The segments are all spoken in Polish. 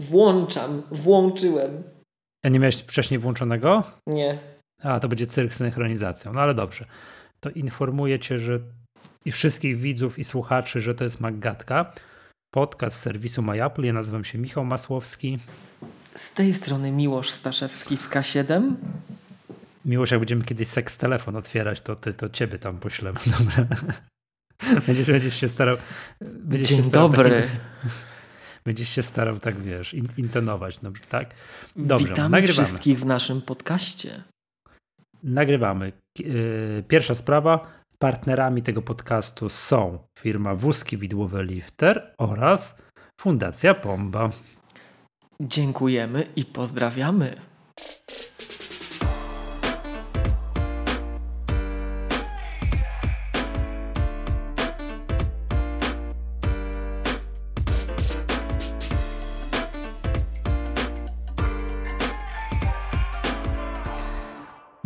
Włączam, włączyłem. A nie miałeś wcześniej włączonego? Nie. A, to będzie cyrk z synchronizacją. No ale dobrze. To informuję cię, że i wszystkich widzów i słuchaczy, że to jest Maggatka. Podcast serwisu MyApple. Ja nazywam się Michał Masłowski. Z tej strony Miłosz Staszewski z K7. Miłosz, jak będziemy kiedyś seks telefon otwierać, to ty, to ciebie tam poślemy. Dobra. Będziesz, będziesz się starał. Będziesz Dzień się starał dobry. Taki, będziesz się starał tak, wiesz, in, intonować. Dobrze, tak? Dobrze, Witamy nagrywamy. wszystkich w naszym podcaście. Nagrywamy. Yy, Pierwsza sprawa. Partnerami tego podcastu są firma Wózki Widłowe Lifter oraz Fundacja Pomba. Dziękujemy i pozdrawiamy.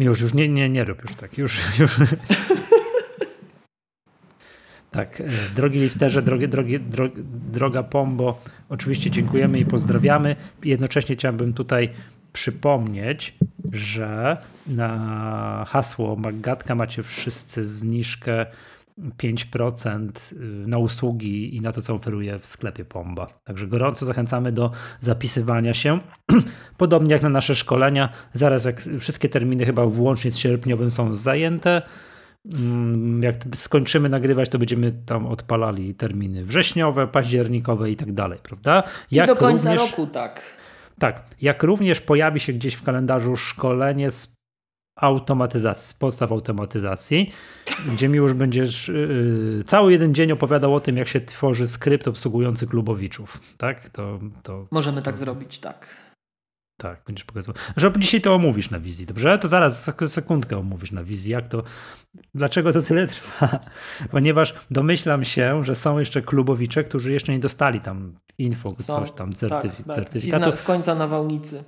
Już, już nie, nie, nie rób już tak. Już, już. Tak, e, drogi lifterze, drogi, drogi, drogi, droga Pombo, oczywiście dziękujemy i pozdrawiamy. Jednocześnie chciałbym tutaj przypomnieć, że na hasło Maggatka macie wszyscy zniżkę 5% na usługi i na to, co oferuje w sklepie Pomba. Także gorąco zachęcamy do zapisywania się. Podobnie jak na nasze szkolenia, zaraz jak wszystkie terminy chyba włącznie z sierpniowym są zajęte. Mm, Jak skończymy nagrywać, to będziemy tam odpalali terminy wrześniowe, październikowe i tak dalej, prawda? I do końca roku, tak. Tak, jak również pojawi się gdzieś w kalendarzu szkolenie z automatyzacji, z podstaw automatyzacji, gdzie mi już będziesz yy, cały jeden dzień opowiadał o tym, jak się tworzy skrypt obsługujący klubowiczów. Tak? To, to, Możemy tak zrobić, tak. tak, będziesz pokazywał. Że dzisiaj to omówisz na wizji, dobrze? To zaraz za sekundkę omówisz na wizji, jak to, dlaczego to tyle trwa? Ponieważ domyślam się, że są jeszcze klubowicze, którzy jeszcze nie dostali tam info, Są. coś tam, certyfi- tak, tak. Certyfikatu. zna- Z końca nawałnicy.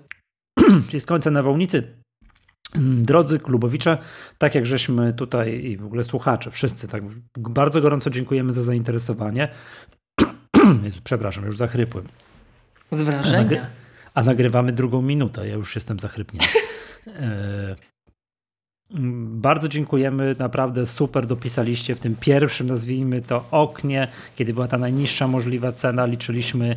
czyli z końca nawałnicy. Drodzy klubowicze, tak jak żeśmy tutaj i w ogóle słuchacze, wszyscy tak bardzo gorąco dziękujemy za zainteresowanie. Przepraszam, już zachrypłem. Z A, nagry- wrażenia. a nagrywamy drugą minutę, ja już jestem zachrypnięty. E, Bardzo dziękujemy, naprawdę super dopisaliście w tym pierwszym, nazwijmy to oknie, kiedy była ta najniższa możliwa cena, liczyliśmy,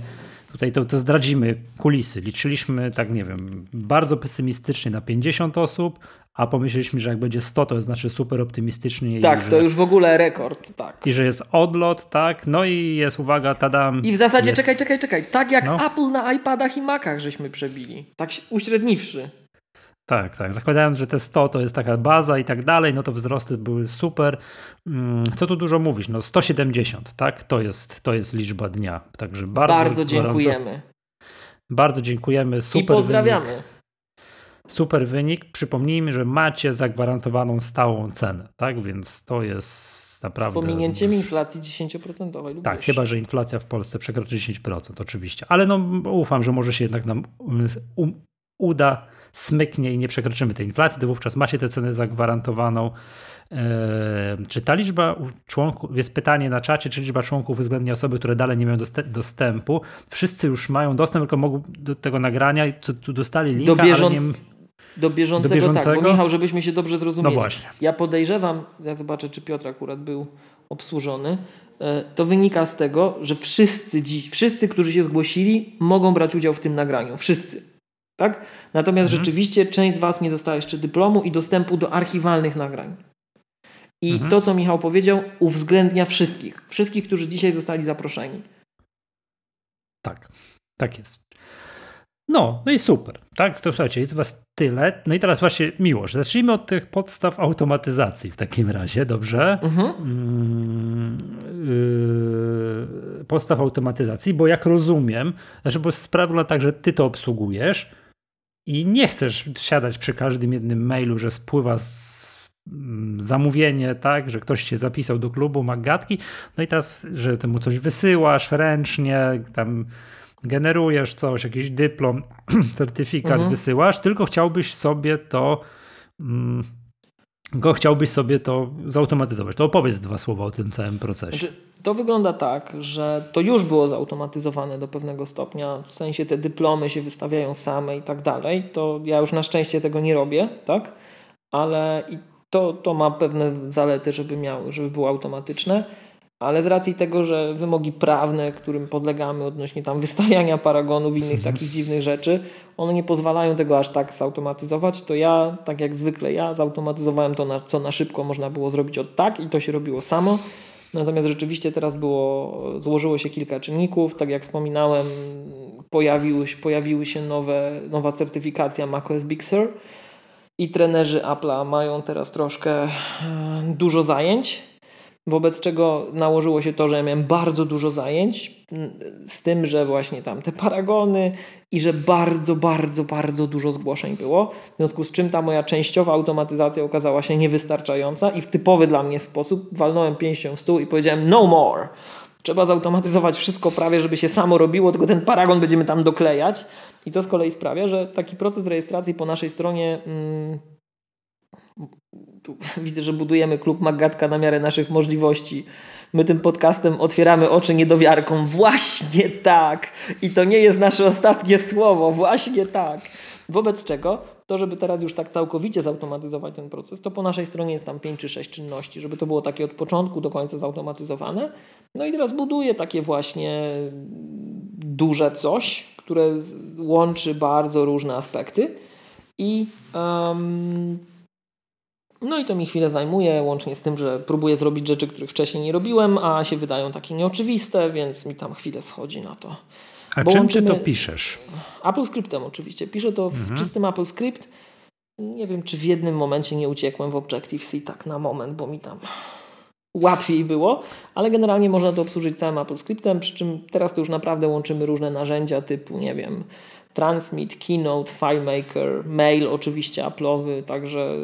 tutaj to, to zdradzimy kulisy, liczyliśmy tak nie wiem, bardzo pesymistycznie na 50 osób, a pomyśleliśmy, że jak będzie 100 to znaczy super optymistycznie. Tak, to że, już w ogóle rekord, tak. I że jest odlot, tak, no i jest uwaga, tadam. I w zasadzie, jest, czekaj, czekaj, czekaj, tak jak No. Apple na iPadach i Macach żeśmy przebili. Tak uśredniwszy. Tak, tak. Zakładając, że te 100 to jest taka baza i tak dalej, no to wzrosty były super. Mm, Co tu dużo mówić? No 170, tak? To jest, to jest liczba dnia. Także bardzo, Bardzo, gorąco- dziękujemy. Bardzo dziękujemy. Super I pozdrawiamy. Wynik, super wynik. Przypomnijmy, że macie zagwarantowaną stałą cenę, tak? Więc to jest Z naprawdę. pominięciem inflacji 10% lub Tak, wyższej. chyba, że inflacja w Polsce przekroczy 10%, oczywiście. Ale no ufam, że może się jednak nam um, uda, smyknie i nie przekroczymy tej inflacji, to wówczas macie tę cenę zagwarantowaną. Eee, czy ta liczba członków, jest pytanie na czacie, czy liczba członków uwzględnia osoby, które dalej nie mają dostępu. Wszyscy już mają dostęp, tylko mogą do tego nagrania i tu, dostali linka, Do bieżąc- ale nie... Do bieżącego, Do tak, bieżącego? bo Michał, żebyśmy się dobrze zrozumieli. No właśnie. Ja podejrzewam, ja zobaczę, czy Piotr akurat był obsłużony. e, To wynika z tego, że wszyscy dziś, wszyscy, którzy się zgłosili, mogą brać udział w tym nagraniu. Wszyscy. Tak? Natomiast Mhm. rzeczywiście część z Was nie dostała jeszcze dyplomu i dostępu do archiwalnych nagrań. I Mhm. to, co Michał powiedział, uwzględnia wszystkich. Wszystkich, którzy dzisiaj zostali zaproszeni. Tak, tak jest. No, no i super. Tak, to słuchajcie, jest was tyle. No i teraz właśnie miłość. Zacznijmy od tych podstaw automatyzacji w takim razie, dobrze? Mhm. Mm, yy, podstaw automatyzacji, bo jak rozumiem, znaczy, bo wygląda tak, że ty to obsługujesz i nie chcesz siadać przy każdym jednym mailu, że spływa z mm, zamówienie, tak, że ktoś się zapisał do klubu Magatki, no i teraz, że temu coś wysyłasz ręcznie, tam generujesz coś, jakiś dyplom, certyfikat Mhm. wysyłasz, tylko chciałbyś sobie to mm, go chciałbyś sobie to zautomatyzować. To opowiedz dwa słowa o tym całym procesie. Znaczy, to wygląda tak, że to już było zautomatyzowane do pewnego stopnia, w sensie te dyplomy się wystawiają same i tak dalej. To ja już na szczęście tego nie robię, tak? Ale to, to ma pewne zalety, żeby, miało, żeby było automatyczne ale z racji tego, że wymogi prawne, którym podlegamy odnośnie tam wystawiania paragonów i innych mhm. takich dziwnych rzeczy, one nie pozwalają tego aż tak zautomatyzować, to ja, tak jak zwykle ja, zautomatyzowałem to, na, co na szybko można było zrobić od tak i to się robiło samo. Natomiast rzeczywiście teraz było, złożyło się kilka czynników. Tak jak wspominałem, pojawiły, pojawiły się nowe, nowa certyfikacja macOS Big Sur i trenerzy Apple'a mają teraz troszkę e, dużo zajęć Wobec czego nałożyło się to, że ja miałem bardzo dużo zajęć, z tym, że właśnie tam te paragony i że bardzo, bardzo, bardzo dużo zgłoszeń było. W związku z czym ta moja częściowa automatyzacja okazała się niewystarczająca i w typowy dla mnie sposób walnąłem pięścią w stół i powiedziałem no more. Trzeba zautomatyzować wszystko prawie, żeby się samo robiło, tylko ten paragon będziemy tam doklejać. I to z kolei sprawia, że taki proces rejestracji po naszej stronie. Mm, widzę, że budujemy klub Magatka na miarę naszych możliwości. My tym podcastem otwieramy oczy niedowiarkom. Właśnie tak. I to nie jest nasze ostatnie słowo. Właśnie tak. Wobec czego to, żeby teraz już tak całkowicie zautomatyzować ten proces, to po naszej stronie jest tam 5 czy 6 czynności, żeby to było takie od początku do końca zautomatyzowane. No i teraz buduję takie właśnie duże coś, które łączy bardzo różne aspekty i um, no i to mi chwilę zajmuje, łącznie z tym, że próbuję zrobić rzeczy, których wcześniej nie robiłem, a się wydają takie nieoczywiste, więc mi tam chwilę schodzi na to. A Bo czym łączymy... ty to piszesz? Apple Scriptem oczywiście. Piszę to w mhm. czystym Apple Script. Nie wiem, czy w jednym momencie nie uciekłem w Objective-C tak na moment, bo mi tam łatwiej było, ale generalnie można to obsłużyć całym Apple Scriptem, przy czym teraz to już naprawdę łączymy różne narzędzia typu, nie wiem, Transmit, Keynote, FileMaker, Mail oczywiście Apple'owy, także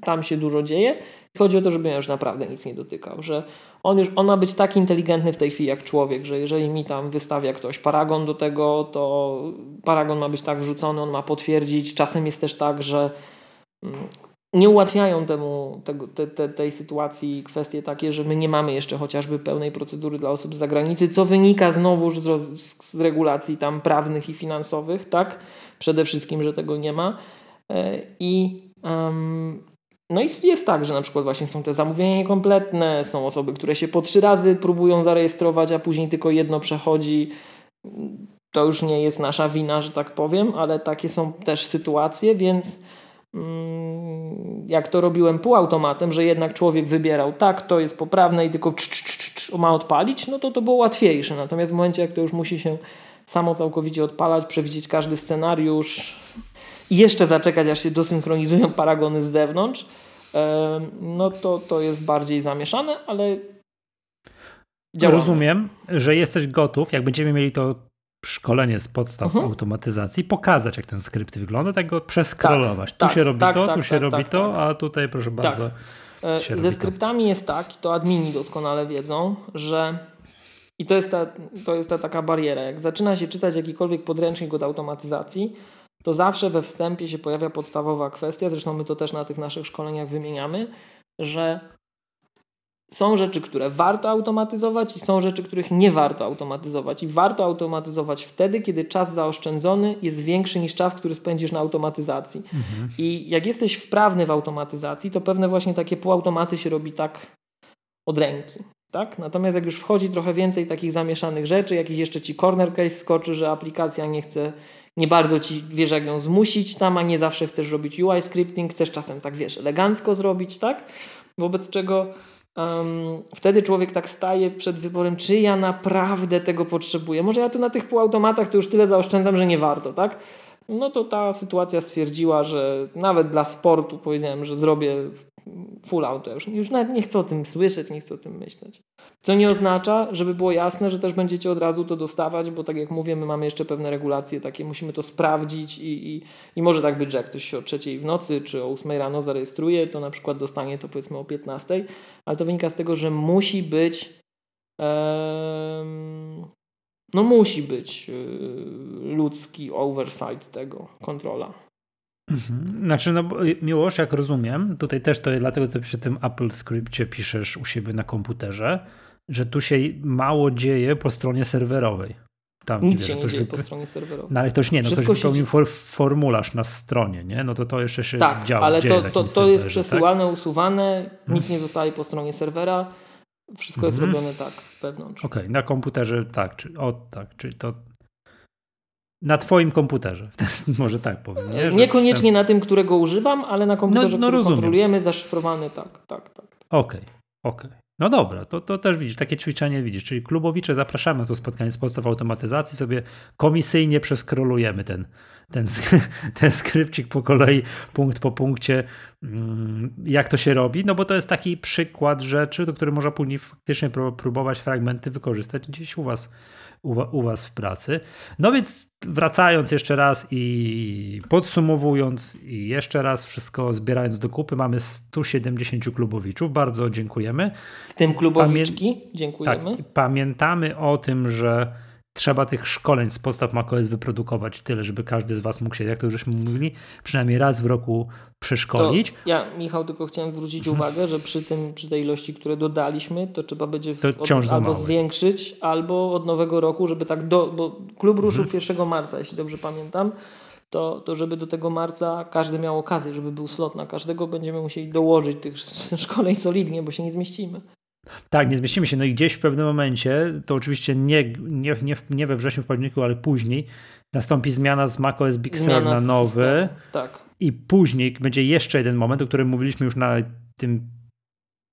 tam się dużo dzieje. Chodzi o to, żeby ja już naprawdę nic nie dotykał, że on już on ma być tak inteligentny w tej chwili jak człowiek, że jeżeli mi tam wystawia ktoś paragon do tego, to paragon ma być tak wrzucony, on ma potwierdzić. Czasem jest też tak, że mm, nie ułatwiają temu, tego, te, te, tej sytuacji kwestie takie, że my nie mamy jeszcze chociażby pełnej procedury dla osób z zagranicy, co wynika znowu z, z regulacji tam prawnych i finansowych, tak? Przede wszystkim, że tego nie ma. E, I no i jest tak, że na przykład właśnie są te zamówienia niekompletne, są osoby, które się po trzy razy próbują zarejestrować, a później tylko jedno przechodzi. To już nie jest nasza wina, że tak powiem, ale takie są też sytuacje, więc mm, jak to robiłem półautomatem, że jednak człowiek wybierał tak, to jest poprawne i tylko cz, cz, cz, ma odpalić, no to to było łatwiejsze. Natomiast w momencie, jak to już musi się samo całkowicie odpalać, przewidzieć każdy scenariusz i jeszcze zaczekać, aż się dosynchronizują paragony z zewnątrz, no to to jest bardziej zamieszane, ale działamy. Rozumiem, że jesteś gotów, jak będziemy mieli to szkolenie z podstaw uh mhm. -huh. automatyzacji, pokazać jak ten skrypt wygląda, tak go przeskrolować. Tak, tu tak, się robi tak, to, tak, tu się tak, robi tak, to, a tutaj proszę bardzo. E, ze skryptami to. jest tak, to admini doskonale wiedzą, że i to jest, ta, to jest ta taka bariera. Jak zaczyna się czytać jakikolwiek podręcznik od automatyzacji, to zawsze we wstępie się pojawia podstawowa kwestia, zresztą my to też na tych naszych szkoleniach wymieniamy, że są rzeczy, które warto automatyzować i są rzeczy, których nie warto automatyzować. I warto automatyzować wtedy, kiedy czas zaoszczędzony jest większy niż czas, który spędzisz na automatyzacji. Mhm. I jak jesteś wprawny w automatyzacji, to pewne właśnie takie półautomaty się robi tak od ręki. Tak? Natomiast jak już wchodzi trochę więcej takich zamieszanych rzeczy, jakiś jeszcze ci corner case skoczy, że aplikacja nie chce nie bardzo ci wiesz, jak ją zmusić tam, a nie zawsze chcesz robić UI scripting, chcesz czasem tak wiesz, elegancko zrobić, tak? Wobec czego um, wtedy człowiek tak staje przed wyborem, czy ja naprawdę tego potrzebuję. Może ja tu na tych półautomatach to już tyle zaoszczędzam, że nie warto, tak? No to ta sytuacja stwierdziła, że nawet dla sportu powiedziałem, że zrobię full auto. Już, już nawet nie chcę o tym słyszeć, nie chcę o tym myśleć. Co nie oznacza, żeby było jasne, że też będziecie od razu to dostawać, bo tak jak mówię, my mamy jeszcze pewne regulacje takie, musimy to sprawdzić i, i, i może tak być, że jak ktoś się o trzeciej w nocy czy o 8 rano zarejestruje, to na przykład dostanie to powiedzmy o 15, ale to wynika z tego, że musi być no musi być y, ludzki oversight tego, kontrola. Mhm. Znaczy, no, miłość, jak rozumiem, tutaj też to dlatego ty przy tym Apple Scriptie piszesz u siebie na komputerze, że tu się mało dzieje po stronie serwerowej. Tam Nic się nie dzieje po stronie serwerowej. No ale ktoś nie, no Wszystko ktoś wypełnił for, formularz na stronie, nie? No to to jeszcze się tak, działa. ale to, to, to jest przesyłane, tak? usuwane, nic nie zostaje po stronie serwera. Wszystko jest mhm. robione tak wewnątrz. Okej, okay, na komputerze tak, czy o tak, czyli to na twoim komputerze. Może tak powiem. Nie? Niekoniecznie na tym, którego używam, ale na komputerze, no, no który kontrolujemy, zaszyfrowany, tak, tak, tak. Okej, okay, okej. Okay. No dobra, to, to też widzisz, takie ćwiczenie widzisz. Czyli klubowicze zapraszamy na to spotkanie z podstaw automatyzacji, sobie komisyjnie przeskrolujemy ten, ten, ten skrypcik po kolei, punkt po punkcie, mm, jak to się robi, no bo to jest taki przykład rzeczy, do których można później faktycznie próbować fragmenty wykorzystać gdzieś u was u, u Was w pracy. No więc wracając jeszcze raz i podsumowując i jeszcze raz wszystko zbierając do kupy, mamy 170 klubowiczów. Bardzo dziękujemy. W tym klubowiczki Pamię dziękujemy. Tak, pamiętamy o tym, że trzeba tych szkoleń z podstaw macOS wyprodukować tyle, żeby każdy z Was mógł się, jak to już żeśmy mówili, przynajmniej raz w roku przeszkolić. To ja, Michał, tylko chciałem zwrócić mhm. uwagę, że przy, tym, przy tej ilości, które dodaliśmy, to trzeba będzie to od, albo zwiększyć, albo od nowego roku, żeby tak do, bo klub ruszył mhm. 1 marca, jeśli dobrze pamiętam, to, to żeby do tego marca każdy miał okazję, żeby był slot na każdego, będziemy musieli dołożyć tych szkoleń solidnie, bo się nie zmieścimy. Tak, nie zmieścimy się. No i gdzieś w pewnym momencie, to oczywiście nie, nie, nie, nie we wrześniu, w październiku, ale później nastąpi zmiana z macOS Big Sur na nowy. Tak. I później będzie jeszcze jeden moment, o którym mówiliśmy już na tym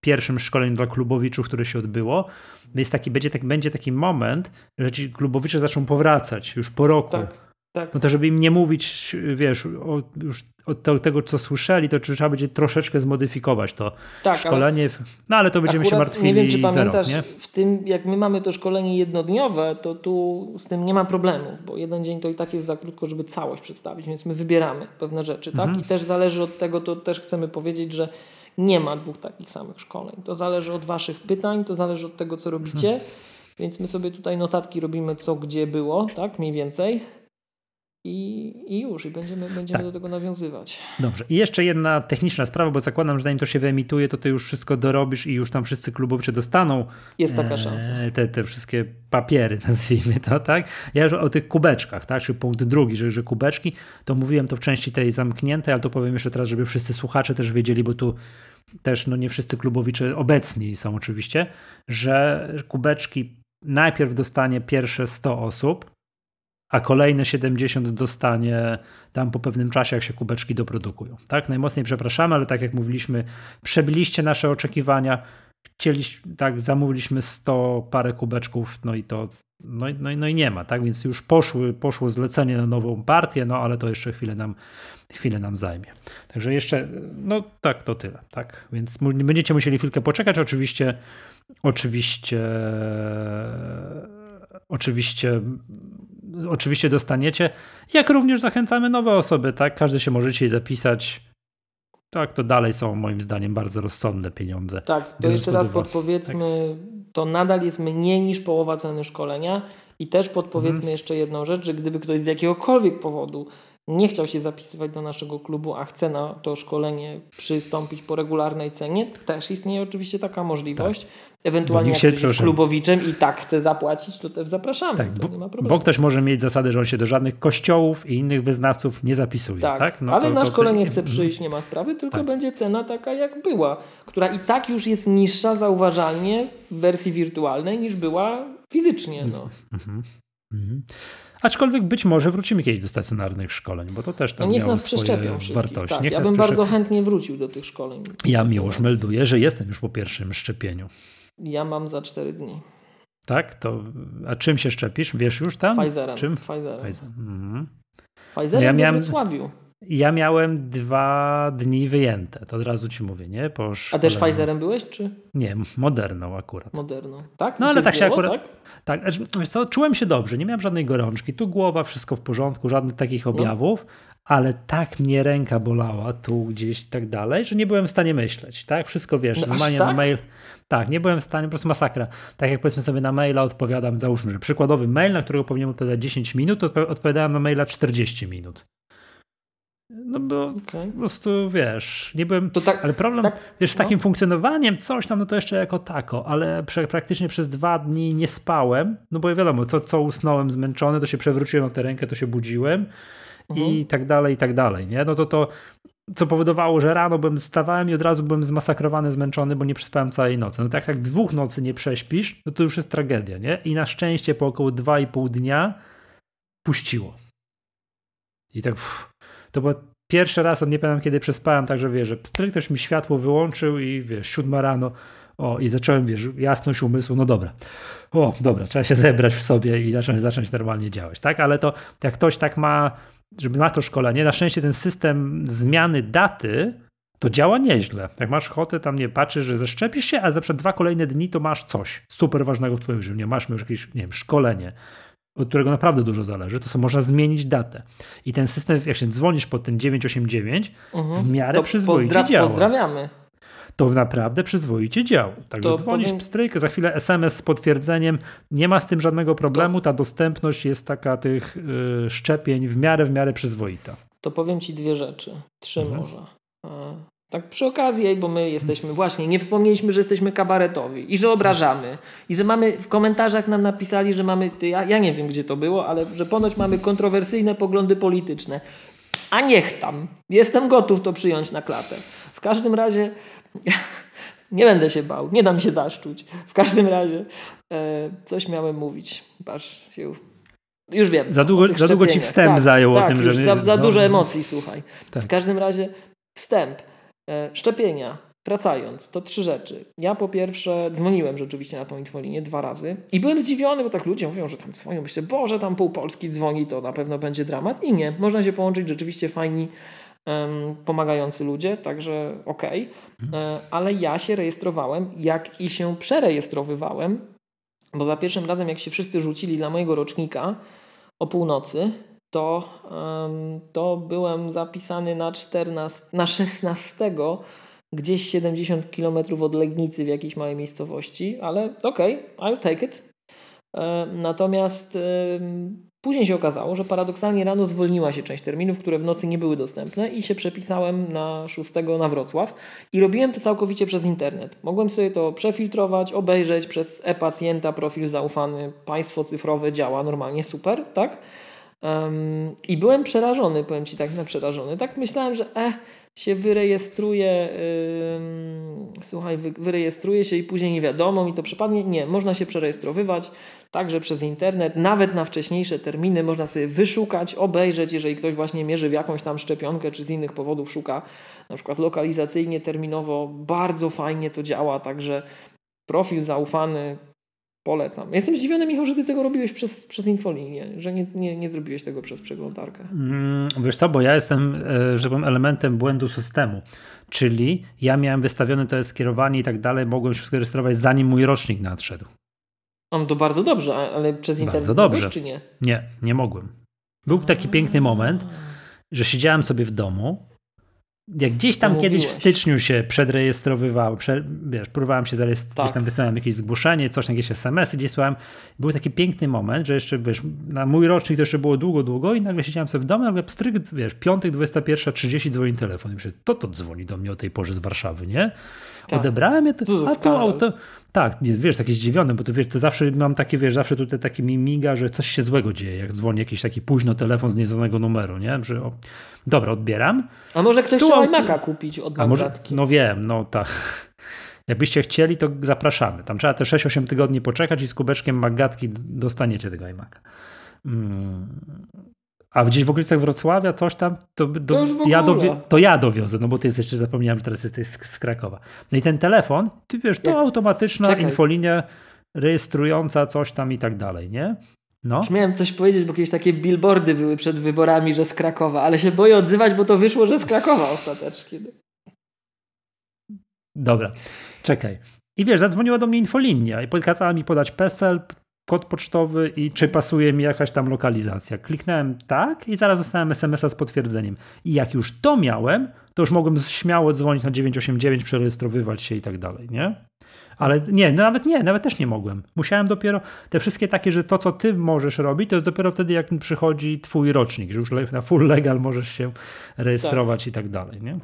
pierwszym szkoleniu dla klubowiczów, które się odbyło. Jest taki, będzie, taki, będzie taki moment, że ci klubowicze zaczną powracać już po roku. Tak. Tak. No to żeby im nie mówić, wiesz, o, już od tego, co słyszeli, to trzeba będzie troszeczkę zmodyfikować to tak, szkolenie. Ale no ale to będziemy się martwili Nie wiem, czy pamiętasz, w tym, jak my mamy to szkolenie jednodniowe, to tu z tym nie ma problemów, bo jeden dzień to i tak jest za krótko, żeby całość przedstawić, więc my wybieramy pewne rzeczy, tak? Mhm. I też zależy od tego, to też chcemy powiedzieć, że nie ma dwóch takich samych szkoleń. To zależy od waszych pytań, to zależy od tego, co robicie. Mhm. Więc my sobie tutaj notatki robimy, co gdzie było, tak, mniej więcej i, i już, i będziemy, będziemy tak. do tego nawiązywać. Dobrze. I jeszcze jedna techniczna sprawa, bo zakładam, że zanim to się wyemituje, to ty już wszystko dorobisz i już tam wszyscy klubowicze dostaną. Jest taka e, szansa. Te, te wszystkie papiery, nazwijmy to, tak? Ja już o tych kubeczkach, tak? Czyli punkt drugi, że, że kubeczki, to mówiłem to w części tej zamkniętej, ale to powiem jeszcze teraz, żeby wszyscy słuchacze też wiedzieli, bo tu też no nie wszyscy klubowicze obecni są oczywiście, że kubeczki najpierw dostanie pierwsze 100 osób, a kolejne 70 dostanie tam po pewnym czasie, jak się kubeczki doprodukują. Tak, najmocniej przepraszamy, ale tak jak mówiliśmy, przebiliście nasze oczekiwania. Chcieliśmy, tak, zamówiliśmy 100 parę kubeczków, no i to no, no, no i nie ma, tak? Więc już poszły, poszło zlecenie na nową partię, no ale to jeszcze chwilę nam, chwilę nam zajmie. Także jeszcze, no tak, to tyle, tak? Więc będziecie musieli chwilkę poczekać. Oczywiście, oczywiście, oczywiście oczywiście dostaniecie. Jak również zachęcamy nowe osoby, tak? Każdy się może dzisiaj zapisać. Tak, to dalej są moim zdaniem bardzo rozsądne pieniądze. Tak, to jeszcze raz podpowiedzmy, tak. to nadal jest mniej niż połowa ceny szkolenia i też podpowiedzmy mhm. jeszcze jedną rzecz, że gdyby ktoś z jakiegokolwiek powodu nie chciał się zapisywać do naszego klubu, a chce na to szkolenie przystąpić po regularnej cenie, też istnieje oczywiście taka możliwość. Tak. Ewentualnie jak ktoś jest klubowiczem i tak chce zapłacić, to też zapraszamy. Tak, bo, nie ma problemu. Bo ktoś może mieć zasadę, że on się do żadnych kościołów i innych wyznawców nie zapisuje. Tak, tak? No ale to, na szkolenie to... chce przyjść, nie ma sprawy, tylko tak. będzie cena taka jak była, która i tak już jest niższa zauważalnie w wersji wirtualnej niż była fizycznie. No. Mhm. Mhm. Aczkolwiek być może wrócimy kiedyś do stacjonarnych szkoleń, bo to też tam no niech nas przeszczepią wartości. Tak, ja bym bardzo chętnie wrócił do tych szkoleń. Ja miłoż melduję, że jestem już po pierwszym szczepieniu. Ja mam za 4 dni. Tak? To, a czym się szczepisz? Wiesz już tam? Pfizerem. Czym? Pfizerem. Pfizer. Mhm. Pfizerem no ja miałem, w Wrocławiu. Ja miałem dwa dni wyjęte, to od razu ci mówię, nie? Po a też Pfizerem byłeś, czy? Nie, Moderną akurat. Moderną, tak? No ale tak się akurat... Tak? tak, wiesz co, czułem się dobrze, nie miałem żadnej gorączki, tu głowa, wszystko w porządku, żadnych takich no. objawów, no. ale tak mnie ręka bolała tu gdzieś i tak dalej, że nie byłem w stanie myśleć, tak? Wszystko wiesz, no, normalnie tak? na mail... Tak, nie byłem w stanie, po prostu masakra. Tak jak powiedzmy sobie na maila odpowiadam, załóżmy, że przykładowy mail, na którego powinienem odpowiadać 10 minut, odpowiadałem na maila 40 minut. No bo okay. po prostu wiesz, nie byłem. Tak, ale problem, tak, wiesz, z no. takim funkcjonowaniem, coś tam, no to jeszcze jako tako, ale praktycznie przez dwa dni nie spałem, no bo wiadomo, co, co usnąłem zmęczony, to się przewróciłem na tę rękę, to się budziłem i mhm. tak dalej, i tak dalej, nie? No to to, co powodowało, że rano byłem stawałem i od razu byłem zmasakrowany, zmęczony, bo nie przespałem całej nocy. No tak jak dwóch nocy nie prześpisz, no to już jest tragedia, nie? I na szczęście po około 2,5 dnia puściło. I tak uff, to było pierwszy raz, od nie pamiętam kiedy przespałem, także wiesz, że ktoś mi światło wyłączył i wiesz, siódma rano, o i zacząłem, wiesz, jasność umysłu, no dobra, o dobra, trzeba się zebrać w sobie i zacząć, zacząć normalnie działać, tak? Ale to jak ktoś tak ma, żeby ma to szkolenie, na szczęście ten system zmiany daty, to działa nieźle. Jak masz ochotę, tam nie patrzysz, że zaszczepisz się, a za przykład dwa kolejne dni to masz coś super ważnego w twoim życiu. Nie masz już jakieś, nie wiem, szkolenie, od którego naprawdę dużo zależy, to są, można zmienić datę. I ten system, jak się dzwonisz pod ten 989, mhm. w miarę to przyzwoicie pozdra- działa. Pozdrawiamy. To naprawdę przyzwoicie działa. Także to dzwonisz powiem... pstryk, za chwilę SMS z potwierdzeniem. Nie ma z tym żadnego problemu. Ta dostępność jest taka tych y, szczepień w miarę, w miarę przyzwoita. To powiem Ci dwie rzeczy. Trzy mhm. może. Tak przy okazji, bo my jesteśmy właśnie, nie wspomnieliśmy, że jesteśmy kabaretowi i że obrażamy. I że mamy, w komentarzach nam napisali, że mamy, ja, ja nie wiem gdzie to było, ale że ponoć mamy kontrowersyjne poglądy polityczne. A niech tam. Jestem gotów to przyjąć na klatę. W każdym razie nie będę się bał, nie dam się zaszczuć. W każdym razie e, coś miałem mówić. Patrz się już wiem. Za długo, za długo ci wstęp tak, zajął tak, o tym, że. Za, za no, dużo emocji, słuchaj. Tak. W każdym razie wstęp. E, szczepienia. Wracając, to trzy rzeczy. Ja po pierwsze dzwoniłem rzeczywiście na tą infolinię dwa razy i byłem zdziwiony, bo tak ludzie mówią, że tam dzwonią. Myślę, Boże, tam pół Polski dzwoni, to na pewno będzie dramat. I nie, można się połączyć rzeczywiście fajni, pomagający ludzie, także okej. Okay. Mhm. E, ale ja się rejestrowałem, jak i się przerejestrowywałem, bo za pierwszym razem, jak się wszyscy rzucili dla mojego rocznika o północy, to, to byłem zapisany na, 14, na 16, gdzieś 70 km od Legnicy w jakiejś małej miejscowości, ale okej, okay, I'll take it. Natomiast później się okazało, że paradoksalnie rano zwolniła się część terminów, które w nocy nie były dostępne i się przepisałem na 6 na Wrocław i robiłem to całkowicie przez internet. Mogłem sobie to przefiltrować, obejrzeć przez e-pacjenta, profil zaufany, państwo cyfrowe działa normalnie super, tak? Um, I byłem przerażony, powiem Ci tak na przerażony. Tak myślałem, że eh, się wyrejestruje, yy, słuchaj, wy, wyrejestruje się i później nie wiadomo, mi to przypadnie. Nie, można się przerejestrowywać także przez internet, nawet na wcześniejsze terminy można sobie wyszukać, obejrzeć, jeżeli ktoś właśnie mierzy w jakąś tam szczepionkę, czy z innych powodów szuka, na przykład lokalizacyjnie, terminowo, bardzo fajnie to działa, także profil zaufany, Polecam. Jestem zdziwiony, Michał, że ty tego robiłeś przez, przez infolinię, że nie, nie, nie zrobiłeś tego przez przeglądarkę. Mm, wiesz co, bo ja jestem, e, że powiem, elementem błędu systemu. Czyli ja miałem wystawione to skierowanie i tak dalej, mogłem się zarejestrować zanim mój rocznik nadszedł. On to bardzo dobrze, ale przez internet bardzo dobrze. czy nie? Nie, nie mogłem. Był taki piękny moment, że siedziałem sobie w domu, jak gdzieś tam kiedyś w styczniu się przedrejestrowywałem, prze, wiesz, próbowałem się zarejestrować, tak. gdzieś tam wysłałem jakieś zgłoszenie, coś, jakieś SMS-y gdzieś słałem. Był taki piękny moment, że jeszcze, wiesz, na mój rocznik to jeszcze było długo, długo i nagle siedziałem sobie w domu, nagle pstryk, wiesz, piątek, 21.30 dzwoni telefon. I myślę, to to dzwoni do mnie o tej porze z Warszawy, nie? Tak. Odebrałem je, to, a to auto, tak, nie, wiesz, taki zdziwiony, bo to wiesz, to zawsze mam takie, wiesz, zawsze tutaj taki mi miga, że coś się złego dzieje, jak dzwoni jakiś taki późno telefon z nieznanego numeru, nie? Że, o, dobra, odbieram. A może ktoś chciał iMac'a kupić od może, No wiem, no tak. Jakbyście chcieli, to zapraszamy. Tam trzeba te 6-8 tygodni poczekać i z kubeczkiem Magatki dostaniecie tego iMac'a. Hmm. A gdzieś w okolicach Wrocławia, coś tam, to, do, to, ja, to ja dowiozę, no bo ty jeszcze zapomniałem, że teraz jesteś z, z Krakowa. No i ten telefon, ty wiesz, to Jak? automatyczna Czekaj. infolinia rejestrująca coś tam i tak dalej, nie? No. Już miałem coś powiedzieć, bo jakieś takie billboardy były przed wyborami, że z Krakowa, ale się boję odzywać, bo to wyszło, że z Krakowa ostatecznie. Dobra, czekaj. I wiesz, zadzwoniła do mnie infolinia i kazała mi podać PESEL, kod pocztowy i czy pasuje mi jakaś tam lokalizacja. Kliknąłem tak i zaraz dostałem SMS-a z potwierdzeniem. I jak już to miałem, to już mogłem śmiało dzwonić na 989, przerejestrowywać się i tak dalej, nie? Ale nie, no nawet nie, nawet też nie mogłem. Musiałem dopiero, te wszystkie takie, że to, co ty możesz robić, to jest dopiero wtedy, jak przychodzi twój rocznik, że już na full legal możesz się rejestrować tak. i tak dalej, nie?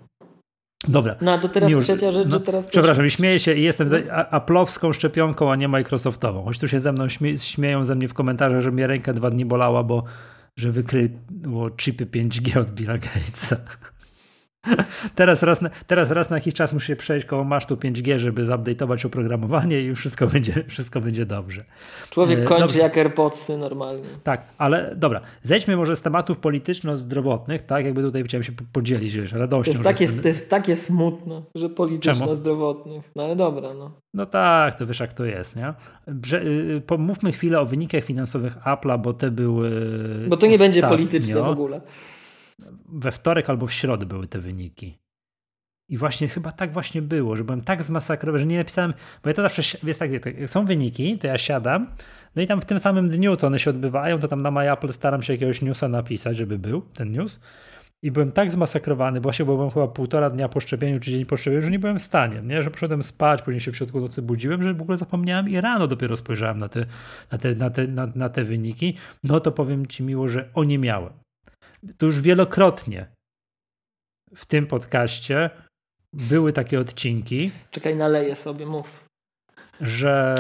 Dobra. No to teraz już, trzecia rzecz, no, teraz. Przepraszam, też... śmieję się i jestem no. aplowską szczepionką, a nie Microsoftową. Choć tu się ze mną śmie śmieją ze mnie w komentarzach, że mnie ręka dwa dni bolała, bo że wykryło chipy 5G od Billa Gatesa. Teraz raz, na, teraz raz na jakiś czas muszę się przejść koło masztu 5G, żeby zupdate'ować oprogramowanie i już wszystko będzie, wszystko będzie dobrze. Człowiek e, kończy dobrze. jak AirPodsy normalnie. Tak, ale dobra, zejdźmy może z tematów polityczno-zdrowotnych, tak jakby tutaj chciałem się podzielić wiesz, radością. To jest, takie, to jest takie smutne, że polityczno-zdrowotnych, no ale dobra. No. no tak, to wiesz jak to jest, nie? Brze, y, pomówmy chwilę o wynikach finansowych Apple'a, bo te były Bo to nie ostatnio. będzie polityczne w ogóle we wtorek albo w środę były te wyniki. I właśnie chyba tak właśnie było, że byłem tak zmasakrowany, że nie napisałem, bo ja to zawsze jest tak, są wyniki, to ja siadam, no i tam w tym samym dniu, to one się odbywają, to tam na MyApple staram się jakiegoś newsa napisać, żeby był ten news. I byłem tak zmasakrowany, bo byłem chyba półtora dnia po szczepieniu, czy dzień po szczepieniu, że nie byłem w stanie, nie? że poszedłem spać, później się w środku nocy budziłem, że w ogóle zapomniałem i rano dopiero spojrzałem na te, na te, na te, na, na te wyniki. No to powiem Ci miło, że o nie miałem to już wielokrotnie w tym podcaście były takie odcinki. Czekaj, naleję sobie, mów. Że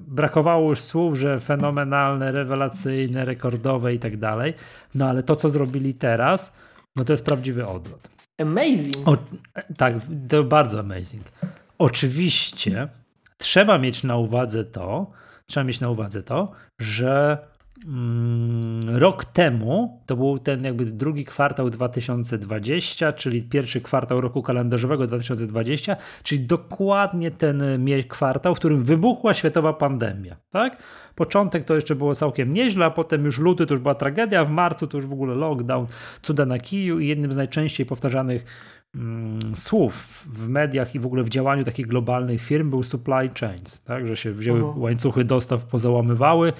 brakowało już słów, że fenomenalne, rewelacyjne, rekordowe i tak dalej. No ale to, co zrobili teraz, no to jest prawdziwy odwrót. Amazing. O, tak, to bardzo amazing. Oczywiście trzeba mieć na uwadze to, trzeba mieć na uwadze to, że rok temu, to był ten jakby drugi kwartał 2020, czyli pierwszy kwartał roku kalendarzowego 2020, czyli dokładnie ten kwartał, w którym wybuchła światowa pandemia. Tak? Początek to jeszcze było całkiem nieźle, a potem już luty to już była tragedia, w marcu to już w ogóle lockdown, cuda na kiju i jednym z najczęściej powtarzanych mm, słów w mediach i w ogóle w działaniu takich globalnych firm był supply chains, tak? że się wzięły uh -huh. łańcuchy dostaw, pozałamywały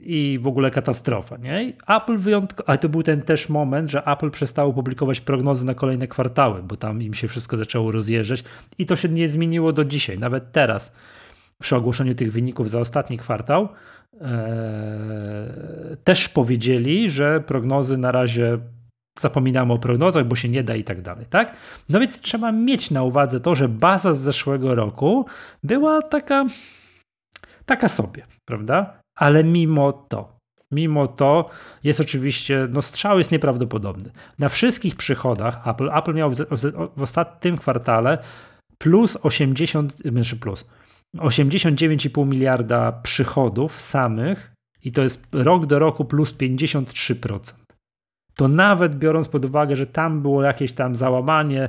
i w ogóle katastrofa. Nie? Apple wyjątkowo, ale to był ten też moment, że Apple przestało publikować prognozy na kolejne kwartały, bo tam im się wszystko zaczęło rozjeżdżać i to się nie zmieniło do dzisiaj. Nawet teraz przy ogłoszeniu tych wyników za ostatni kwartał ee, też powiedzieli, że prognozy na razie zapominamy o prognozach, bo się nie da i tak dalej, tak? No więc trzeba mieć na uwadze to, że baza z zeszłego roku była taka taka sobie, prawda? Ale mimo to, mimo to jest oczywiście, no strzał jest nieprawdopodobny. Na wszystkich przychodach Apple, Apple miał w, w ostatnim kwartale plus 80, znaczy plus 89,5 miliarda przychodów samych i to jest rok do roku plus 53%. To nawet biorąc pod uwagę, że tam było jakieś tam załamanie,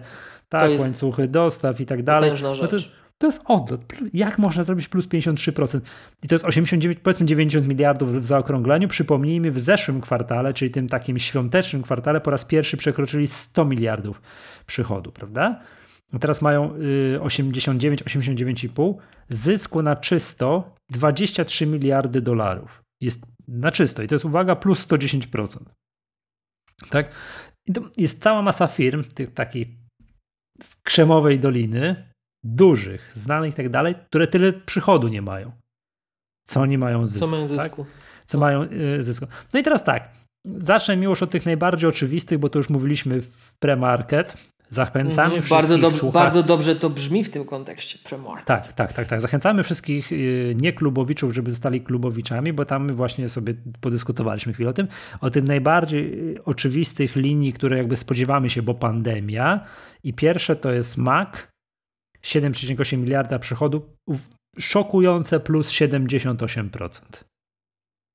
tak, łańcuchy dostaw i tak dalej. No to, to jest odwrót. Jak można zrobić plus 53%? I to jest 89, powiedzmy 90 miliardów w zaokrągleniu. Przypomnijmy, w zeszłym kwartale, czyli tym takim świątecznym kwartale, po raz pierwszy przekroczyli 100 miliardów przychodu, prawda? Teraz mają 89, 89,5. Zysku na czysto 23 miliardy dolarów. Jest na czysto i to jest uwaga plus 110%. Tak? I to jest cała masa firm, tych takich z krzemowej doliny, dużych, znanych i tak dalej, które tyle przychodu nie mają. Co oni mają zysku. Co mają tak? zysku. Tak? Co mają y, zysku. No i teraz tak, zacznę już od tych najbardziej oczywistych, bo to już mówiliśmy w premarket. Zachęcamy mm, wszystkich bardzo, dob bardzo dobrze to brzmi w tym kontekście premarket. Tak, tak, tak, tak. Zachęcamy wszystkich y, nieklubowiczów, żeby zostali klubowiczami, bo tam właśnie sobie podyskutowaliśmy chwilę o tym. O tym najbardziej y, oczywistych linii, które jakby spodziewamy się, bo pandemia. I pierwsze to jest Mac, 7,8 miliarda przychodu, szokujące plus 78%.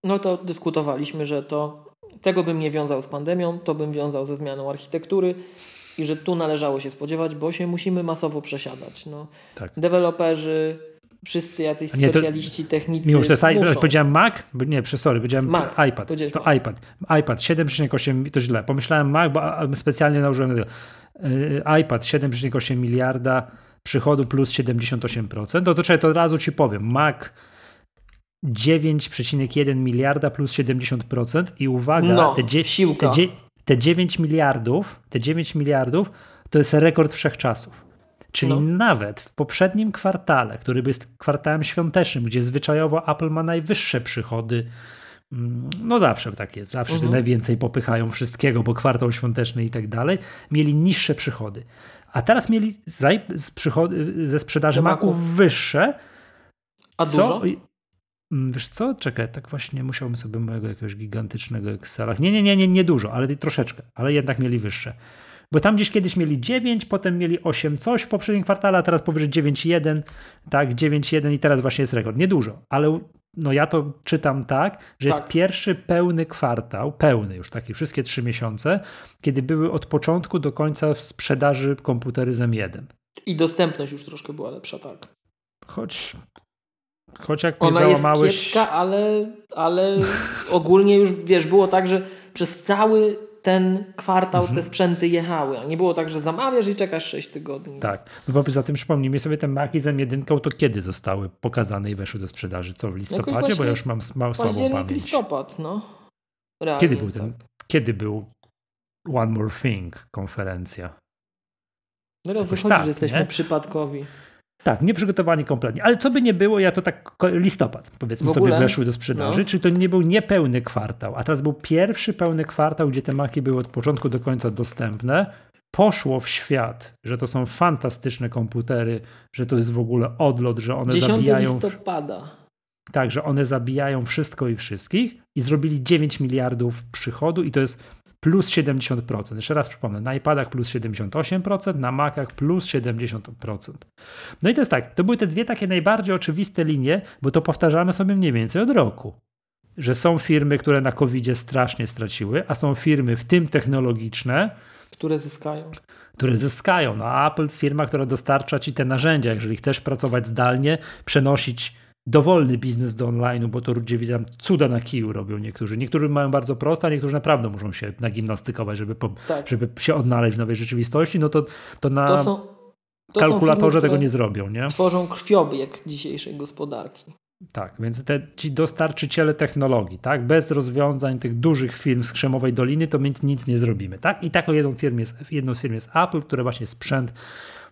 No to dyskutowaliśmy, że to tego bym nie wiązał z pandemią, to bym wiązał ze zmianą architektury i że tu należało się spodziewać, bo się musimy masowo przesiadać. No, tak. Deweloperzy, wszyscy jacyś nie, specjaliści, to, technicy. Mimo, że to jest muszą. powiedziałem Mac, nie, sorry, powiedziałem Mac, iPad. To Mac. iPad. iPad 7,8 to źle. Pomyślałem Mac, bo specjalnie nałożyłem y, iPad 7,8 miliarda przychodu plus 78%, to, to czekaj, to od razu ci powiem. Mac 9,1 miliarda plus 70% i uwaga, no, te, te, te 9 miliardów, te 9 miliardów to jest rekord wszechczasów. Czyli no. nawet w poprzednim kwartale, który jest kwartałem świątecznym, gdzie zwyczajowo Apple ma najwyższe przychody, mm, no zawsze tak jest, zawsze mhm. najwięcej popychają wszystkiego, bo kwartał świąteczny i tak dalej, mieli niższe przychody. A teraz mieli ze sprzedaży Maców wyższe. A dużo? Mm, wiesz co? Czekaj, tak właśnie musiałbym sobie mojego jakiegoś gigantycznego Excela. Nie, nie, nie, nie, nie dużo, ale troszeczkę, ale jednak mieli wyższe. Bo tam gdzieś kiedyś mieli 9, potem mieli 8 coś w poprzednim kwartale, a teraz powyżej 9,1, tak, 9,1 i teraz właśnie jest rekord. Niedużo, ale no ja to czytam tak, że tak. jest pierwszy pełny kwartał, pełny już taki, wszystkie trzy miesiące, kiedy były od początku do końca w sprzedaży komputery z M1. I dostępność już troszkę była lepsza, tak. Choć Choć jak Ona załamałeś... jest kiepska, ale, ale ogólnie już, wiesz, było tak, że przez cały ten kwartał mhm. te sprzęty jechały, a nie było tak, że zamawiasz i czekasz 6 tygodni. Tak, no bo poza tym przypomnijmy sobie te Maki z M1, to kiedy zostały pokazane i weszły do sprzedaży? Co, w listopadzie? Bo ja już mam, mam słabą pamięć. listopad, no. Realnie, kiedy był ten, tak. kiedy był One More Thing konferencja? Teraz wychodzi, tak, że jesteśmy nie? przypadkowi. Tak, nieprzygotowani kompletnie. Ale co by nie było, ja to tak listopad, powiedzmy sobie, weszły do sprzedaży, no. czyli to nie był niepełny kwartał, a teraz był pierwszy pełny kwartał, gdzie te maki były od początku do końca dostępne. Poszło w świat, że to są fantastyczne komputery, że to jest w ogóle odlot, że one 10 zabijają. listopada. Tak, że one zabijają wszystko i wszystkich i zrobili 9 miliardów przychodu i to jest plus 70%. Jeszcze raz przypomnę, na iPadach plus 78%, na Macach plus 70%. No i to jest tak, to były te dwie takie najbardziej oczywiste linie, bo to powtarzamy sobie mniej więcej od roku. Że są firmy, które na covid strasznie straciły, a są firmy, w tym technologiczne, które zyskają. Które zyskają. No, Apple, firma, która dostarcza ci te narzędzia. Jeżeli chcesz pracować zdalnie, przenosić dowolny biznes do online'u, bo to ludzie widzę cuda na kiju robią niektórzy. Niektórzy mają bardzo prosto, a niektórzy naprawdę muszą się nagimnastykować, żeby, po, tak. żeby się odnaleźć w nowej rzeczywistości, no to, to na to są, to kalkulatorze firmy, tego nie zrobią. Nie? Tworzą krwiobieg dzisiejszej gospodarki. Tak, więc te, ci dostarczyciele technologii, tak, bez rozwiązań tych dużych firm z Krzemowej Doliny, to my nic nie zrobimy. Tak? I taką jedną, firmę jest, jedną z firm jest Apple, które właśnie sprzęt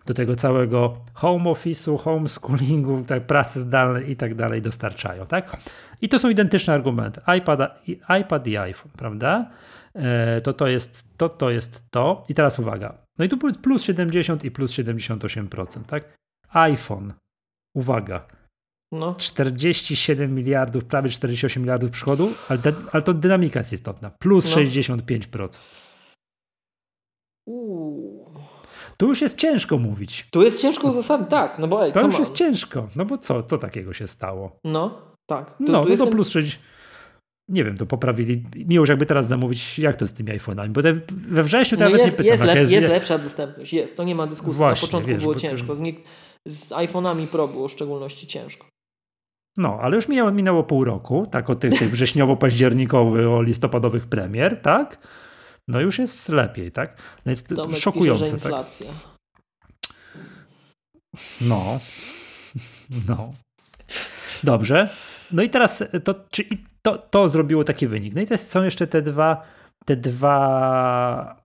do tego całego home office'u, homeschoolingu, tak, pracy zdalnej i tak dalej dostarczają, tak? I to są identyczne argumenty. iPad, iPad i iPhone, prawda? E, to to jest to, to jest to. I teraz uwaga. No i tu plus 70 i plus 78%, tak? iPhone, uwaga, no. 47 miliardów, prawie 48 miliardów przychodu, ale, ale to dynamika jest istotna. Plus no. 65%. Uuu. Tu już jest ciężko mówić. Tu jest ciężko uzasadnić, tak, no bo ej, To już on. jest ciężko, no bo co, co takiego się stało? No, tak. Tu, no, tu no to plus 6, nie wiem, to poprawili, już jakby teraz zamówić, jak to z tymi iPhone'ami, bo te, we wrześniu to no nawet jest, nie pytam. Jest, lep, jest, jest lepsza dostępność, jest, to nie ma dyskusji. Właśnie, Na początku wiesz, było ciężko, z, z iPhone'ami Pro było w szczególności ciężko. No, ale już minęło, minęło pół roku, tak od tych, tych wrześniowo-październikowych, o listopadowych premier, tak? No już jest lepiej, tak? No jest Tomek szokujące. Pisze, tak? inflacja. Tak? No. No. Dobrze. No i teraz to, czy to, to zrobiło taki wynik. No i teraz są jeszcze te dwa, te dwa,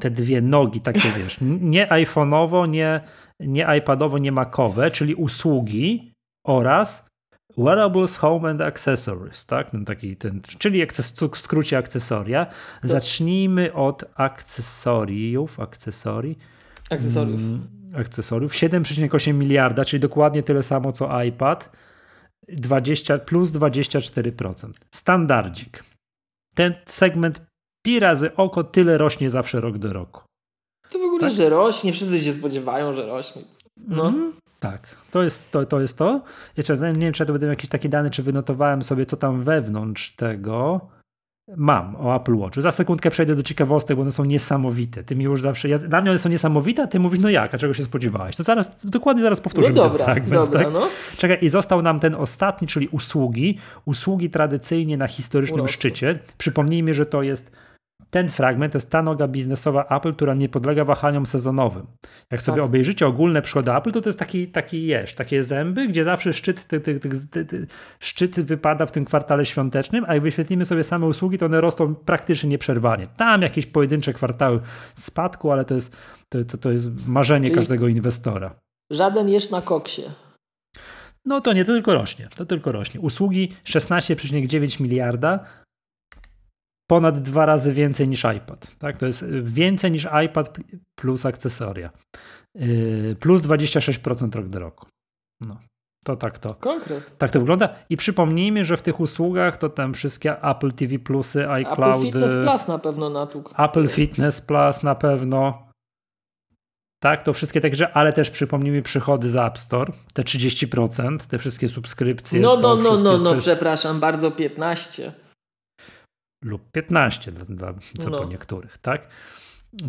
te dwie nogi takie, wiesz, nie iPhone'owo, nie, nie iPadowo, nie Macowe, czyli usługi oraz Wearables, Home and Accessories, tak? Ten taki, ten, czyli w skrócie akcesoria. Zacznijmy od akcesoriów, akcesorii. Akcesoriów. Mm, akcesoriów. 7,8 miliarda, czyli dokładnie tyle samo co iPad. 20, plus 24%. Standardzik. Ten segment pi razy oko tyle rośnie zawsze rok do roku. To w ogóle, tak? że rośnie, wszyscy się spodziewają, że rośnie. No. Mm, tak, to jest to, to jest to. Jeszcze nie wiem, czy ja to będę jakieś takie dane, czy wynotowałem sobie, co tam wewnątrz tego. Mam o Apple Watchu. Za sekundkę przejdę do ciekawostek, bo one są niesamowite. Ty mi już zawsze. Ja, dla mnie one są niesamowite, a ty mówisz, no jak, a czego się spodziewałeś? To zaraz, dokładnie zaraz powtórzymy. No dobra, fragment, dobra, tak? no. Czekaj, i został nam ten ostatni, czyli usługi. Usługi tradycyjnie na historycznym Urosły. szczycie. Przypomnijmy, że to jest ten fragment to jest ta noga biznesowa Apple, która nie podlega wahaniom sezonowym. Jak sobie Tak. obejrzycie ogólne przychody Apple, to to jest taki, taki jesz, takie zęby, gdzie zawsze szczyt, ty, ty, ty, szczyt wypada w tym kwartale świątecznym, a jak wyświetlimy sobie same usługi, to one rosną praktycznie nieprzerwanie. Tam jakieś pojedyncze kwartały spadku, ale to jest, to, to, to jest marzenie Czyli- każdego inwestora. Żaden jesz na koksie. No to nie, to tylko rośnie. To tylko rośnie. Usługi 16,9 miliarda, ponad dwa razy więcej niż iPad. Tak? To jest y, więcej niż iPad pl- plus akcesoria. Yy, Plus 26% rok do roku. No, to tak to. Konkret. Tak to wygląda. I przypomnijmy, że w tych usługach to tam wszystkie Apple TV Plusy, Apple iCloud, Fitness Plus na pewno natłukł. Apple Fitness Plus na pewno. Tak, to wszystkie grze, ale też przypomnijmy przychody z App Store, te 30%, te wszystkie subskrypcje. No, no, no, no, no, przepraszam bardzo, 15. lub 15 dla, dla co No. po niektórych, tak?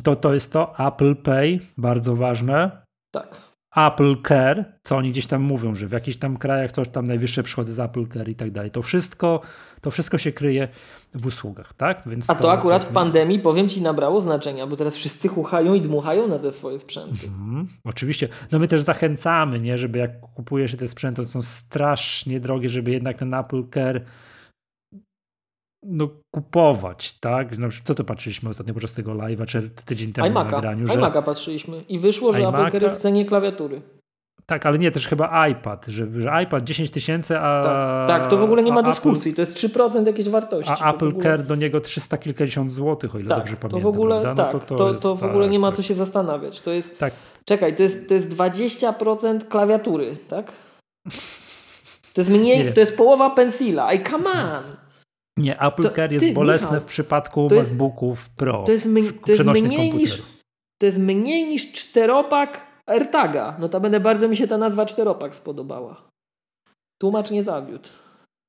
To, to jest to Apple Pay, bardzo ważne. Tak. Apple Care, co oni gdzieś tam mówią, że w jakichś tam krajach coś tam najwyższe przychody z Apple Care i tak dalej. To wszystko, to wszystko się kryje w usługach, tak? Więc A to akurat w pandemii, powiem Ci, nabrało znaczenia, bo teraz wszyscy chuchają i dmuchają na te swoje sprzęty. Mhm, oczywiście. No my też zachęcamy, nie, żeby jak kupujesz te sprzęty, to są strasznie drogie, żeby jednak ten Apple Care no, kupować, tak? No, co to patrzyliśmy ostatnio podczas tego live'a, czy tydzień temu na iMac'a, nagraniu, że iMac'a patrzyliśmy i wyszło, że Apple iMac'a- Care jest w cenie klawiatury. tak, ale nie, też chyba iPad, że, że iPad 10 tysięcy, a Tak, tak, to w ogóle nie ma Apple- dyskusji, to jest 3% jakiejś wartości. A To Apple ogóle- Care do niego 300 kilkadziesiąt złotych, o ile tak, dobrze to pamiętam. w ogóle, prawda? tak, No to, to, jest, w ogóle nie ma tak, co się zastanawiać. To jest, Tak, czekaj, to jest, to jest 20% klawiatury, tak? To jest mniej, Nie. to jest połowa pensila. Ej, come on! Nie, Apple To- Care jest ty, bolesne Michał, w przypadku to jest- MacBooków Pro. To jest, to jest mniej niż to jest mniej niż czteropak AirTaga. Notabene bardzo mi się ta nazwa czteropak spodobała. Tłumacz nie zawiódł.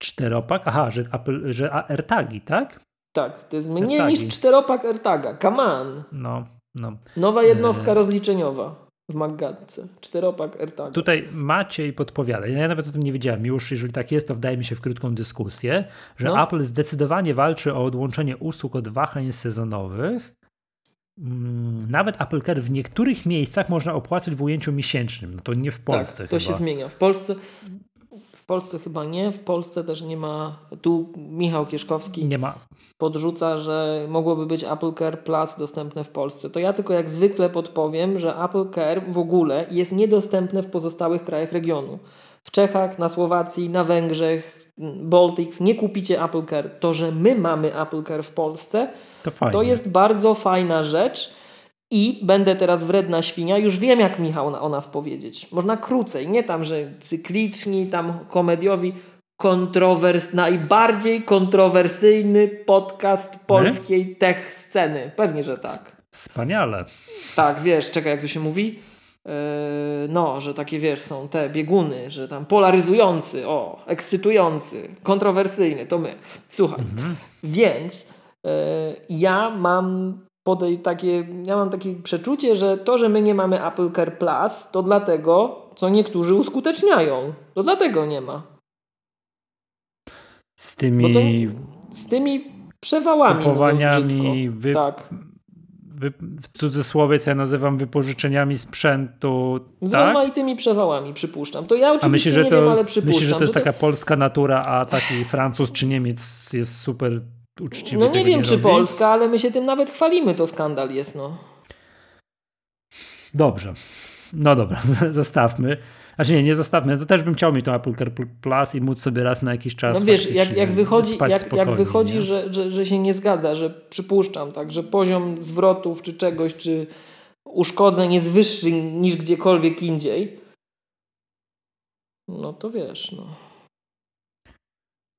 Czteropak? Aha, że, Apple, że AirTagi, tak? Tak, to jest mniej AirTagi. niż czteropak AirTaga. Come on. No, no. Nowa jednostka Eee. rozliczeniowa w Maggatce. Czteropak AirTaga. Tutaj Maciej podpowiada, ja nawet o tym nie wiedziałem, już jeżeli tak jest, to wdaje mi się w krótką dyskusję, że No. Apple zdecydowanie walczy o odłączenie usług od wahań sezonowych. Mm, Nawet Apple Care w niektórych miejscach można opłacać w ujęciu miesięcznym. No to nie w Polsce tak, to chyba. się zmienia. W Polsce, Polsce chyba nie, w Polsce też nie ma. Tu Michał Kieszkowski Nie ma. podrzuca, że mogłoby być Apple Care Plus dostępne w Polsce. To ja tylko jak zwykle podpowiem, że Apple Care w ogóle jest niedostępne w pozostałych krajach regionu. W Czechach, na Słowacji, na Węgrzech, Baltics nie kupicie Apple Care. To, że my mamy Apple Care w Polsce, To to jest bardzo fajna rzecz i będę teraz wredna świnia, już wiem jak Michał na- o nas powiedzieć. Można krócej, nie tam, że cykliczni, tam komediowi, kontrowers, najbardziej kontrowersyjny podcast polskiej tech sceny. Pewnie, że tak. Wspaniale. Tak, wiesz, czekaj, jak to się mówi? Yy, no, że takie, wiesz, są te bieguny, że tam polaryzujący, o, ekscytujący, kontrowersyjny, to my. Słuchaj, Mhm. więc yy, ja mam podej takie, ja mam takie przeczucie, że to, że my nie mamy Apple Care Plus, to dlatego, co niektórzy uskuteczniają. To dlatego nie ma. Z tymi to z tymi przewałami. kupowaniami, wy, Tak. wy, w cudzysłowie, co ja nazywam wypożyczeniami sprzętu. Z Tak? rozmaitymi przewałami, przypuszczam. To ja A oczywiście że nie to, wiem, ale przypuszczam. myślisz, że to jest że taka polska natura, a taki Francuz czy Niemiec jest super uczciwy? No nie wiem, czy robi? Polska, ale my się tym nawet chwalimy, to skandal jest, no. Dobrze. No dobra, zostawmy. Znaczy nie, nie zostawmy. To też bym chciał mieć tą Apple Care Plus i móc sobie raz na jakiś czas No wiesz, jak, jak wychodzi, jak, jak wychodzi nie? że, że, że się nie zgadza, że przypuszczam, tak, że poziom zwrotów czy czegoś, czy uszkodzeń jest wyższy niż gdziekolwiek indziej, no to wiesz, no.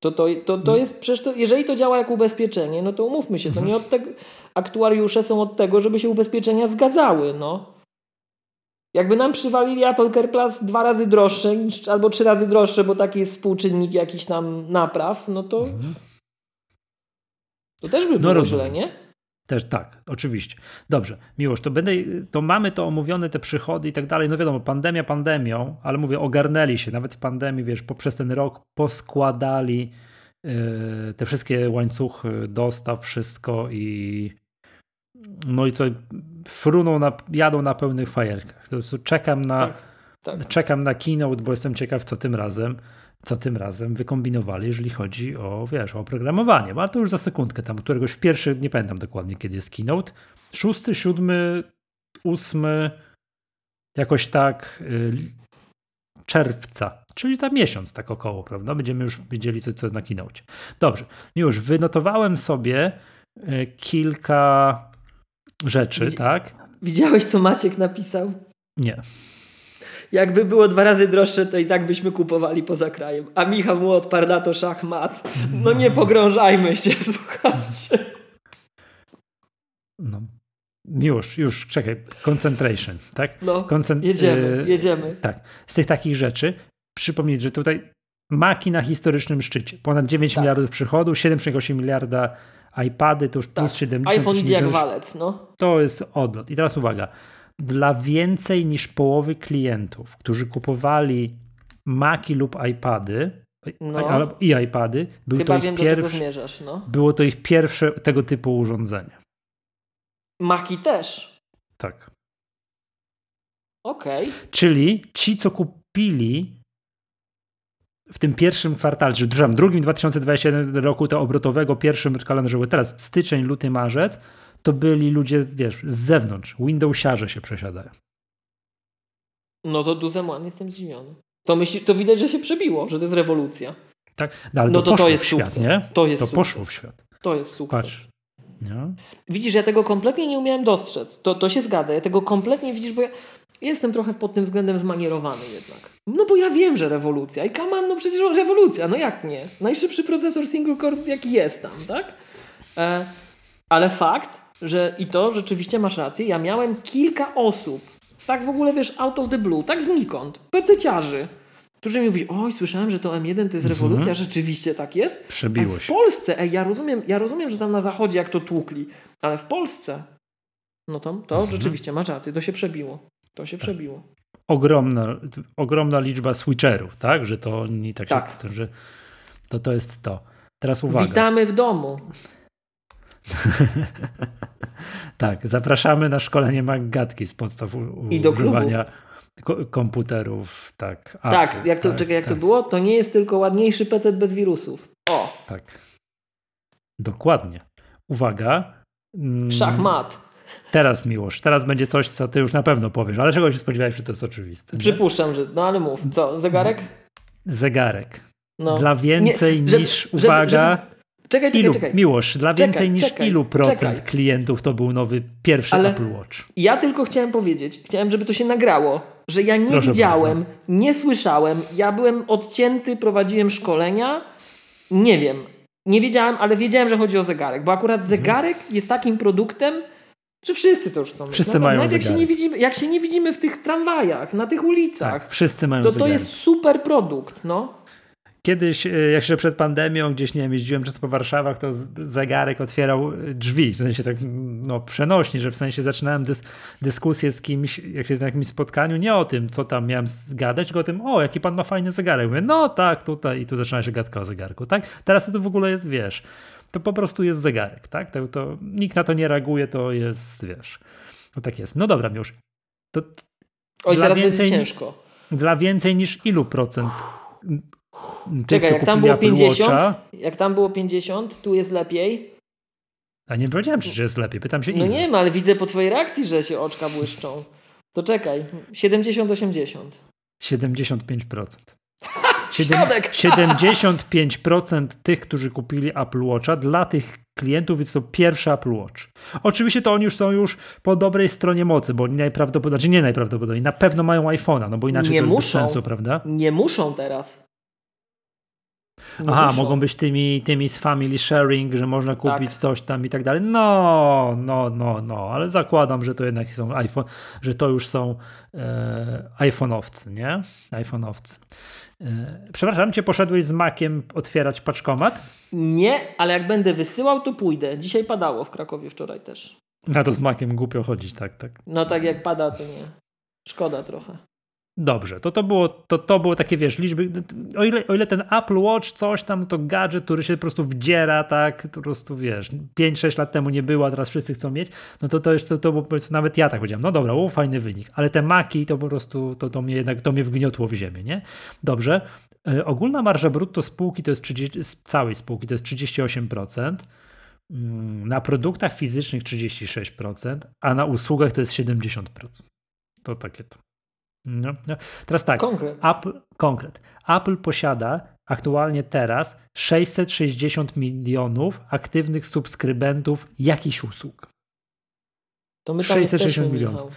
To, to, to, to jest przecież to, jeżeli to działa jak ubezpieczenie, no to umówmy się, to nie od tego, aktuariusze są od tego, żeby się ubezpieczenia zgadzały, no. Jakby nam przywalili Apple Care Plus dwa razy droższe, albo trzy razy droższe, bo taki jest współczynnik jakiś tam napraw, no to, Mhm. to też by było rozumiem. źle, nie? Też tak, oczywiście. Dobrze, miłość, to będę, to mamy to omówione, te przychody i tak dalej. No wiadomo, pandemia pandemią, ale mówię, ogarnęli się, nawet w pandemii, wiesz, poprzez ten rok poskładali te wszystkie łańcuchy dostaw, wszystko i no i to fruną, na, jadą na pełnych fajerkach. czekam na, tak, tak. czekam na keynote, bo jestem ciekaw, co tym razem co tym razem wykombinowali, jeżeli chodzi o, wiesz, o oprogramowanie. Ale to już za sekundkę, tam któregoś w pierwszy, nie pamiętam dokładnie kiedy jest keynote, szósty, siódmy, ósmy, jakoś tak y, czerwca, czyli za miesiąc tak około, prawda? Będziemy już widzieli, co, co jest na keynote. Dobrze, już wynotowałem sobie y, kilka rzeczy, Widzi tak? Widziałeś, co Maciek napisał? Nie. Jakby było dwa razy droższe, to i tak byśmy kupowali poza krajem. A Michał mu odparł na to szachmat. No nie pogrążajmy się, słuchajcie. No. Już, już, czekaj. Concentration, tak? No, Koncent jedziemy, jedziemy. Tak. Z tych takich rzeczy przypomnieć, że tutaj maki na historycznym szczycie. Ponad 9 tak. miliardów przychodu, 7,8 miliarda iPady, to już tak. plus 70. iPhone jak walec, no. To jest odlot. I teraz uwaga dla więcej niż połowy klientów, którzy kupowali Maki lub iPady no. i iPady, był Chyba to wiem, zmierzasz, no. było to ich pierwsze tego typu urządzenie. Maki też. Tak. Okej. Okay. Czyli ci, co kupili w tym pierwszym kwartale, czy w drugim 2021 roku to obrotowego, pierwszym kalendarzu, teraz styczeń, luty, marzec, to byli ludzie, wiesz, z zewnątrz. Windowsiarze się przesiadają. No to Duzem One jestem zdziwiony. To, myśli, to widać, że się przebiło, że to jest rewolucja. Tak, no, ale no to, to, to jest świat, świat, nie? To jest to sukces. poszło w świat. To jest sukces. Patrz. Nie? Widzisz, ja tego kompletnie nie umiałem dostrzec. To, to się zgadza. Ja tego kompletnie widzisz, bo ja jestem trochę pod tym względem zmanierowany jednak. No bo ja wiem, że rewolucja. I kaman, no przecież rewolucja. No jak nie? Najszybszy procesor single core jaki jest tam, tak? E, ale fakt, że i to rzeczywiście masz rację, ja miałem kilka osób, tak w ogóle wiesz, out of the blue, tak znikąd, pececiarzy, którzy mi mówili, oj, słyszałem, że to M1 to jest mhm. rewolucja, mhm. rzeczywiście tak jest. Przebiło. W Polsce, ej, ja rozumiem, ja rozumiem, że tam na zachodzie jak to tłukli, ale w Polsce, no to, to mhm. rzeczywiście masz rację, to się przebiło. To się tak. przebiło. Ogromna, ogromna liczba switcherów, tak? Że to nie tak, tak. Się, że to, to jest to. Teraz uwaga. Witamy w domu. tak, zapraszamy na szkolenie Maggatki z podstaw I do używania komputerów. Tak, tak jak to, tak, czekaj, jak tak. to było? To nie jest tylko ładniejszy PC bez wirusów. O! Tak. Dokładnie. Uwaga. Mm, Szachmat. Teraz miłość. Teraz będzie coś, co ty już na pewno powiesz, ale czego się spodziewałeś, że to jest oczywiste. Przypuszczam, nie? że. No ale mów. Co? Zegarek? Zegarek. No. Dla więcej nie, niż, żeby, uwaga, żeby, Czekaj, czekaj, ilu, czekaj. Miłosz, dla więcej czekaj, niż czekaj, ilu procent czekaj. klientów to był nowy pierwszy Ale Apple Watch? Ja tylko chciałem powiedzieć, chciałem, żeby to się nagrało, że ja nie Proszę widziałem, bardzo. nie słyszałem, ja byłem odcięty, prowadziłem szkolenia, nie wiem, nie wiedziałem, ale wiedziałem, że chodzi o zegarek, bo akurat mhm. zegarek mhm. jest takim produktem, że wszyscy to już chcą Wszyscy mają Nawet jak się, nie widzimy, jak się nie widzimy w tych tramwajach, na tych ulicach, tak, wszyscy mają to zegarek. to jest super produkt, no. Kiedyś, e, jak jeszcze przed pandemią, gdzieś nie wiem, jeździłem często po Warszawach, to zegarek otwierał e, drzwi, w sensie tak no, przenośnie, że w sensie zaczynałem dys dyskusję z kimś, jak się na jakimś spotkaniu, nie o tym, co tam miałem zgadać, tylko o tym, o, jaki pan ma fajny zegarek. Mówię, no tak, tutaj i tu zaczyna się gadka o zegarku, tak? Teraz to w ogóle jest, wiesz, to po prostu jest zegarek, tak? To, to nikt na to nie reaguje, to jest, wiesz, no tak jest. No dobra, już. To Oj, teraz więcej, będzie ciężko. Dla więcej niż ilu procent Czekaj, jak tam było 50, Watcha, jak tam było 50, tu jest lepiej. A nie powiedziałem że jest lepiej, pytam się No nie wiem, ale widzę po twojej reakcji, że się oczka błyszczą. To czekaj, 70-80. 75%. 7, 75% tych, którzy kupili Apple Watcha, dla tych klientów jest to pierwszy Apple Watch. Oczywiście to oni już są już po dobrej stronie mocy, bo najprawdopodobniej, znaczy nie najprawdopodobniej, na pewno mają iPhone'a, no bo inaczej nie to muszą, sensu, prawda? Nie muszą teraz. Aha, muszą. mogą być tymi, tymi z family sharing, że można kupić tak. coś tam i tak dalej. No, no, no, no, ale zakładam, że to jednak są iPhone, że to już są e, iPhone'owcy, nie? iPhone'owcy. E, przepraszam, cię poszedłeś z makiem otwierać paczkomat? Nie, ale jak będę wysyłał, to pójdę. Dzisiaj padało w Krakowie wczoraj też. No to z makiem głupio chodzić, tak, tak. No tak jak pada, to nie. Szkoda trochę. Dobrze, to to było, to, to było takie, wiesz, liczby, o ile, o ile ten Apple Watch coś tam, to gadżet, który się po prostu wdziera, tak, po prostu, wiesz, 5-6 lat temu nie było, a teraz wszyscy chcą mieć, no to to już, to, to, nawet ja tak powiedziałem, no dobra, o, fajny wynik, ale te Maki to po prostu, to, to mnie jednak, to mnie wgniotło w ziemię, nie? Dobrze, e, ogólna marża brutto spółki to jest 30, całej spółki to jest 38%, mm, na produktach fizycznych 36%, a na usługach to jest 70%. To takie to. No, no. Teraz tak. Konkret. Apple, konkret. Apple posiada aktualnie teraz 660 milionów aktywnych subskrybentów jakichś usług. To my tam 660 milionów. Michał.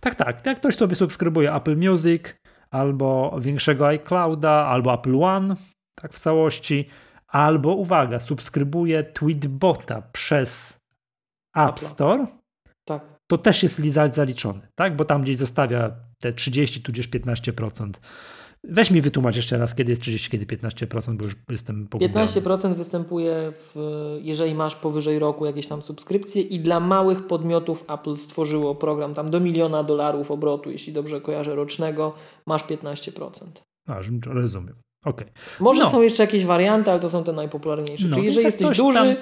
Tak, tak. Jak ktoś sobie subskrybuje Apple Music, albo większego iClouda, albo Apple One, tak w całości, albo uwaga, subskrybuje Tweetbota przez App Store, tak. to też jest zaliczony, tak? Bo tam gdzieś zostawia te 30 tudzież 15%. Weź mi wytłumacz jeszcze raz, kiedy jest 30, kiedy 15%, bo już jestem pogubiony. 15% występuje, w, jeżeli masz powyżej roku jakieś tam subskrypcje i dla małych podmiotów Apple stworzyło program tam do miliona dolarów obrotu, jeśli dobrze kojarzę, rocznego, masz 15%. A, rozumiem. Okay. Może no. są jeszcze jakieś warianty, ale to są te najpopularniejsze. No, Czyli jeżeli jesteś duży tam...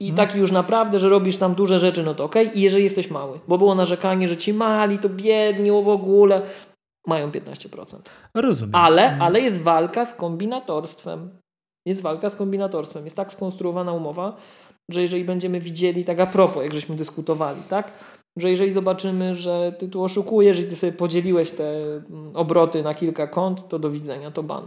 i hmm. taki już naprawdę, że robisz tam duże rzeczy, no to ok. I jeżeli jesteś mały, bo było narzekanie, że ci mali to biedni w ogóle, mają 15%. Rozumiem. Ale, hmm. ale jest walka z kombinatorstwem. Jest walka z kombinatorstwem. Jest tak skonstruowana umowa, że jeżeli będziemy widzieli, tak a propos, jak żeśmy dyskutowali, tak? Że jeżeli zobaczymy, że ty tu oszukujesz i ty sobie podzieliłeś te mm, obroty na kilka kont, to do widzenia, to ban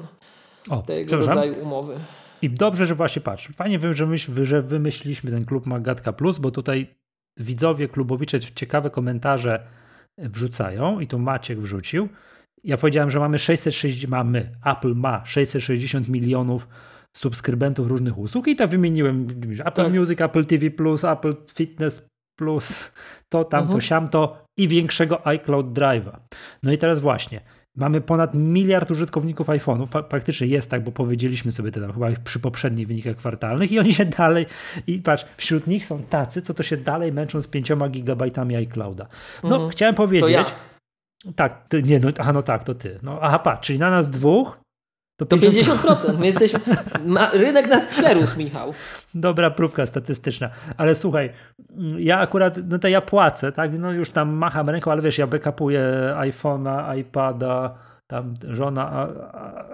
o, tego rodzaju umowy. I dobrze, że właśnie patrz. Fajnie, że, myśl, że wymyśliliśmy ten klub Magatka Plus, bo tutaj widzowie klubowicze ciekawe komentarze wrzucają i tu Maciek wrzucił. Ja powiedziałem, że mamy 660, mamy, Apple ma 660 milionów subskrybentów różnych usług i tak wymieniłem Apple tak. Music, Apple TV+, Apple Fitness Plus, to, tam, mhm. to, siam, to i większego iCloud Drive'a. No i teraz właśnie, Mamy ponad miliard użytkowników iPhone'ów. Praktycznie jest tak, bo powiedzieliśmy sobie to tam chyba przy poprzednich wynikach kwartalnych i oni się dalej, i patrz, wśród nich są tacy, co to się dalej męczą z 5 gigabajtami iClouda. No, mhm. chciałem powiedzieć. Ja. Tak, ty, nie, no, aha, no tak, to ty. No, aha, patrz, czyli na nas dwóch to 50%. To 50%. My jesteśmy, ma, rynek nas przerósł, Michał. Dobra próbka statystyczna. Ale słuchaj, ja akurat, no to ja płacę, tak? No już tam macham ręką, ale wiesz, ja backupuję iPhone'a, iPada, tam żona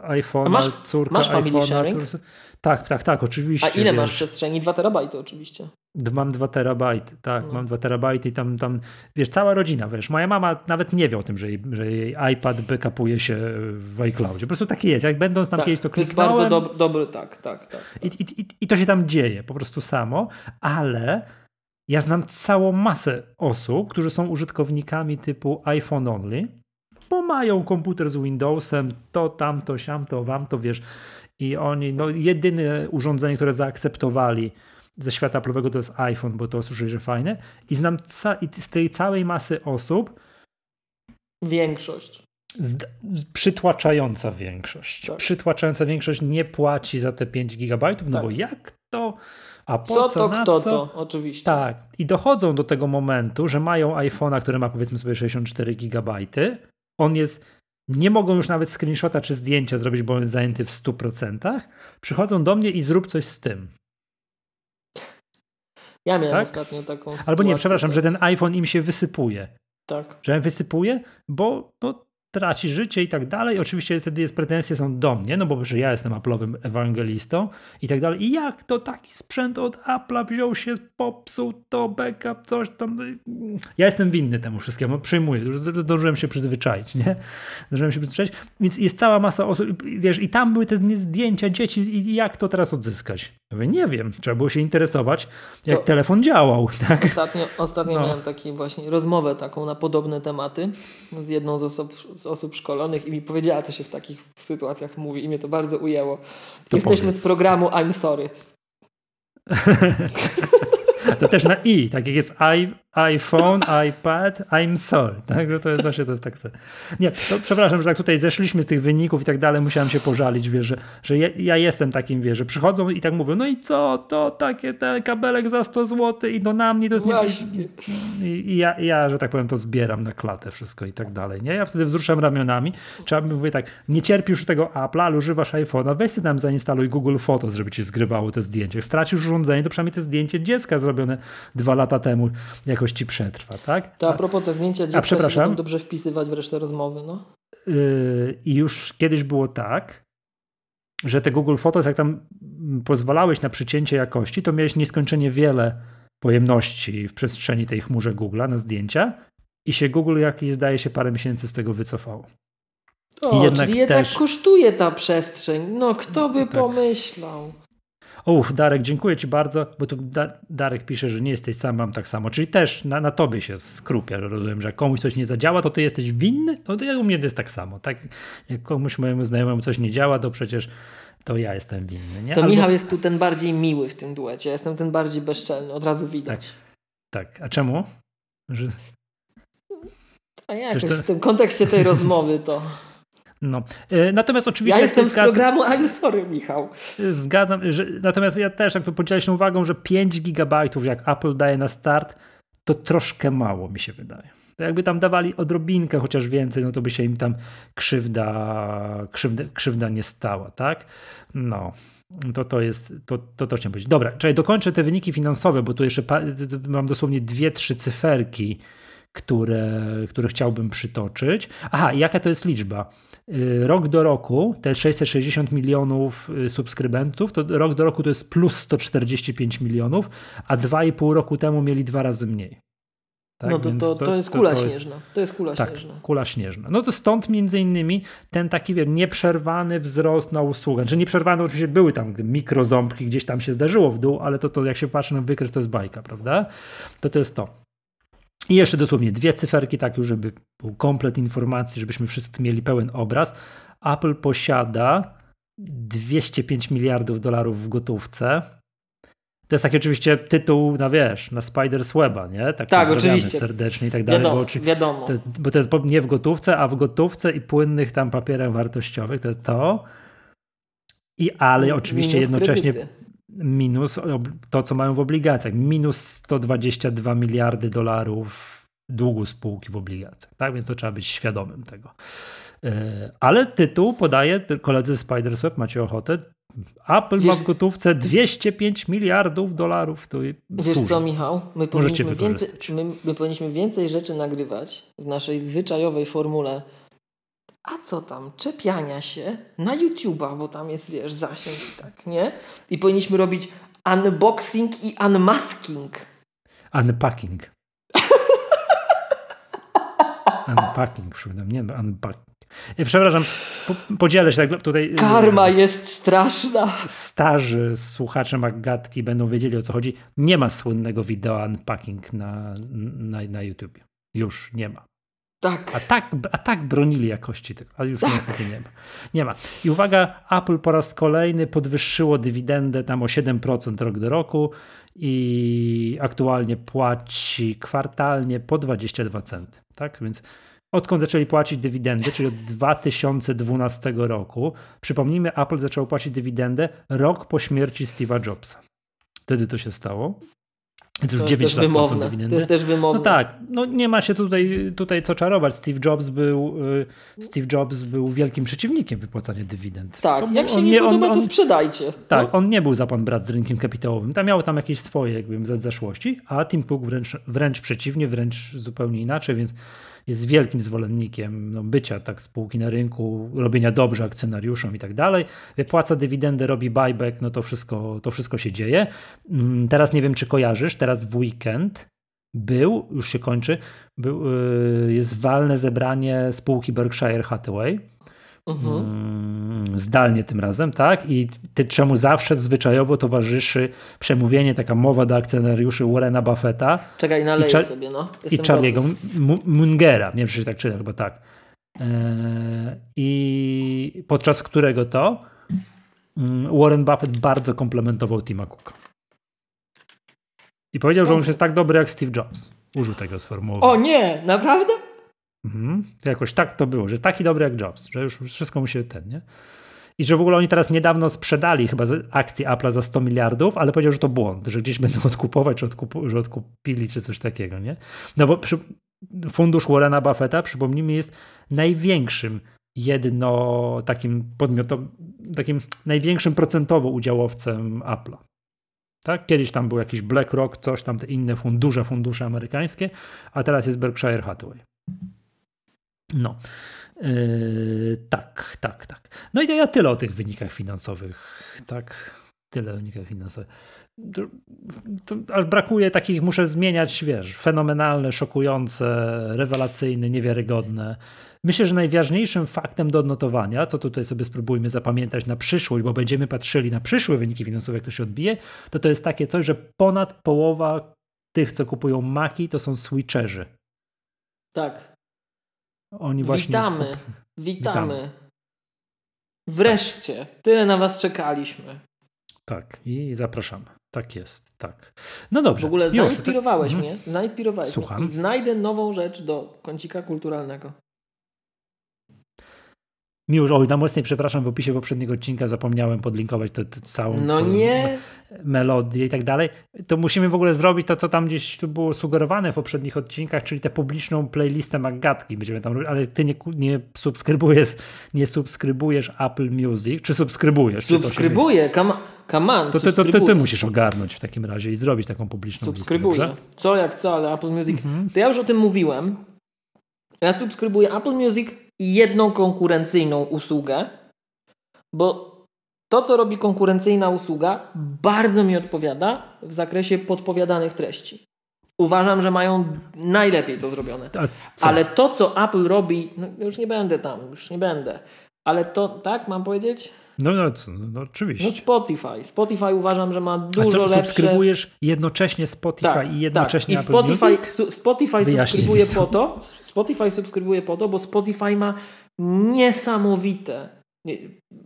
iPhone'a, córka masz iPhone'a. Tak, tak, tak, oczywiście. A ile wiesz. masz przestrzeni? 2 terabajty oczywiście. Mam 2 terabajty, tak, no. mam 2 terabajty i tam, tam, wiesz, cała rodzina, wiesz, moja mama nawet nie wie o tym, że jej, że jej iPad backupuje się w iCloudzie. Po prostu tak jest, jak będąc tam tak, kiedyś to kliknąłem. To jest bardzo dob dobry, tak, tak, tak. I, i, i, I to się tam dzieje po prostu samo, ale ja znam całą masę osób, którzy są użytkownikami typu iPhone only, bo mają komputer z Windowsem, to tamto, siamto, wam to, wiesz, i oni, no jedyne urządzenie, które zaakceptowali ze świata Apple'owego to jest iPhone, bo to słyszę, że fajne. I znam ca i z tej całej masy osób większość. przytłaczająca większość. Tak. Przytłaczająca większość nie płaci za te 5 gigabajtów, no tak. bo jak to? A po co, co to, kto co? to? Oczywiście. Tak. I dochodzą do tego momentu, że mają iPhone'a, który ma powiedzmy sobie 64 gigabajty. On jest nie mogą już nawet screenshota czy zdjęcia zrobić, bo on jest zajęty w 100%. Przychodzą do mnie i zrób coś z tym. Ja miałem tak? ostatnio taką sytuację. Albo nie, przepraszam, tak. że ten iPhone im się wysypuje. Tak. Że wysypuje, bo no, traci życie i tak dalej. Oczywiście wtedy jest pretensje są do mnie, no bo że ja jestem Apple'owym ewangelistą i tak dalej. I jak to taki sprzęt od Apple'a wziął się, popsuł to, backup, coś tam. Ja jestem winny temu wszystkiemu, przyjmuję. Już zdążyłem się przyzwyczaić, nie? Zdążyłem się przyzwyczaić. Więc jest cała masa osób, wiesz, i tam były te zdjęcia dzieci i jak to teraz odzyskać? Ja mówię, nie wiem, trzeba było się interesować, jak to telefon działał. Tak? Ostatnio, ostatnio no. miałem taką właśnie rozmowę taką na podobne tematy z jedną z osób, z osób szkolonych i mi powiedziała, co się w takich sytuacjach mówi i mnie to bardzo ujęło. To Jesteśmy powiedz. z programu I'm sorry. to też na i, tak jak jest I, iPhone, iPad, I'm sorry. Także to jest właśnie to jest tak. Nie, to przepraszam, że tak tutaj zeszliśmy z tych wyników i tak dalej, musiałem się pożalić, wiesz, że, że ja, jestem takim, wiesz, że przychodzą i tak mówią, no i co, to takie ten kabelek za 100 zł i do na mnie to jest nie... I, I, ja, ja, że tak powiem, to zbieram na klatę wszystko i tak dalej, nie? Ja wtedy wzruszam ramionami, trzeba by mówię tak, nie cierpisz tego Apple'a, ale używasz iPhone'a, weź sobie tam zainstaluj Google Photos, żeby ci zgrywało te zdjęcia. Jak stracisz urządzenie, to przynajmniej te zdjęcie dziecka zrobione dwa lata temu jakoś przetrwa, tak? To a propos te zdjęcia dziecka a, przepraszam. dobrze wpisywać w resztę rozmowy, no. Yy, I już kiedyś było tak, że te Google Photos, jak tam pozwalałeś na przycięcie jakości, to miałeś nieskończenie wiele pojemności w przestrzeni tej chmurze Google'a na zdjęcia i się Google jakieś zdaje się parę miesięcy z tego wycofało. O, I jednak jednak też... kosztuje ta przestrzeń. No kto by tak. pomyślał? Uff, Darek, dziękuję Ci bardzo, bo tu da Darek pisze, że nie jesteś sam, mam tak samo. Czyli też na, na Tobie się skrupia, że rozumiem, że jak komuś coś nie zadziała, to Ty jesteś winny? No to ja u mnie jest tak samo. Tak? Jak komuś mojemu znajomemu coś nie działa, to przecież to ja jestem winny. Nie? To Albo... Michał jest tu ten bardziej miły w tym duecie. Ja jestem ten bardziej bezczelny, od razu widać. Tak, tak. a czemu? Że... A jak to... w tym kontekście tej rozmowy to... No. E, natomiast oczywiście. Ja jestem z zgadzam, programu I'm sorry, Michał. Zgadzam, że, natomiast ja też jakby podzielę się uwagą, że 5 gigabajtów, jak Apple daje na start, to troszkę mało mi się wydaje. To jakby tam dawali odrobinkę chociaż więcej, no to by się im tam krzywda, krzywda, krzywda nie stała, tak? No. To, to jest, to, to, to chciałem powiedzieć. Dobra, czyli dokończę te wyniki finansowe, bo tu jeszcze mam dosłownie dwie, trzy cyferki, które, które chciałbym przytoczyć. Aha, jaka to jest liczba? Y, rok do roku, te 660 milionów y, subskrybentów, to rok do roku to jest plus 145 milionów, a 2,5 roku temu mieli dwa razy mniej. Tak? No to, to, to, to, jest kula to, śnieżna. To jest kula tak, śnieżna. Kula śnieżna. No to stąd między innymi ten taki wie, nieprzerwany wzrost na usługę. Znaczy nieprzerwany oczywiście były tam mikroząbki, gdzieś tam się zdarzyło w dół, ale to, to jak się patrzy na wykres, to jest bajka, prawda? To to jest to. I jeszcze dosłownie dwie cyferki, tak już, żeby był komplet informacji, żebyśmy wszyscy mieli pełen obraz. Apple posiada 205 miliardów dolarów w gotówce. To jest taki oczywiście tytuł na wiesz, na Spider's Weba, nie? Tak, tak oczywiście. serdecznie i tak dalej. Wiadomo, bo, wiadomo. To jest, bo to jest nie w gotówce, a w gotówce i płynnych tam papierach wartościowych. To jest to. I ale oczywiście jednocześnie kredyty minus to, co mają w obligacjach. Minus 122 miliardy dolarów długu spółki w obligacjach. Tak więc to trzeba być świadomym tego. E, ale tytuł podaje koledzy z Spidersweb, macie ochotę. Apple Wiesz, ma w gotówce 205 miliardów dolarów. To Wiesz służy. co, Michał? My powinniśmy, więcej, my, my powinniśmy więcej rzeczy nagrywać w naszej zwyczajowej formule a co tam, czepiania się na YouTube'a, bo tam jest, wiesz, zasięg i tak, nie? I powinniśmy robić unboxing i unmasking. Unpacking. unpacking, przypominam, nie no, unpacking. Przepraszam, po, podzielę się tak tutaj. Karma z, jest straszna. Starzy słuchacze Magatki będą wiedzieli o co chodzi. Nie ma słynnego wideo unpacking na, na, na YouTube. Już nie ma. Tak. A tak, a tak bronili jakości tego, ale już tak. niestety nie ma. Nie ma. I uwaga, Apple po raz kolejny podwyższyło dywidendę tam o 7% rok do roku i aktualnie płaci kwartalnie po 22 centy. Tak? Więc odkąd zaczęli płacić dywidendy, czyli od 2012 roku, przypomnijmy, Apple zaczął płacić dywidendę rok po śmierci Steve'a Jobsa. Wtedy to się stało. To, już 9 lat wymowne. To jest też wymowne. No tak, no nie ma się tutaj, tutaj co czarować. Steve Jobs był y, Steve Jobs był wielkim przeciwnikiem wypłacania dywidend. Tak, to jak się nie podoba, on, to sprzedajcie. Tak, no? on nie był za pan brat z rynkiem kapitałowym. Tam miał tam jakieś swoje jakby z zaszłości, a Tim Cook wręcz, wręcz przeciwnie, wręcz zupełnie inaczej, więc jest wielkim zwolennikiem no, bycia tak spółki na rynku, robienia dobrze akcjonariuszom i tak dalej. Wypłaca dywidendę, robi buyback, no to wszystko, to wszystko się dzieje. Mm, teraz nie wiem, czy kojarzysz, teraz w weekend był, już się kończy, był, y, jest walne zebranie spółki Berkshire Hathaway Mhm. Mm, zdalnie tym razem, tak? I ty, czemu zawsze zwyczajowo towarzyszy przemówienie, taka mowa do akcjonariuszy Warrena Buffetta. Czekaj, naleję sobie, no. Jestem I Charlie'ego Mungera, nie wiem, czy tak czyta, chyba tak. Eee, I podczas którego to mm, Warren Buffett bardzo komplementował Tima Cooka. I powiedział, że on już jest tak dobry jak Steve Jobs. Użył tego sformułowania. O nie, naprawdę? Mhm. Jakoś tak to było, że taki dobry jak Jobs, że już wszystko mu się ten, nie? I że w ogóle oni teraz niedawno sprzedali chyba akcje Apple'a za 100 miliardów, ale powiedział, że to błąd, że gdzieś będą odkupować, że, odkupu, że odkupili czy coś takiego, nie? No bo przy, fundusz Warrena Buffetta, przypomnijmy, jest największym jedno takim podmiotom, takim największym procentowo udziałowcem Apple'a. Tak? Kiedyś tam był jakiś BlackRock, coś tam, te inne fundusze, fundusze amerykańskie, a teraz jest Berkshire Hathaway. No. Yy, tak, tak, tak. No i to ja tyle o tych wynikach finansowych. Tak, tyle o wynikach finansowych. To, to aż brakuje takich, muszę zmieniać, wiesz, fenomenalne, szokujące, rewelacyjne, niewiarygodne. Myślę, że najważniejszym faktem do odnotowania, co tutaj sobie spróbujmy zapamiętać na przyszłość, bo będziemy patrzyli na przyszłe wyniki finansowe, jak to się odbije, to to jest takie coś, że ponad połowa tych, co kupują Maki, to są switcherzy. Tak. Oni właśnie. Witamy. Witamy. Witamy. Wreszcie. Tyle na Was czekaliśmy. Tak, i zapraszamy. Tak jest, tak. No dobrze. W ogóle zainspirowałeś to... mnie. Zainspirowałeś Słucham. mnie. Znajdę nową rzecz do kącika kulturalnego. Miłosz, oj, na mocniej przepraszam, w opisie poprzedniego odcinka zapomniałem podlinkować tę całą no nie. melodię i tak dalej. To musimy w ogóle zrobić to, co tam gdzieś tu było sugerowane w poprzednich odcinkach, czyli tę publiczną playlistę Magatki. Będziemy tam robić, ale ty nie, nie subskrybujesz, nie subskrybujesz Apple Music, czy subskrybujesz? Subskrybuję, come, come on, to, to, to, to, ty musisz ogarnąć w takim razie i zrobić taką publiczną subskrybuję. listę. Subskrybuję. Co jak co, ale Apple Music. Mhm. To ja już o tym mówiłem. Ja subskrybuję Apple Music i jedną konkurencyjną usługę, bo to, co robi konkurencyjna usługa, bardzo mi odpowiada w zakresie podpowiadanych treści. Uważam, że mają najlepiej to zrobione. Ale to, co Apple robi, no już nie będę tam, już nie będę. Ale to, tak mam powiedzieć? No, no, no, no oczywiście. No Spotify. Spotify uważam, że ma dużo A co, lepsze... subskrybujesz jednocześnie Spotify tak, i jednocześnie tak. I Spotify, Spotify subskrybuje po to, Spotify subskrybuje po to, bo Spotify ma niesamowite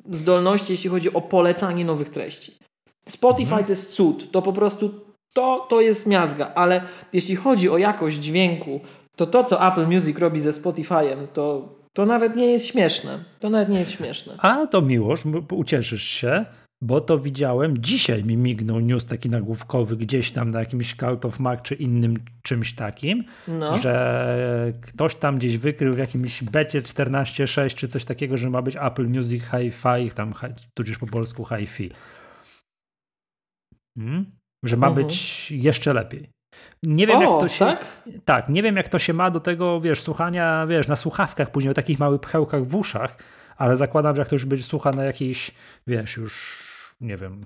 zdolności, jeśli chodzi o polecanie nowych treści. Spotify mhm. to jest cud. To po prostu to, to jest miazga, ale jeśli chodzi o jakość dźwięku, to to, co Apple Music robi ze Spotify'em, to to nawet nie jest śmieszne. To nawet nie jest śmieszne. A to miłość, ucieszysz się, bo to widziałem. Dzisiaj mi mignął news taki nagłówkowy gdzieś tam na jakimś Cult of Mac czy innym czymś takim, no. że ktoś tam gdzieś wykrył w jakimś becie 14.6 czy coś takiego, że ma być Apple Music Hi-Fi, tam tudzież po polsku Hi-Fi. Hmm? Że ma mhm. być jeszcze lepiej. Nie wiem, o, jak to się. Tak? tak, nie wiem, jak to się ma do tego, wiesz, słuchania, wiesz, na słuchawkach, później o takich małych pchełkach w uszach, ale zakładam, że jak to już będzie słucha na jakiejś, wiesz, już nie wiem,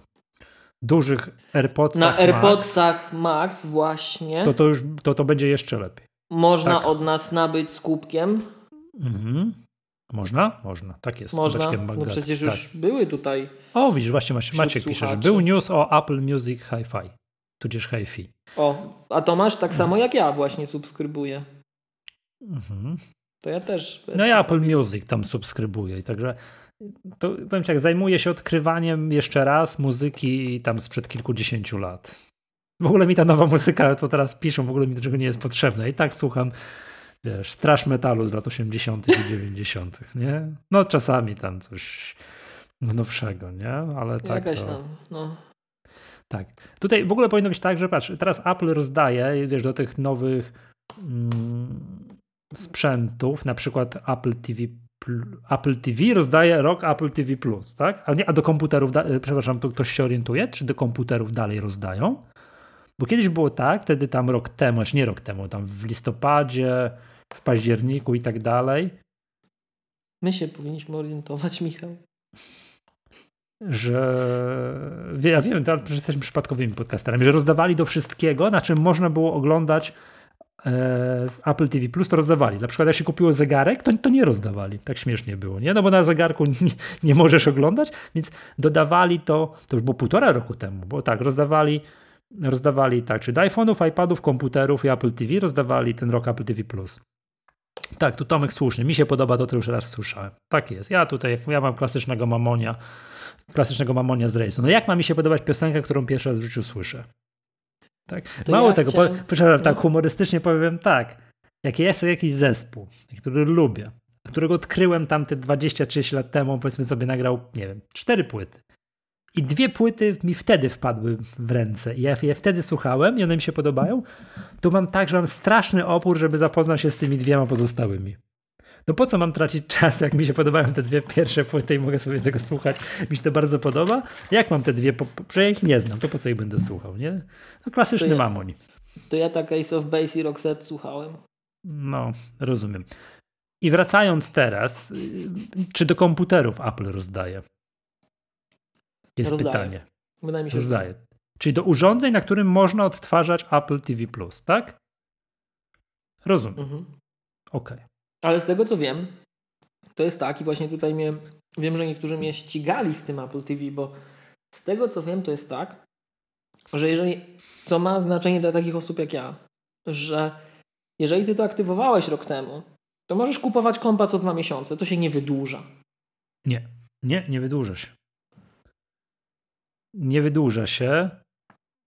dużych AirPodsach. Na AirPodsach Max, Max właśnie. To to już to, to będzie jeszcze lepiej. Można tak. od nas nabyć z kubkiem. Mhm. Można? Można, tak jest. Można, no przecież tak. już były tutaj. O, widzisz, właśnie Maciek pisze, że był news o Apple Music Hi-Fi, tudzież Hi-Fi. O, a Tomasz tak samo jak ja właśnie subskrybuje. Mhm. To ja też. No ja Apple Music tam subskrybuję i także to powiem tak, zajmuję się odkrywaniem jeszcze raz muzyki tam sprzed kilkudziesięciu lat. W ogóle mi ta nowa muzyka, co teraz piszą, w ogóle mi do czego nie jest potrzebna. I tak słucham, wiesz, trash metalu z lat 80. i 90., nie? No czasami tam coś nowszego, nie? Ale tak Jakaś to... tam, no. Tak. Tutaj w ogóle powinno być tak, że patrz, teraz Apple rozdaje, wiesz, do tych nowych mm, sprzętów, na przykład Apple TV Apple TV rozdaje rok Apple TV Plus, tak? A, nie, a do komputerów, e, przepraszam, to ktoś się orientuje, czy do komputerów dalej rozdają? Bo kiedyś było tak, wtedy tam rok temu, znaczy nie rok temu, tam w listopadzie, w październiku i tak dalej. My się powinniśmy orientować, Michał że ja wiem, że jesteśmy przypadkowymi podcasterami, że rozdawali do wszystkiego, na czym można było oglądać e, Apple TV Plus, to rozdawali. Na przykład jak się kupiło zegarek, to, to nie rozdawali. Tak śmiesznie było, nie? No bo na zegarku nie, nie możesz oglądać, więc dodawali to, to już było półtora roku temu, bo tak, rozdawali rozdawali tak, czy iPhone'ów, iPadów, komputerów i Apple TV rozdawali ten rok Apple TV Plus. Tak, tu Tomek słusznie. Mi się podoba to, co już raz słyszałem. Tak jest. Ja tutaj, ja mam klasycznego mamonia, klasycznego mamonia z rejsu. No jak ma mi się podobać piosenka, którą pierwszy raz w życiu słyszę? Tak. Mało ja tego, chciałem... przepraszam, tak no. humorystycznie powiem tak. Jak jest jakiś zespół, który lubię, którego odkryłem tam te 20-30 lat temu, powiedzmy sobie nagrał, nie wiem, cztery płyty. I dwie płyty mi wtedy wpadły w ręce. I ja je wtedy słuchałem i one mi się podobają. To mam tak, że mam straszny opór, żeby zapoznać się z tymi dwiema pozostałymi. No po co mam tracić czas, jak mi się podobają te dwie pierwsze płyty i mogę sobie tego słuchać, mi się to bardzo podoba. Jak mam te dwie, że ja ich nie znam, to po co ich będę słuchał, nie? No klasyczny to ja, mamoń. To ja tak Ace of Base i Roxette słuchałem. No, rozumiem. I wracając teraz, czy do komputerów Apple rozdaje? Jest rozdaje. pytanie. Wydaje mi się, rozdaje. Że... Czyli do urządzeń, na którym można odtwarzać Apple TV+, tak? Rozumiem. Mhm. Okej. Okay. Ale z tego co wiem, to jest tak i właśnie tutaj mnie, wiem, że niektórzy mnie ścigali z tym Apple TV, bo z tego co wiem, to jest tak, że jeżeli, co ma znaczenie dla takich osób jak ja, że jeżeli ty to aktywowałeś rok temu, to możesz kupować kompa co dwa miesiące, to się nie wydłuża. Nie, nie, nie wydłuża się. Nie wydłuża się.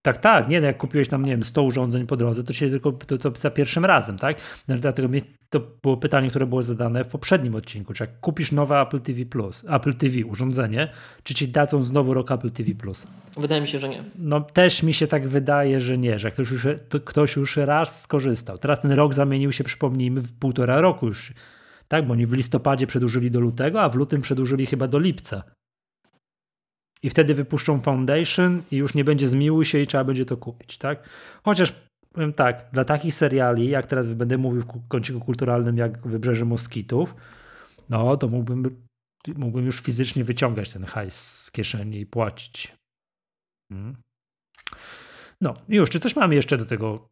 Tak, tak, nie, no jak kupiłeś tam, nie wiem, 100 urządzeń po drodze, to się tylko to, to za pierwszym razem, tak? No, dlatego to było pytanie, które było zadane w poprzednim odcinku, czy jak kupisz nowe Apple TV Plus, Apple TV urządzenie, czy ci dadzą znowu rok Apple TV Plus? Wydaje mi się, że nie. No też mi się tak wydaje, że nie, że ktoś już, ktoś już raz skorzystał. Teraz ten rok zamienił się, przypomnijmy, w półtora roku już, tak? Bo oni w listopadzie przedłużyli do lutego, a w lutym przedłużyli chyba do lipca. I wtedy wypuszczą Foundation i już nie będzie zmiłuj się i trzeba będzie to kupić, tak? Chociaż powiem tak, dla takich seriali, jak teraz będę mówił w kąciku kulturalnym, jak Wybrzeże Moskitów, no to mógłbym, mógłbym już fizycznie wyciągać ten hajs z kieszeni i płacić. Hmm. No, już, czy coś mamy jeszcze do tego,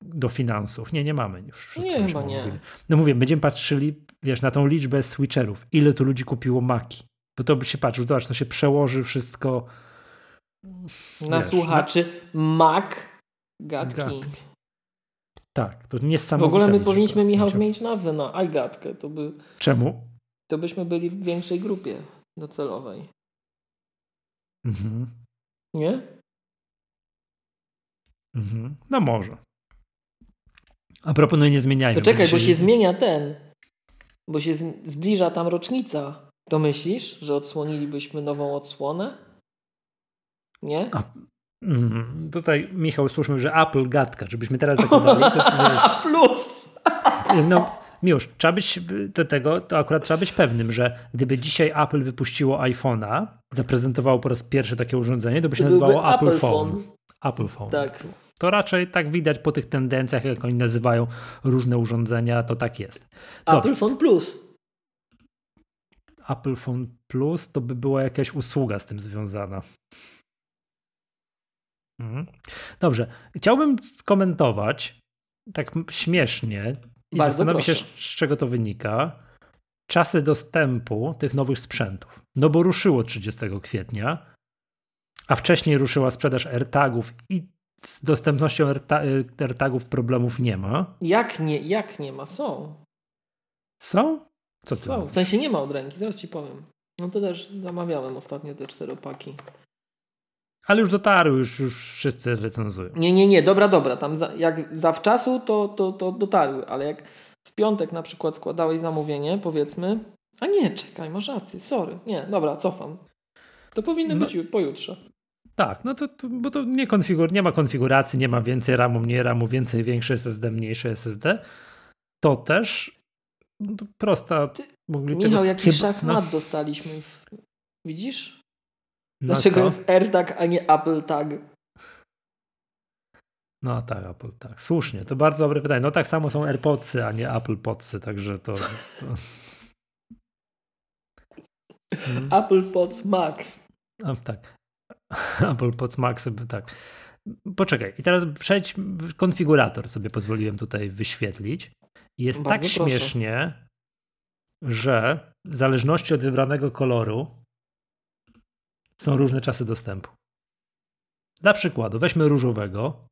do finansów? Nie, nie mamy już. Wszystko nie, chyba nie. No mówię, będziemy patrzyli, wiesz, na tą liczbę switcherów. Ile tu ludzi kupiło Maki? Bo to by się patrzył, zobacz, to się przełoży wszystko. Na wiesz, słuchaczy na... Mac God, God King. Tak, to niesamowite. W ogóle my powinniśmy, Michał, zmienić nazwę na iGatkę. To by... Czemu? To byśmy byli w większej grupie docelowej. Mhm. Nie? Mhm. No może. A proponuję nie zmieniajmy. To czekaj, bo się zmienia ten. Bo się zbliża tam rocznica. To myślisz, że odsłonilibyśmy nową odsłonę? Nie? A, mm, tutaj Michał słuszmy, że Apple gadka, żebyśmy teraz zakładali. Plus! No, Miłosz, trzeba być do tego, to akurat trzeba być pewnym, że gdyby dzisiaj Apple wypuściło iPhone'a, zaprezentowało po raz pierwszy takie urządzenie, to by się to nazywało Apple, Apple Phone. Phone. Apple Phone. Tak. To raczej tak widać po tych tendencjach, jak oni nazywają różne urządzenia, to tak jest. Dobrze. Apple Phone Plus. Apple Phone Plus, to by była jakaś usługa z tym związana. Mhm. Dobrze. Chciałbym skomentować tak śmiesznie i Bardzo zastanowić się, z czego to wynika. Czasy dostępu tych nowych sprzętów. No bo ruszyło 30 kwietnia, a wcześniej ruszyła sprzedaż AirTagów i z dostępnością AirTagów problemów nie ma. Jak nie, jak nie ma? Są. Są? Co ty Są. W sensie nie ma od ręki, zaraz ci powiem. No to też zamawiałem ostatnio te czteropaki. Ale już dotarły, już, już wszyscy recenzują. Nie, nie, nie, dobra, dobra. Tam za, jak zawczasu to, to, to dotarły, ale jak w piątek na przykład składałeś zamówienie, powiedzmy, a nie, czekaj, masz rację, sorry. Nie, dobra, cofam. To powinny no, być pojutrze. Tak, no to, to, bo to nie, konfigur, nie ma konfiguracji, nie ma więcej RAMu, mniej RAMu, więcej, większe SSD, mniejsze SSD. To też prosta. Ty, Michał, tego, jakiś chyba, szachmat no. dostaliśmy. W... Widzisz? Dlaczego jest AirTag, a nie Apple Tag? No tak, Apple tak. Słusznie, to bardzo dobre pytanie. No tak samo są AirPodsy, a nie Apple Podsy, także to... to... Hmm. Apple Pods Max. A, tak. Apple Pods Max, tak. Poczekaj, i teraz przejdź, konfigurator sobie pozwoliłem tutaj wyświetlić. Jest Bardzo tak proszę. śmiesznie, że w zależności od wybranego koloru są różne czasy dostępu. Dla przykładu, weźmy różowego,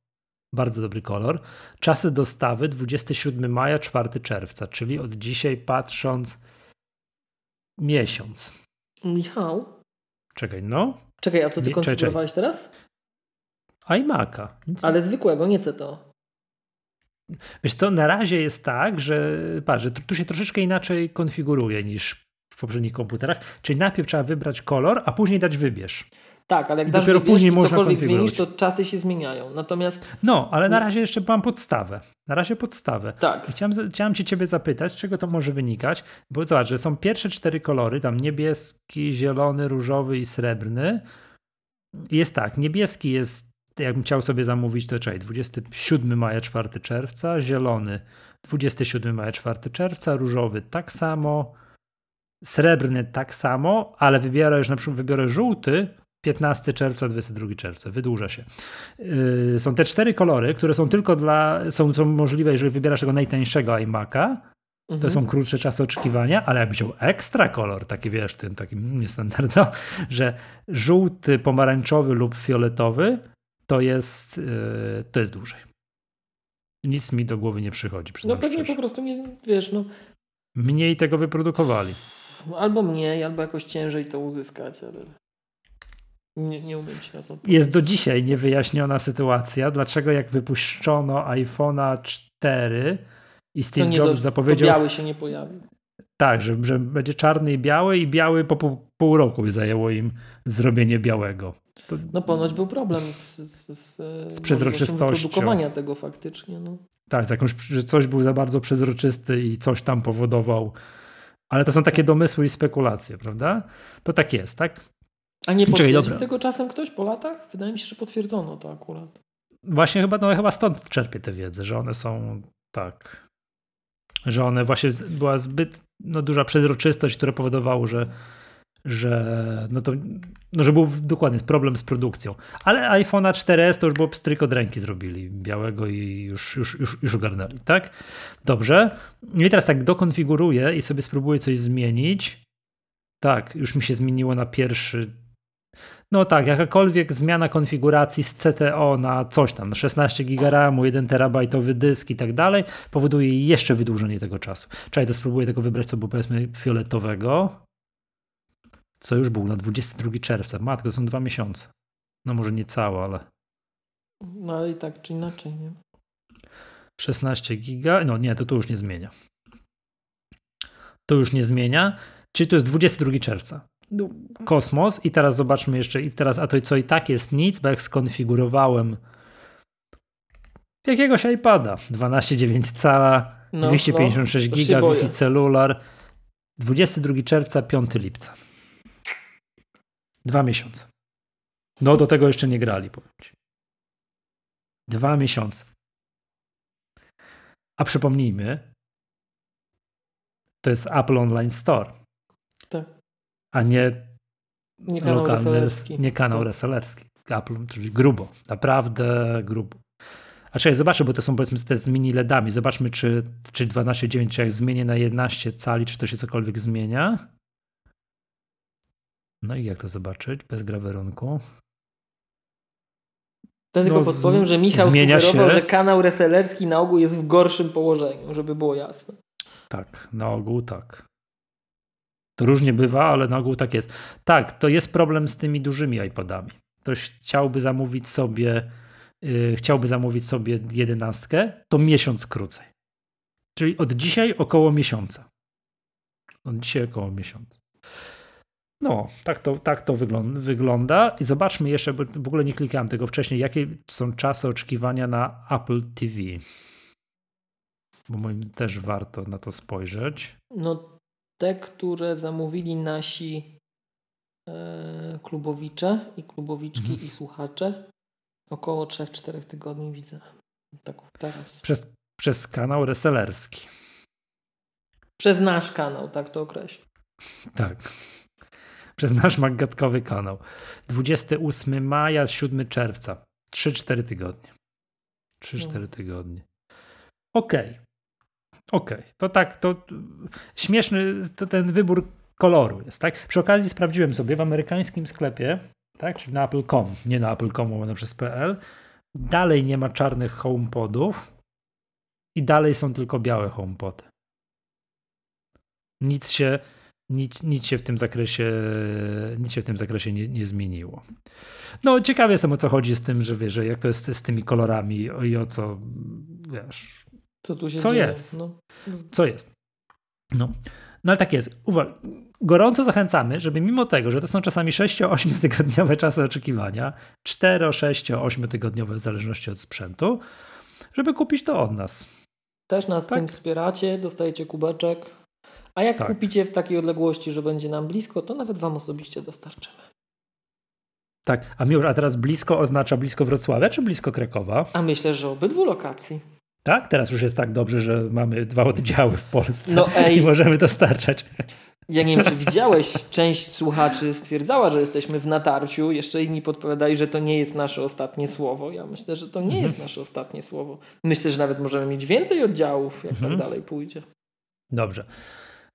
bardzo dobry kolor. Czasy dostawy 27 maja, 4 czerwca, czyli od dzisiaj patrząc miesiąc. Michał? Czekaj, no. Czekaj, a co ty konfigurowałeś teraz? iMac'a. Ale zwykłego, nie CTO. Wiesz co, na razie jest tak, że, patrz, że tu się troszeczkę inaczej konfiguruje niż w poprzednich komputerach. Czyli najpierw trzeba wybrać kolor, a później dać wybierz. Tak, ale jak dasz dopiero później można cokolwiek zmienisz, to czasy się zmieniają. Natomiast. No, ale na razie jeszcze mam podstawę. Na razie podstawę. Tak. chciałem, chciałem cię ciebie zapytać, z czego to może wynikać, bo zobacz, że są pierwsze cztery kolory, tam niebieski, zielony, różowy i srebrny. Jest tak, niebieski jest, jakbym chciał sobie zamówić, to czekaj, 27 maja, 4 czerwca, zielony 27 maja, 4 czerwca, różowy tak samo, srebrny tak samo, ale wybiorę już na przykład wybiorę żółty, 15 czerwca, 22 czerwca, wydłuża się. Yy, są te cztery kolory, które są tylko dla, są, są możliwe, jeżeli wybierasz tego najtańszego iMac'a, to mhm. są krótsze czasy oczekiwania, ale jakbyś chciał ekstra kolor, taki wiesz, tym takim niestandardowo, że żółty, pomarańczowy lub fioletowy, to jest, yy, to jest dłużej. Nic mi do głowy nie przychodzi. No pewnie szczerze. po prostu nie, wiesz, no. Mniej tego wyprodukowali. Albo mniej, albo jakoś ciężej to uzyskać, ale... Nie, nie umiem się na to Jest do dzisiaj niewyjaśniona sytuacja, dlaczego jak wypuszczono iPhone'a 4 i Steve Jobs do, zapowiedział... To biały się nie pojawił. Tak, że, że będzie czarny i biały i biały po pół, pół roku zajęło im zrobienie białego. To... No ponoć był problem z, z, z, z przezroczystością. produkowania tego faktycznie. No. Tak, jakąś, że coś był za bardzo przezroczysty i coś tam powodował. Ale to są takie domysły i spekulacje, prawda? To tak jest, tak? A nie potwierdził tego czasem ktoś po latach? Wydaje mi się, że potwierdzono to akurat. Właśnie chyba, no, chyba stąd czerpię tę wiedzę, że one są tak, że one właśnie była zbyt no, duża przezroczystość, która powodowało, że że no to, no, że był dokładnie problem z produkcją. Ale iPhone'a 4S to już było pstryk od ręki zrobili, białego i już, już, już, już ogarnęli, tak? Dobrze. No I teraz tak dokonfiguruję i sobie spróbuję coś zmienić. Tak, już mi się zmieniło na pierwszy no tak, jakakolwiek zmiana konfiguracji z CTO na coś tam, 16 GB RAMu, 1 terabajtowy dysk i tak dalej, powoduje jeszcze wydłużenie tego czasu. Czekaj, to spróbuję tego wybrać, co było powiedzmy fioletowego, co już był na 22 czerwca. Matko, to są dwa miesiące. No może nie całe, ale... No ale i tak czy inaczej, nie? 16 giga, no nie, to tu już nie zmienia. To już nie zmienia, czyli to jest 22 czerwca. No, kosmos i teraz zobaczmy jeszcze, i teraz, a to co i tak jest nic, bo jak skonfigurowałem jakiegoś iPada 12,9 cala, no, 256 no, giga, Wi-Fi celular, 22 czerwca, 5 lipca. Dwa miesiące. No do tego jeszcze nie grali, powiem ci. Dwa miesiące. A przypomnijmy, to jest Apple Online Store. Tak a nie, nie kanał lokalny, resellerski. nie kanał tak. resellerski. Apple, czyli grubo, naprawdę grubo. A czekaj, zobaczę, bo to są powiedzmy te z mini LEDami. Zobaczmy, czy, czy 12.9, czy jak zmienię na 11 cali, czy to się cokolwiek zmienia. No i jak to zobaczyć bez grawerunku? To tylko no, podpowiem, że Michał sugerował, się. że kanał resellerski na ogół jest w gorszym położeniu, żeby było jasne. Tak, na ogół tak. To różnie bywa, ale na ogół tak jest. Tak, to jest problem z tymi dużymi iPadami. Ktoś chciałby zamówić sobie, yy, chciałby zamówić sobie jedenastkę, to miesiąc krócej. Czyli od dzisiaj około miesiąca. Od dzisiaj około miesiąca. No, tak to, tak to wygląda. I zobaczmy jeszcze, bo w ogóle nie klikałem tego wcześniej, jakie są czasy oczekiwania na Apple TV. Bo moim też warto na to spojrzeć. No, te, które zamówili nasi e, klubowicze i klubowiczki mhm. i słuchacze, około 3-4 tygodni widzę. Tak teraz. Przez, przez kanał resellerski. Przez nasz kanał, tak to określę. Tak. Przez nasz magatkowy kanał. 28 maja, 7 czerwca. 3-4 tygodnie. 3-4 no. tygodnie. Okej. Okay. Okej, okay. to tak, to śmieszny to ten wybór koloru jest, tak? Przy okazji sprawdziłem sobie w amerykańskim sklepie, tak, czyli na Apple.com, nie na Apple.com, ale przez PL, dalej nie ma czarnych HomePodów i dalej są tylko białe HomePody. Nic się nic, nic się w tym zakresie, nic się w tym zakresie nie, nie zmieniło. No, ciekawy jestem o co chodzi z tym, że wiesz, że jak to jest z tymi kolorami i o co wiesz. Co tu się co dzieje? jest? No. Co jest? No. No ale tak jest. Uwaga. Gorąco zachęcamy, żeby mimo tego, że to są czasami 6-8 tygodniowe czasy oczekiwania, 4, 6, 8 tygodniowe w zależności od sprzętu, żeby kupić to od nas. Też nas Tak. tym wspieracie, dostajecie kubeczek. A jak Tak. kupicie w takiej odległości, że będzie nam blisko, to nawet wam osobiście dostarczymy. Tak, a miło, a teraz blisko oznacza blisko Wrocławia czy blisko Krakowa? A myślę, że obydwu lokacji. Tak? Teraz już jest tak dobrze, że mamy dwa oddziały w Polsce No ej. i możemy dostarczać. Ja nie wiem, czy widziałeś, część słuchaczy stwierdzała, że jesteśmy w natarciu, jeszcze inni podpowiadali, że to nie jest nasze ostatnie słowo. Ja myślę, że to nie jest nasze ostatnie słowo. Myślę, że nawet możemy mieć więcej oddziałów, jak Mhm. tak dalej pójdzie. Dobrze.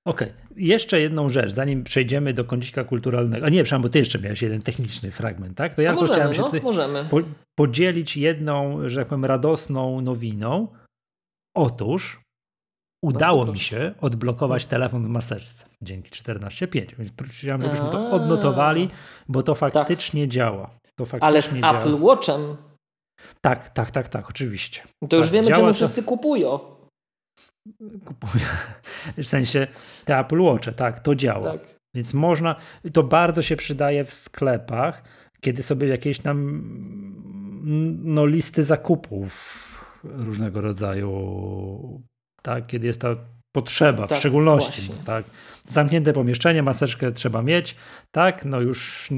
Okej. Jeszcze jedną rzecz, zanim przejdziemy do kącika kulturalnego. A nie, przepraszam, bo ty jeszcze miałeś jeden techniczny fragment, tak? To ja No tylko chciałem możemy, się no, możemy. po, podzielić jedną, że tak powiem, radosną nowiną. Otóż udało mi się odblokować telefon w maseczce dzięki 14.5. Więc chciałem, żebyśmy to odnotowali, bo to faktycznie działa. To faktycznie Ale z działa. Apple Watchem Tak, tak, tak, tak, oczywiście. to już Tak, wiemy, czemu to- wszyscy kupują. Kupuję. W sensie te Apple Watche, tak, to działa. Tak. Więc można, to bardzo się przydaje w sklepach, kiedy sobie jakieś tam no, listy zakupów różnego rodzaju, tak, kiedy jest ta potrzeba, w Tak, szczególności, właśnie. tak, zamknięte pomieszczenie, maseczkę trzeba mieć, tak, no już,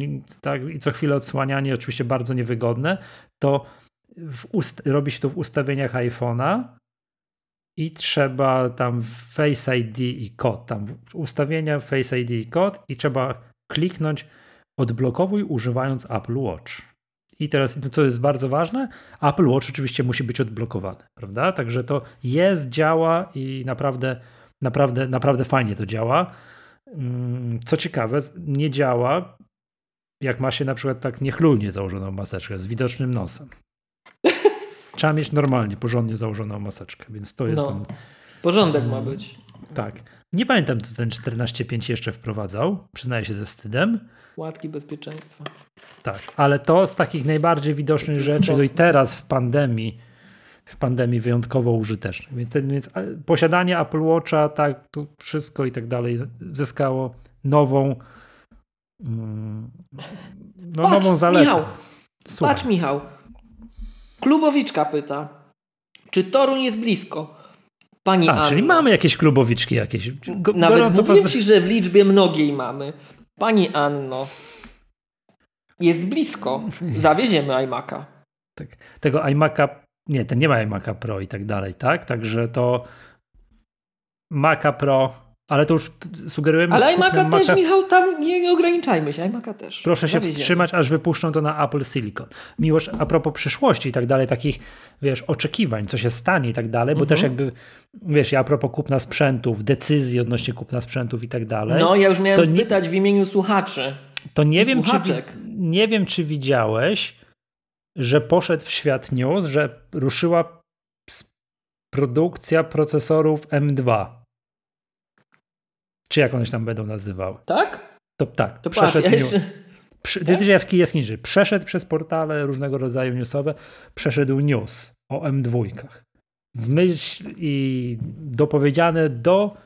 tak, i co chwilę odsłanianie, oczywiście bardzo niewygodne, to w ust- robi się to w ustawieniach iPhone'a, i trzeba tam Face ID i kod, tam ustawienia Face ID i kod i trzeba kliknąć odblokowuj używając Apple Watch. I teraz, co jest bardzo ważne, Apple Watch oczywiście musi być odblokowany, prawda? Także to jest, działa i naprawdę, naprawdę, naprawdę fajnie to działa. Mm, Co ciekawe, nie działa, jak ma się na przykład tak niechlujnie założoną maseczkę z widocznym nosem. Trzeba mieć normalnie, porządnie założoną maseczkę, więc to jest No. ten, Porządek ma być. tak. Nie pamiętam, co ten 14.5 jeszcze wprowadzał, przyznaję się ze wstydem. Łatki bezpieczeństwa. Tak, ale to z takich najbardziej widocznych rzeczy, no i teraz w pandemii, w pandemii wyjątkowo użytecznych. Więc, ten, więc posiadanie Apple Watcha, tak, tu wszystko i tak dalej zyskało nową mm, no, Patrz, nową zaletę. Michał, Słucham. Patrz, Michał. Klubowiczka pyta, czy Toruń jest blisko? Pani A, Anno. czyli mamy jakieś klubowiczki jakieś. Go, Nawet mówię ci, że w liczbie mnogiej mamy. Pani Anno, jest blisko. Zawieziemy iMac'a. tak, tego iMac'a, nie, ten nie ma iMac'a Pro i tak dalej, tak? Także to Maca Pro, ale to już sugerujemy Ale iMac'a też, Maca- Michał, tam nie ograniczajmy się. iMac'a też. Proszę się wstrzymać, aż wypuszczą to na Apple Silicon. Miłość, a propos przyszłości i tak dalej, takich, wiesz, oczekiwań, co się stanie i tak dalej, bo Mhm. też jakby, wiesz, a propos kupna sprzętów, decyzji odnośnie kupna sprzętów i tak dalej, No, ja już miałem nie- pytać w imieniu słuchaczy. to nie wiem, czy, nie wiem, czy widziałeś, że poszedł w świat news, że ruszyła produkcja procesorów M2. Czy jak one się tam będą nazywały? Tak? To tak, To patrz, ja jeszcze... Przy, Tak? Decyzja w. Przeszedł przez portale różnego rodzaju newsowe, przeszedł news o M2. W myśl i dopowiedziane do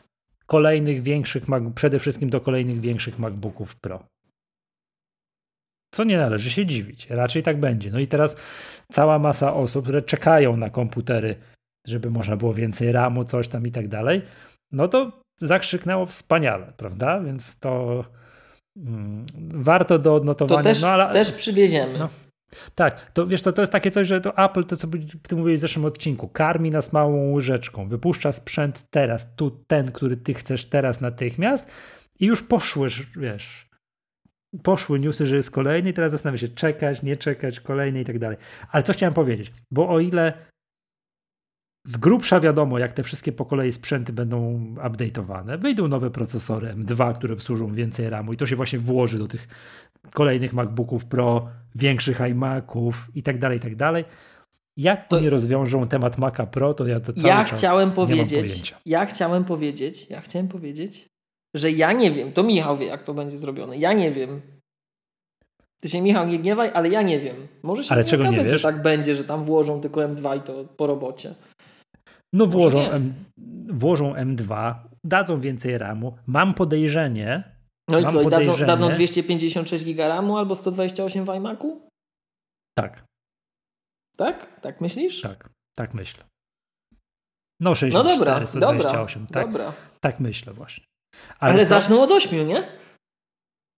kolejnych większych, przede wszystkim do kolejnych większych MacBooków Pro. Co nie należy się dziwić. Raczej tak będzie. No i teraz cała masa osób, które czekają na komputery, żeby można było więcej RAMu, coś tam i tak dalej, no to zakrzyknęło wspaniale, prawda? Więc to mm, warto do odnotowania. To też, no, ale, też przywieziemy. No. Tak, to wiesz, to, to jest takie coś, że to Apple, to co ty mówiłeś w zeszłym odcinku, karmi nas małą łyżeczką, wypuszcza sprzęt teraz, tu ten, który ty chcesz teraz natychmiast i już poszły, wiesz, poszły newsy, że jest kolejny i teraz zastanawia się, czekać, nie czekać, kolejny i tak dalej. Ale co chciałem powiedzieć, bo o ile z grubsza wiadomo, jak te wszystkie po kolei sprzęty będą update'owane, wyjdą nowe procesory M2, które służą więcej RAMu i to się właśnie włoży do tych kolejnych MacBooków Pro, większych iMaców i tak dalej, i tak dalej. Jak To- oni rozwiążą temat Maca Pro, to ja to cały Ja czas chciałem nie powiedzieć, ja chciałem powiedzieć, ja chciałem powiedzieć, że ja nie wiem. To Michał wie, jak to będzie zrobione. Ja nie wiem. Ty się Michał nie gniewaj, ale ja nie wiem. Może się ale nie czego okazać, nie wiesz? że tak będzie, że tam włożą tylko M2 i to po robocie. No włożą. M, włożą M2, dadzą więcej RAMu. Mam podejrzenie, No i co, i dadzą, dadzą 256 giga RAMu albo 128 w iMacu? tak, Tak? Tak myślisz? tak, tak myślę. No No 64, dobra, 128, dobra, tak, dobra. tak myślę właśnie. Ale, co? zaczną od 8, nie?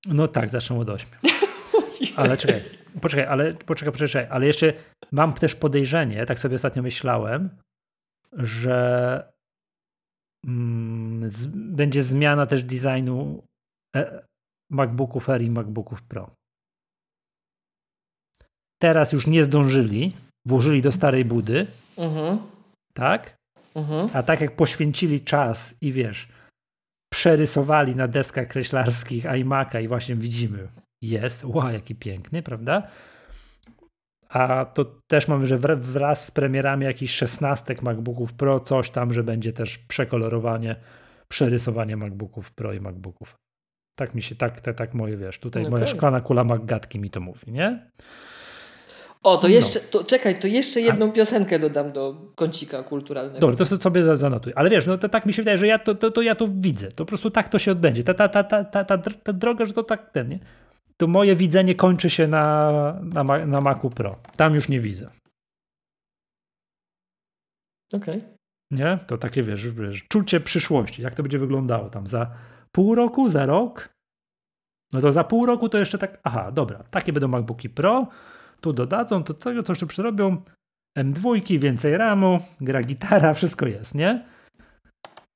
No tak, zaczną od 8. Ale czekaj, poczekaj, ale poczekaj, poczekaj, ale jeszcze mam też podejrzenie, tak sobie ostatnio myślałem, że mm, z, będzie zmiana też designu e, MacBooków Air i MacBooków Pro. Teraz już nie zdążyli, włożyli do starej budy, Mhm. tak? Mhm. A tak jak poświęcili czas i wiesz, przerysowali na deskach kreślarskich iMac'a i właśnie widzimy, jest, wow, jaki piękny, prawda? A to też mamy, że wra- wraz z premierami jakichś 16 MacBooków Pro, coś tam, że będzie też przekolorowanie, przerysowanie MacBooków Pro i MacBooków. Tak mi się, tak, tak, tak moje, wiesz, tutaj moja Okej. szklana kula MacGatki mi to mówi, nie? O, to No. jeszcze, to, czekaj, to jeszcze jedną piosenkę dodam do kącika kulturalnego. Dobra, to sobie za- zanotuj. Ale wiesz, no to tak mi się wydaje, że ja to, to, to ja to widzę. To po prostu tak to się odbędzie. Ta, ta, ta, ta, ta, ta, ta droga, że to tak ten, nie? To moje widzenie kończy się na, na, na Macu Pro. Tam już nie widzę. Okej. Nie? To takie, wiesz, wiesz, czucie przyszłości. Jak to będzie wyglądało tam za pół roku, za rok? No to za pół roku to jeszcze tak, aha, dobra, takie będą MacBooki Pro, tu dodadzą, to co, coś tu przerobią, M2, więcej RAMu, gra gitara, wszystko jest, nie?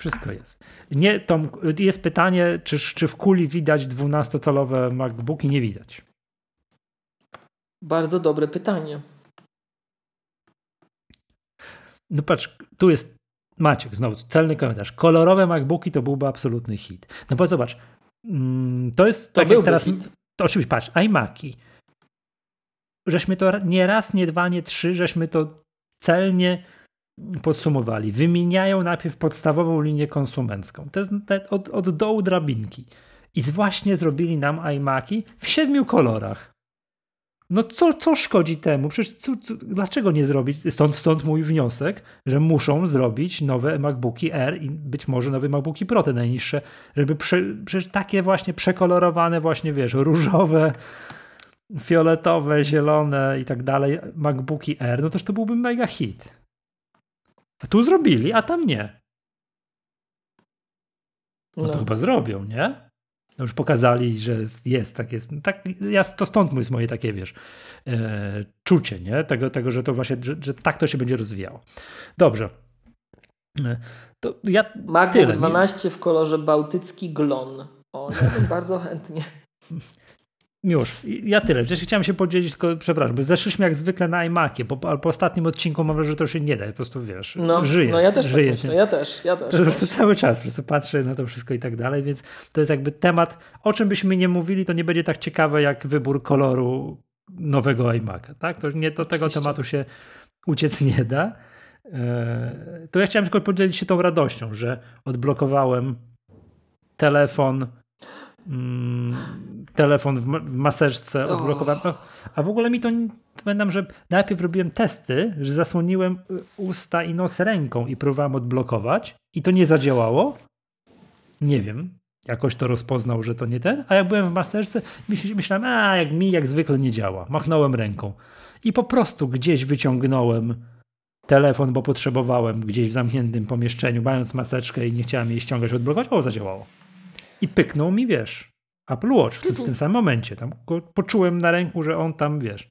Wszystko jest. Nie, Tom, jest pytanie, czy, czy w kuli widać 12-calowe MacBooki? Nie widać. Bardzo dobre pytanie. No patrz, tu jest Maciek, znowu celny komentarz. Kolorowe MacBooki to byłby absolutny hit. No bo zobacz, mm, to jest To tak jak teraz. hit. To oczywiście, patrz, iMaki. Żeśmy to nie raz, nie dwa, nie trzy, żeśmy to celnie podsumowali. Wymieniają najpierw podstawową linię konsumencką. To jest te, od, od dołu drabinki. I właśnie zrobili nam iMaki w siedmiu kolorach. No co, co szkodzi temu? Przecież co, co, dlaczego nie zrobić? Stąd, stąd mój wniosek, że muszą zrobić nowe MacBooki Air i być może nowe MacBooki Pro, te najniższe, żeby prze, przecież takie właśnie przekolorowane, właśnie wiesz, różowe, fioletowe, zielone i tak dalej, MacBooki Air, no toż to byłby mega hit. A tu zrobili, a tam nie. No to No. chyba zrobią, nie? No już pokazali, że jest, tak jest. Tak, ja, to stąd jest moje takie, wiesz, e, czucie, nie? Tego, tego że to właśnie, że, że tak to się będzie rozwijało. Dobrze. E, To ja MacBook tyle. 12 w kolorze bałtycki glon. O, ja bym bardzo chętnie. Już, ja tyle. Przecież chciałem się podzielić, tylko przepraszam, bo zeszliśmy jak zwykle na iMacie, bo ale po ostatnim odcinku mam wrażenie, że to się nie da. Po prostu wiesz, No, żyję. no ja też żyję tak. Ja też, ja też. Po prostu cały czas po prostu patrzę na to wszystko i tak dalej, więc to jest jakby temat, o czym byśmy nie mówili, to nie będzie tak ciekawe jak wybór koloru nowego iMac'a, tak? To nie do tego Oczywiście. tematu się uciec nie da. Eee, To ja chciałem tylko podzielić się tą radością, że odblokowałem telefon mm, telefon w, ma- w maseczce odblokowałem. O, A w ogóle mi to pamiętam, że najpierw robiłem testy, że zasłoniłem y, usta i nos ręką i próbowałem odblokować i to nie zadziałało. Nie wiem. Jakoś to rozpoznał, że to nie ten. A jak byłem w maseczce, myśl- myślałem, a jak mi jak zwykle nie działa. Machnąłem ręką. I po prostu gdzieś wyciągnąłem telefon, bo potrzebowałem gdzieś w zamkniętym pomieszczeniu, mając maseczkę i nie chciałem jej ściągać, odblokować. O, zadziałało. I pyknął mi, wiesz, Apple Watch w, tym- w tym samym momencie. Tam poczułem na ręku, że on tam, wiesz,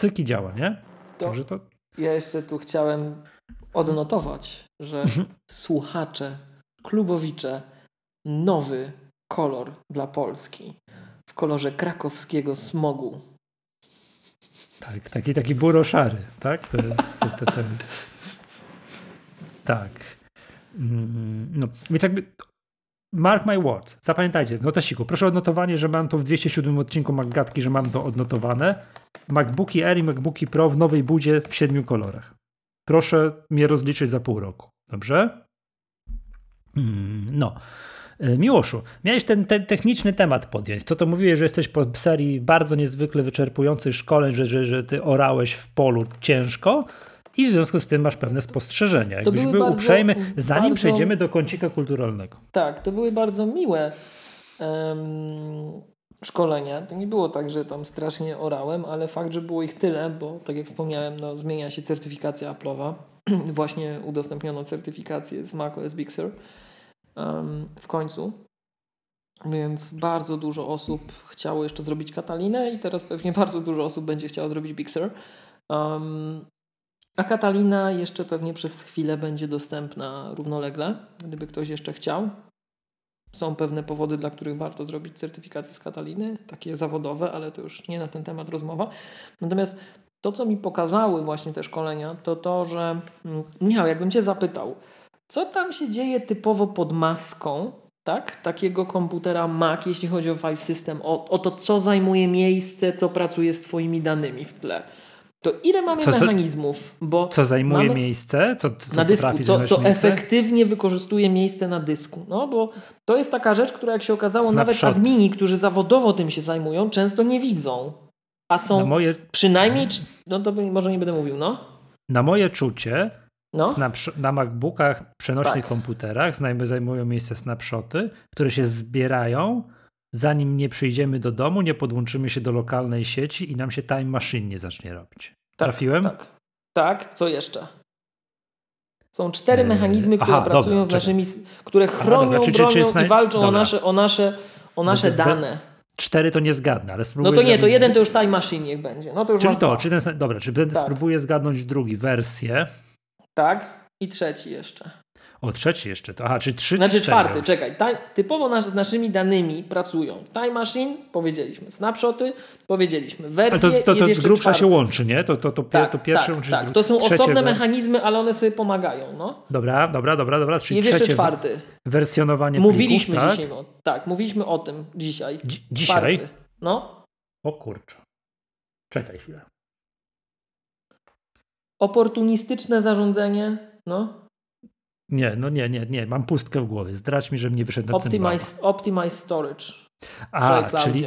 cyki działa, nie? To Także to ja jeszcze tu chciałem odnotować, że Mhm. słuchacze, klubowicze, nowy kolor dla Polski w kolorze krakowskiego smogu. Tak, taki, taki buroszary, tak? To jest, to, to, to jest... Tak. Mm, No, więc jakby mark my words, zapamiętajcie, w notesiku, proszę o odnotowanie, że mam to w 207 odcinku MacGatki, że mam to odnotowane. MacBooki Air i MacBooki Pro w nowej budzie w siedmiu kolorach. Proszę mnie rozliczyć za pół roku, dobrze? Mm, No. E, Miłoszu, miałeś ten, ten, techniczny temat podjąć. Co to mówiłeś, że jesteś po serii bardzo niezwykle wyczerpujących szkoleń, że, że, że ty orałeś w polu ciężko i w związku z tym masz pewne spostrzeżenia. Jakbyś był bardzo, uprzejmy, zanim bardzo, przejdziemy do kącika kulturalnego. Tak, to były bardzo miłe um, szkolenia. To nie było tak, że tam strasznie orałem, ale fakt, że było ich tyle, bo tak jak wspomniałem, no, zmienia się certyfikacja Apple'owa. Właśnie udostępniono certyfikację z macOS Big Sur um, w końcu. Więc bardzo dużo osób chciało jeszcze zrobić Katalinę i teraz pewnie bardzo dużo osób będzie chciało zrobić Big Sur. Um, a Katalina jeszcze pewnie przez chwilę będzie dostępna równolegle, gdyby ktoś jeszcze chciał. Są pewne powody, dla których warto zrobić certyfikację z Kataliny, takie zawodowe, ale to już nie na ten temat rozmowa. Natomiast to, co mi pokazały właśnie te szkolenia, to to, że mm, Michał, jakbym Cię zapytał, co tam się dzieje typowo pod maską, tak? Takiego komputera Mac, jeśli chodzi o file system, o, o to, co zajmuje miejsce, co pracuje z Twoimi danymi w tle to ile mamy co, mechanizmów? Bo co zajmuje miejsce? Co, co na dysku, co, co efektywnie wykorzystuje miejsce na dysku. No bo to jest taka rzecz, która jak się okazało, Snapshot. nawet admini, którzy zawodowo tym się zajmują, często nie widzą. A są moje... przynajmniej, no to może nie będę mówił, no. Na moje czucie no. na MacBookach, przenośnych tak. komputerach zajmują miejsce snapshoty, które się zbierają zanim nie przyjdziemy do domu, nie podłączymy się do lokalnej sieci i nam się time machine nie zacznie robić. Tak, Trafiłem? Tak. Tak, co jeszcze? Są cztery eee, mechanizmy, które aha, pracują dobra, z naszymi, które chronią, aha, dobra, czy, bronią czy, czy i walczą o nasze, o nasze, o nasze dane. Cztery to nie zgadnę, ale spróbuję. No to nie, to jeden to już Time Machine niech będzie. No to już czyli to, czy ten, dobra, czy będę tak. spróbuję zgadnąć drugi wersję. Tak, i trzeci jeszcze. O, trzeci jeszcze. To, aha, czy trzy Znaczy czwarty, czekaj. Ta, typowo nasz, z naszymi danymi pracują Time Machine, powiedzieliśmy. Snapshoty, powiedzieliśmy. Wersje ale to, to, to z grubsza się łączy, nie? To, to, to, tak, to pierwsze tak, tak. To są osobne mechanizmy, ale one sobie pomagają. No. Dobra, dobra, dobra, dobra. Czyli jest jeszcze czwarty. Wersjonowanie Mówiliśmy plików, dzisiaj. No, tak, mówiliśmy o tym dzisiaj. Dzi dzisiaj? Czwarty. No. O kurczę. Czekaj chwilę. Oportunistyczne zarządzanie. No. Nie, no nie, nie, nie. Mam pustkę w głowie. Zdradź mi, że nie wyszedł na optimize, optimize Storage. A, czyli,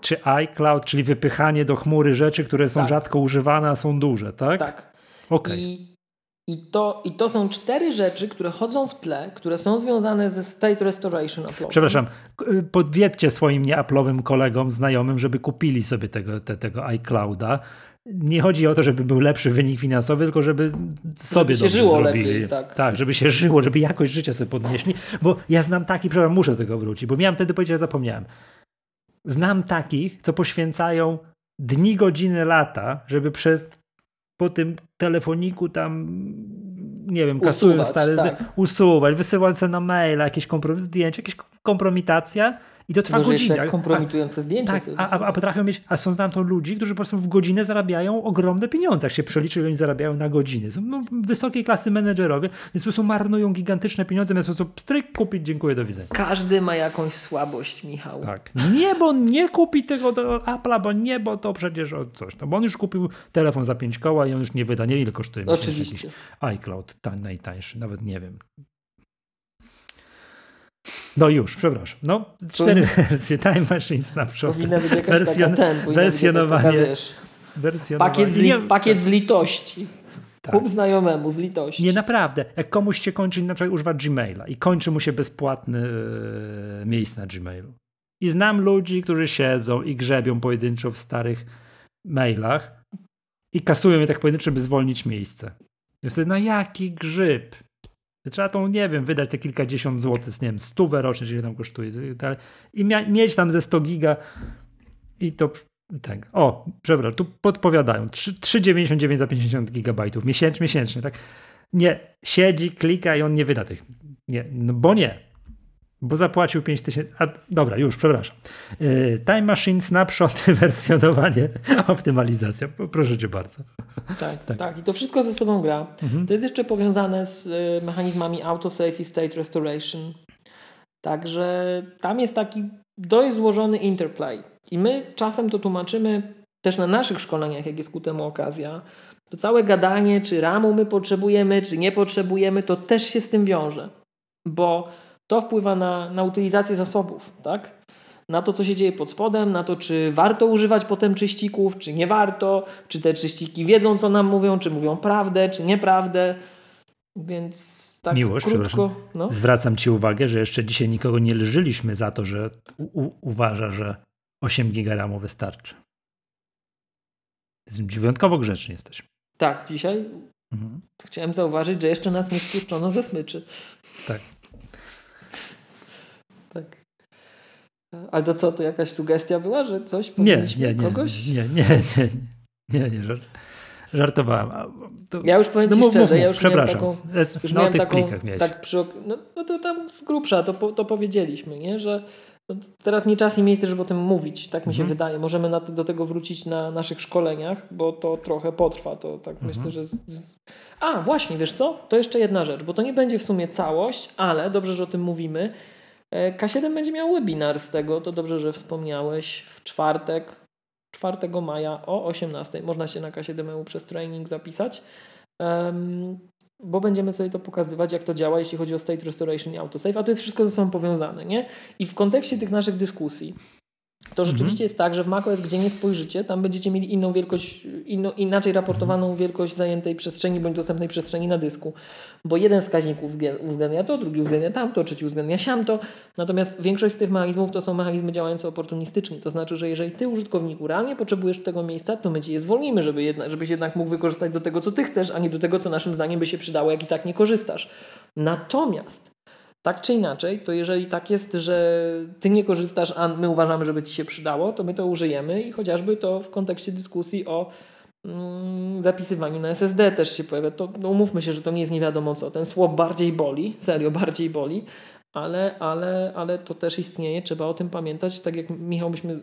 czy iCloud, czyli wypychanie do chmury rzeczy, które są tak. rzadko używane, a są duże, tak? Tak. Okay. I, i, to, I to są cztery rzeczy, które chodzą w tle, które są związane ze State Restoration Upload. Przepraszam, podwiedźcie swoim nieaplowym kolegom, znajomym, żeby kupili sobie tego, te, tego iClouda nie chodzi o to, żeby był lepszy wynik finansowy, tylko żeby sobie żeby się żyło zrobili. lepiej. Tak. tak, żeby się żyło, żeby jakość życia sobie podnieśli. Bo ja znam takich, przepraszam, muszę do tego wrócić, bo miałem wtedy powiedzieć, że zapomniałem. Znam takich, co poświęcają dni, godziny, lata, żeby przez po tym telefoniku tam nie wiem, kasują stare, tak. usuwać, wysyłać na maila jakieś komprom- zdjęcia, jakieś kompromitacja i to trwa godzinę. kompromitujące zdjęcia. Tak, a, a, a, potrafią mieć, a są znam to ludzi, którzy po prostu w godzinę zarabiają ogromne pieniądze. Jak się przeliczy, oni zarabiają na godziny. Są no, wysokiej klasy menedżerowie, więc po prostu marnują gigantyczne pieniądze, więc po prostu stryk kupić, dziękuję, do widzenia. Każdy ma jakąś słabość, Michał. Tak. Nie, bo nie kupi tego do Apple'a, bo nie, bo to przecież o coś. No, bo on już kupił telefon za pięć koła i on już nie wyda, nie ile kosztuje. Oczywiście. iCloud, ten najtańszy, nawet nie wiem. No już, przepraszam. No, cztery wersje Time Machine Snapshot. Powinna być jakaś Wersjon, taka ten, wersjonowanie, taka, wiesz, wersjonowanie. Pakiet, z, li, pakiet z litości. Tak. Kup znajomemu z litości. Nie, naprawdę. Jak komuś się kończy, na przykład używa Gmaila i kończy mu się bezpłatny yy, miejsce na Gmailu. I znam ludzi, którzy siedzą i grzebią pojedynczo w starych mailach i kasują je tak pojedynczo, by zwolnić miejsce. I wtedy, na jaki grzyb? Trzeba tą, nie wiem, wydać te kilkadziesiąt złotych, nie wiem, stówę rocznie, czyli tam kosztuje. I mieć tam ze 100 giga i to tak. O, przepraszam, tu podpowiadają. 3,99 za 50 gigabajtów miesięcznie, miesięcznie, tak? Nie, siedzi, klika i on nie wyda tych. Nie, no bo nie. Bo zapłacił 5 tysięcy. Dobra, już, przepraszam. Yy, time Machine, snapshot, wersjonowanie, optymalizacja. Proszę cię bardzo. Tak, tak, tak. I to wszystko ze sobą gra. Mhm. To jest jeszcze powiązane z y, mechanizmami autosave i state restoration. Także tam jest taki dość złożony interplay. I my czasem to tłumaczymy też na naszych szkoleniach, jak jest ku temu okazja. To całe gadanie, czy ramu my potrzebujemy, czy nie potrzebujemy, to też się z tym wiąże. Bo to wpływa na, na utylizację zasobów, tak? Na to, co się dzieje pod spodem, na to, czy warto używać potem czyścików, czy nie warto, czy te czyściki wiedzą, co nam mówią, czy mówią prawdę, czy nieprawdę. Więc tak Miłość, krótko. No. Zwracam Ci uwagę, że jeszcze dzisiaj nikogo nie lżyliśmy za to, że uważa, że 8 giga wystarczy. Wyjątkowo grzeczni jesteśmy. Tak, dzisiaj mhm. chciałem zauważyć, że jeszcze nas nie spuszczono ze smyczy. Tak. Ale to co, to jakaś sugestia była, że coś powinniśmy nie, nie, nie, kogoś? Nie, nie, nie, nie, nie, nie, żartowałem. To, ja już powiem no, Ci mów, szczerze, mów, ja już przepraszam. miałem taką, już no, miałem taką tak przy, no, no to tam z grubsza to, to powiedzieliśmy, nie? że no, teraz nie czas i miejsce, żeby o tym mówić, tak mi się mhm. wydaje. Możemy na, do tego wrócić na naszych szkoleniach, bo to trochę potrwa, to tak mhm. myślę, że... Z, z... A, właśnie, wiesz co? To jeszcze jedna rzecz, bo to nie będzie w sumie całość, ale dobrze, że o tym mówimy. E, K7 będzie miał webinar z tego, to dobrze, że wspomniałeś, w czwartek, 4 maja o 18. Można się na K7EU przez training zapisać, bo będziemy sobie to pokazywać, jak to działa, jeśli chodzi o state restoration i autosave, a to jest wszystko ze sobą powiązane. Nie? I w kontekście tych naszych dyskusji, to mhm. rzeczywiście jest tak, że w macOS, gdzie nie spojrzycie, tam będziecie mieli inną wielkość, inno, inaczej raportowaną mhm. wielkość zajętej przestrzeni bądź dostępnej przestrzeni na dysku. Bo jeden wskaźnik uwzględnia to, drugi uwzględnia tamto, trzeci uwzględnia siamto. Natomiast większość z tych mechanizmów to są mechanizmy działające oportunistycznie. To znaczy, że jeżeli ty użytkowniku realnie potrzebujesz tego miejsca, to my ci je zwolnimy, żeby żebyś jednak mógł wykorzystać do tego, co ty chcesz, a nie do tego, co naszym zdaniem by się przydało, jak i tak nie korzystasz. Natomiast tak czy inaczej, to jeżeli tak jest, że ty nie korzystasz, a my uważamy, żeby ci się przydało, to my to użyjemy i chociażby to w kontekście dyskusji o mm, zapisywaniu na SSD też się pojawia. To no umówmy się, że to nie jest nie wiadomo co. Ten słop bardziej boli, serio bardziej boli, ale, ale, ale to też istnieje, trzeba o tym pamiętać. Tak jak Michał byśmy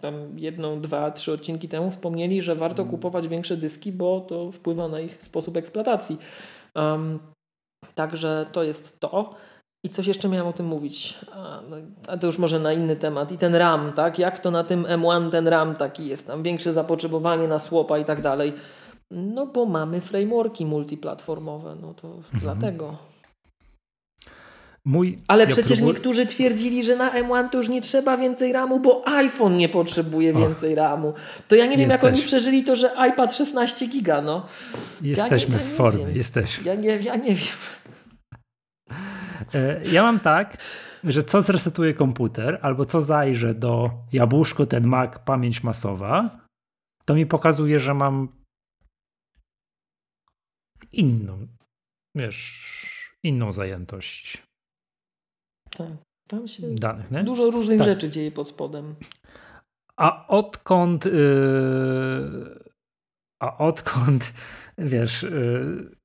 tam jedną, dwa, trzy odcinki temu wspomnieli, że warto mm. kupować większe dyski, bo to wpływa na ich sposób eksploatacji. Um, także to jest to. I coś jeszcze miałem o tym mówić, a, no, a, to już może na inny temat. I ten RAM, tak? Jak to na tym M1 ten RAM taki jest? Tam większe zapotrzebowanie na słopa i tak dalej. No bo mamy frameworki multiplatformowe, no to mhm. dlatego. Mój, Ale ja przecież próbuję... niektórzy twierdzili, że na M1 to już nie trzeba więcej RAMu, bo iPhone nie potrzebuje więcej RAMu. To ja nie wiem, Jesteś. jak oni przeżyli to, że iPad 16 giga, no. Jesteśmy ja nie, ja w formie, jesteśmy. Ja nie, ja nie wiem. E, ja mam tak, że co zresetuje komputer, albo co zajrzę do jabłuszko, ten Mac, pamięć masowa, to mi pokazuje, że mam inną, wiesz, inną zajętość tak, tam się danych. Nie? Dużo różnych tak. rzeczy dzieje pod spodem. A odkąd, yy, a odkąd, wiesz, yy,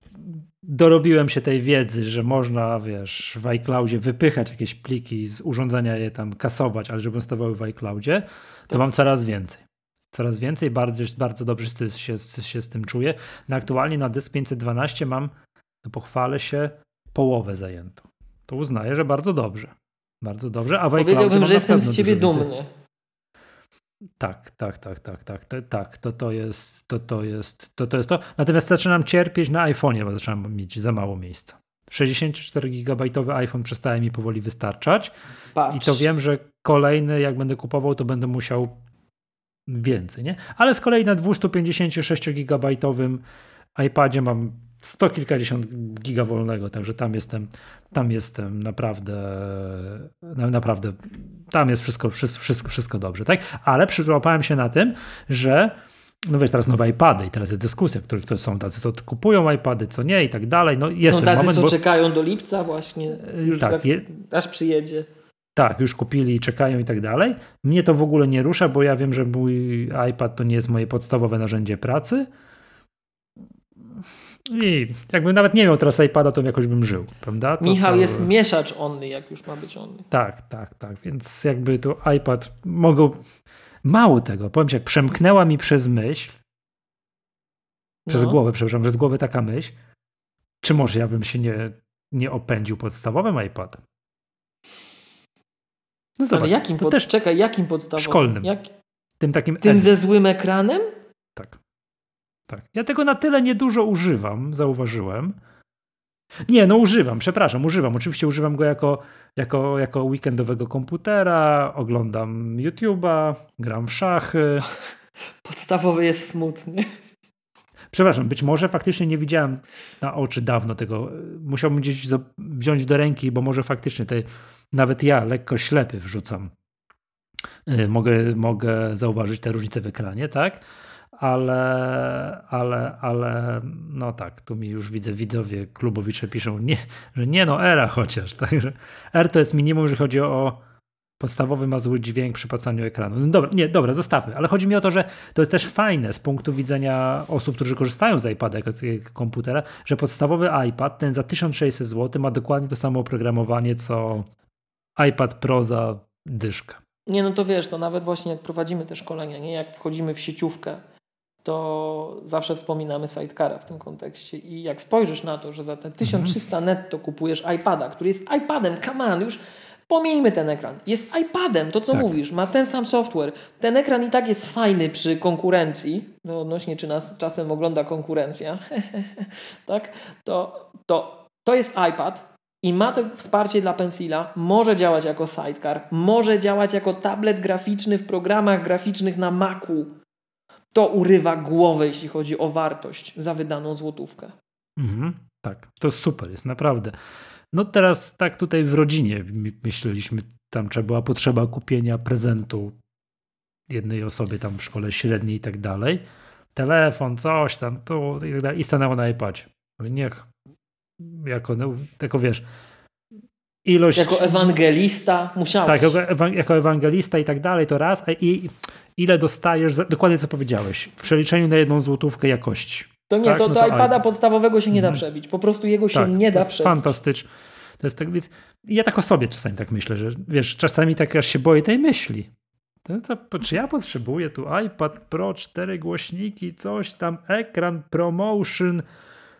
dorobiłem się tej wiedzy, że można, wiesz, w iCloudzie wypychać jakieś pliki z urządzenia, je tam kasować, ale żeby stawały w iCloudzie, to tak. mam coraz więcej. Coraz więcej, bardzo, bardzo dobrze się, się z tym czuję. No aktualnie na dysk 512 mam, no pochwalę się, połowę zajętą. To uznaję, że bardzo dobrze. Bardzo dobrze, a w Powiedziałbym, że jestem z ciebie dumny. Tak, tak, tak, tak, tak, tak, to, to jest to, to jest to, to jest to. Natomiast zaczynam cierpieć na iPhone'ie, bo zaczynam mieć za mało miejsca. 64 GB iPhone przestaje mi powoli wystarczać. Patrz. I to wiem, że kolejny, jak będę kupował, to będę musiał więcej, nie? Ale z kolei na 256 GB iPadzie mam sto kilkadziesiąt giga wolnego, także tam jestem, tam jestem naprawdę, naprawdę, tam jest wszystko, wszystko, wszystko dobrze, tak? Ale przyłapałem się na tym, że no wiesz, teraz nowe iPady i teraz jest dyskusja, których to są tacy, co kupują iPady, co nie i tak dalej. No jest są tacy, moment, co bo... czekają do lipca właśnie, już tak, za... je... aż przyjedzie. Tak, już kupili i czekają i tak dalej. Mnie to w ogóle nie rusza, bo ja wiem, że mój iPad to nie jest moje podstawowe narzędzie pracy i jakbym nawet nie miał teraz iPada, to jakoś bym żył, prawda? To, Michał to... jest mieszacz only, jak już ma być only. Tak, tak, tak, więc jakby to iPad mogą... Mało tego, powiem ci, jak przemknęła mi przez myśl, przez no. głowę, przepraszam, przez głowę taka myśl, czy może ja bym się nie, nie opędził podstawowym iPadem? No zobacz, Ale jakim, pod... też czekaj, jakim podstawowym? Szkolnym. Jak... Tym takim... Tym ze złym ekranem? Tak. Ja tego na tyle niedużo używam, zauważyłem, Nie, no używam, przepraszam, używam. Oczywiście używam go jako, jako, jako weekendowego komputera, oglądam YouTube'a, gram w szachy. Podstawowy jest smutny. Przepraszam, być może faktycznie nie widziałem na oczy dawno tego. Musiałbym gdzieś wziąć do ręki, bo może faktycznie te, nawet ja, lekko ślepy, wrzucam. Y, mogę, mogę zauważyć te różnice w ekranie, tak? Ale, ale, ale no tak, tu mi już widzę widzowie klubowicze piszą, nie, że nie no, era chociaż, także R to jest minimum, jeżeli chodzi o podstawowy ma zły dźwięk przy pacaniu ekranu. No dobra, nie, dobra, zostawmy, ale chodzi mi o to, że to jest też fajne z punktu widzenia osób, którzy korzystają z iPada jako, komputera, że podstawowy iPad, ten za 1600 zł ma dokładnie to samo oprogramowanie, co iPad Pro za dyszkę. Nie, no to wiesz, to nawet właśnie jak prowadzimy te szkolenia, nie, jak wchodzimy w sieciówkę, to zawsze wspominamy Sidecara w tym kontekście. I jak spojrzysz na to, że za te 1300 netto kupujesz iPada, który jest iPadem, come on, już pomijmy ten ekran. Jest iPadem, to co tak. mówisz, ma ten sam software. Ten ekran i tak jest fajny przy konkurencji, no odnośnie czy nas czasem ogląda konkurencja, tak? To, to, to jest iPad, i ma to wsparcie dla Pencila, może działać jako sidecar, może działać jako tablet graficzny w programach graficznych na Macu to urywa głowę, jeśli chodzi o wartość za wydaną złotówkę. Mhm, tak, to super, jest naprawdę. No teraz tak tutaj w rodzinie myśleliśmy, tam trzeba była potrzeba kupienia prezentu jednej osobie tam w szkole średniej i tak dalej. Telefon, coś tam, tu i tak dalej. I stanęło na iPadzie. Niech, jako, no, tylko wiesz, ilość... Jako ewangelista musiałeś. Tak, jako, jako ewangelista i tak dalej, to raz. I ile dostajesz, za, dokładnie co powiedziałeś, w przeliczeniu na jedną złotówkę jakości. To nie, tak? to, no to, to iPada iPad. podstawowego się nie da mhm. przebić. Po prostu jego się tak, nie da przebić. Fantastyczne. To jest tak, więc ja tak o sobie czasami tak myślę, że wiesz, czasami tak aż się boję tej myśli. To, to, czy ja potrzebuję tu iPad Pro, cztery głośniki, coś tam, ekran, promotion,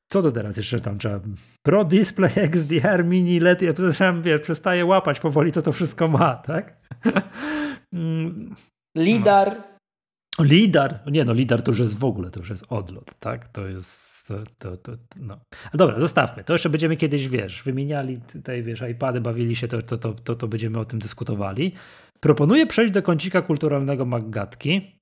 co to teraz jeszcze tam trzeba? Pro Display XDR Mini LED, ja wiesz, przestaję łapać powoli, co to wszystko ma, tak? Lidar. No. Lidar, nie no, lidar to już jest w ogóle, to już jest odlot, tak? To jest, to, to, to no. A dobra, zostawmy, to jeszcze będziemy kiedyś, wiesz, wymieniali tutaj, wiesz, iPady, bawili się, to, to, to, to, to będziemy o tym dyskutowali. Proponuję przejść do kącika kulturalnego Maggatki.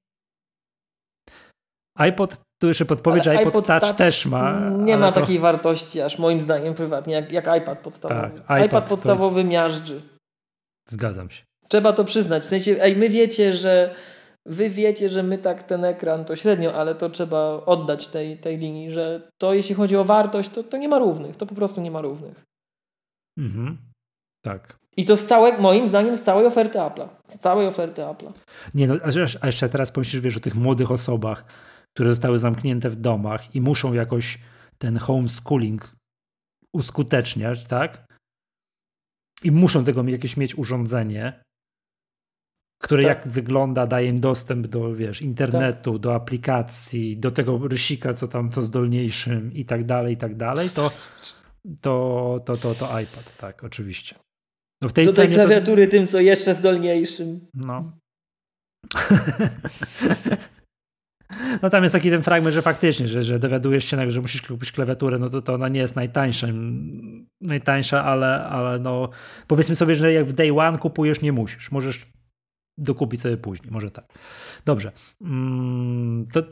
iPod tu jeszcze podpowiedź, iPod, iPod Touch, Touch, też ma. Nie ma to... takiej wartości, aż moim zdaniem prywatnie, jak, jak iPad podstawowy. Tak, iPad, iPad podstawowy to... miażdży. Zgadzam się. Trzeba to przyznać. W sensie, ej, my wiecie, że wy wiecie, że my tak ten ekran to średnio, ale to trzeba oddać tej, tej linii, że to jeśli chodzi o wartość, to, to nie ma równych. To po prostu nie ma równych. Mhm. Tak. I to z całej, moim zdaniem, z całej oferty Apple'a. Z całej oferty Apple'a. Nie, no, a jeszcze teraz pomyślisz, wiesz, o tych młodych osobach, które zostały zamknięte w domach i muszą jakoś ten homeschooling uskuteczniać, tak? I muszą tego jakieś mieć urządzenie, które tak. jak wygląda, daje im dostęp do, wiesz, internetu, tak. do aplikacji, do tego rysika, co tam, co zdolniejszym i tak dalej, i tak dalej, to, to, to, to, to iPad, tak, oczywiście. No w tej do tej klawiatury to... tym, co jeszcze zdolniejszym. No. No tam jest taki ten fragment, że faktycznie, że, że dowiadujesz się, że musisz kupić klawiaturę, no to, to ona nie jest najtańsza, najtańsza, ale, ale no powiedzmy sobie, że jak w day one kupujesz, nie musisz. Możesz dokupić sobie później, może tak. Dobrze. Mm, to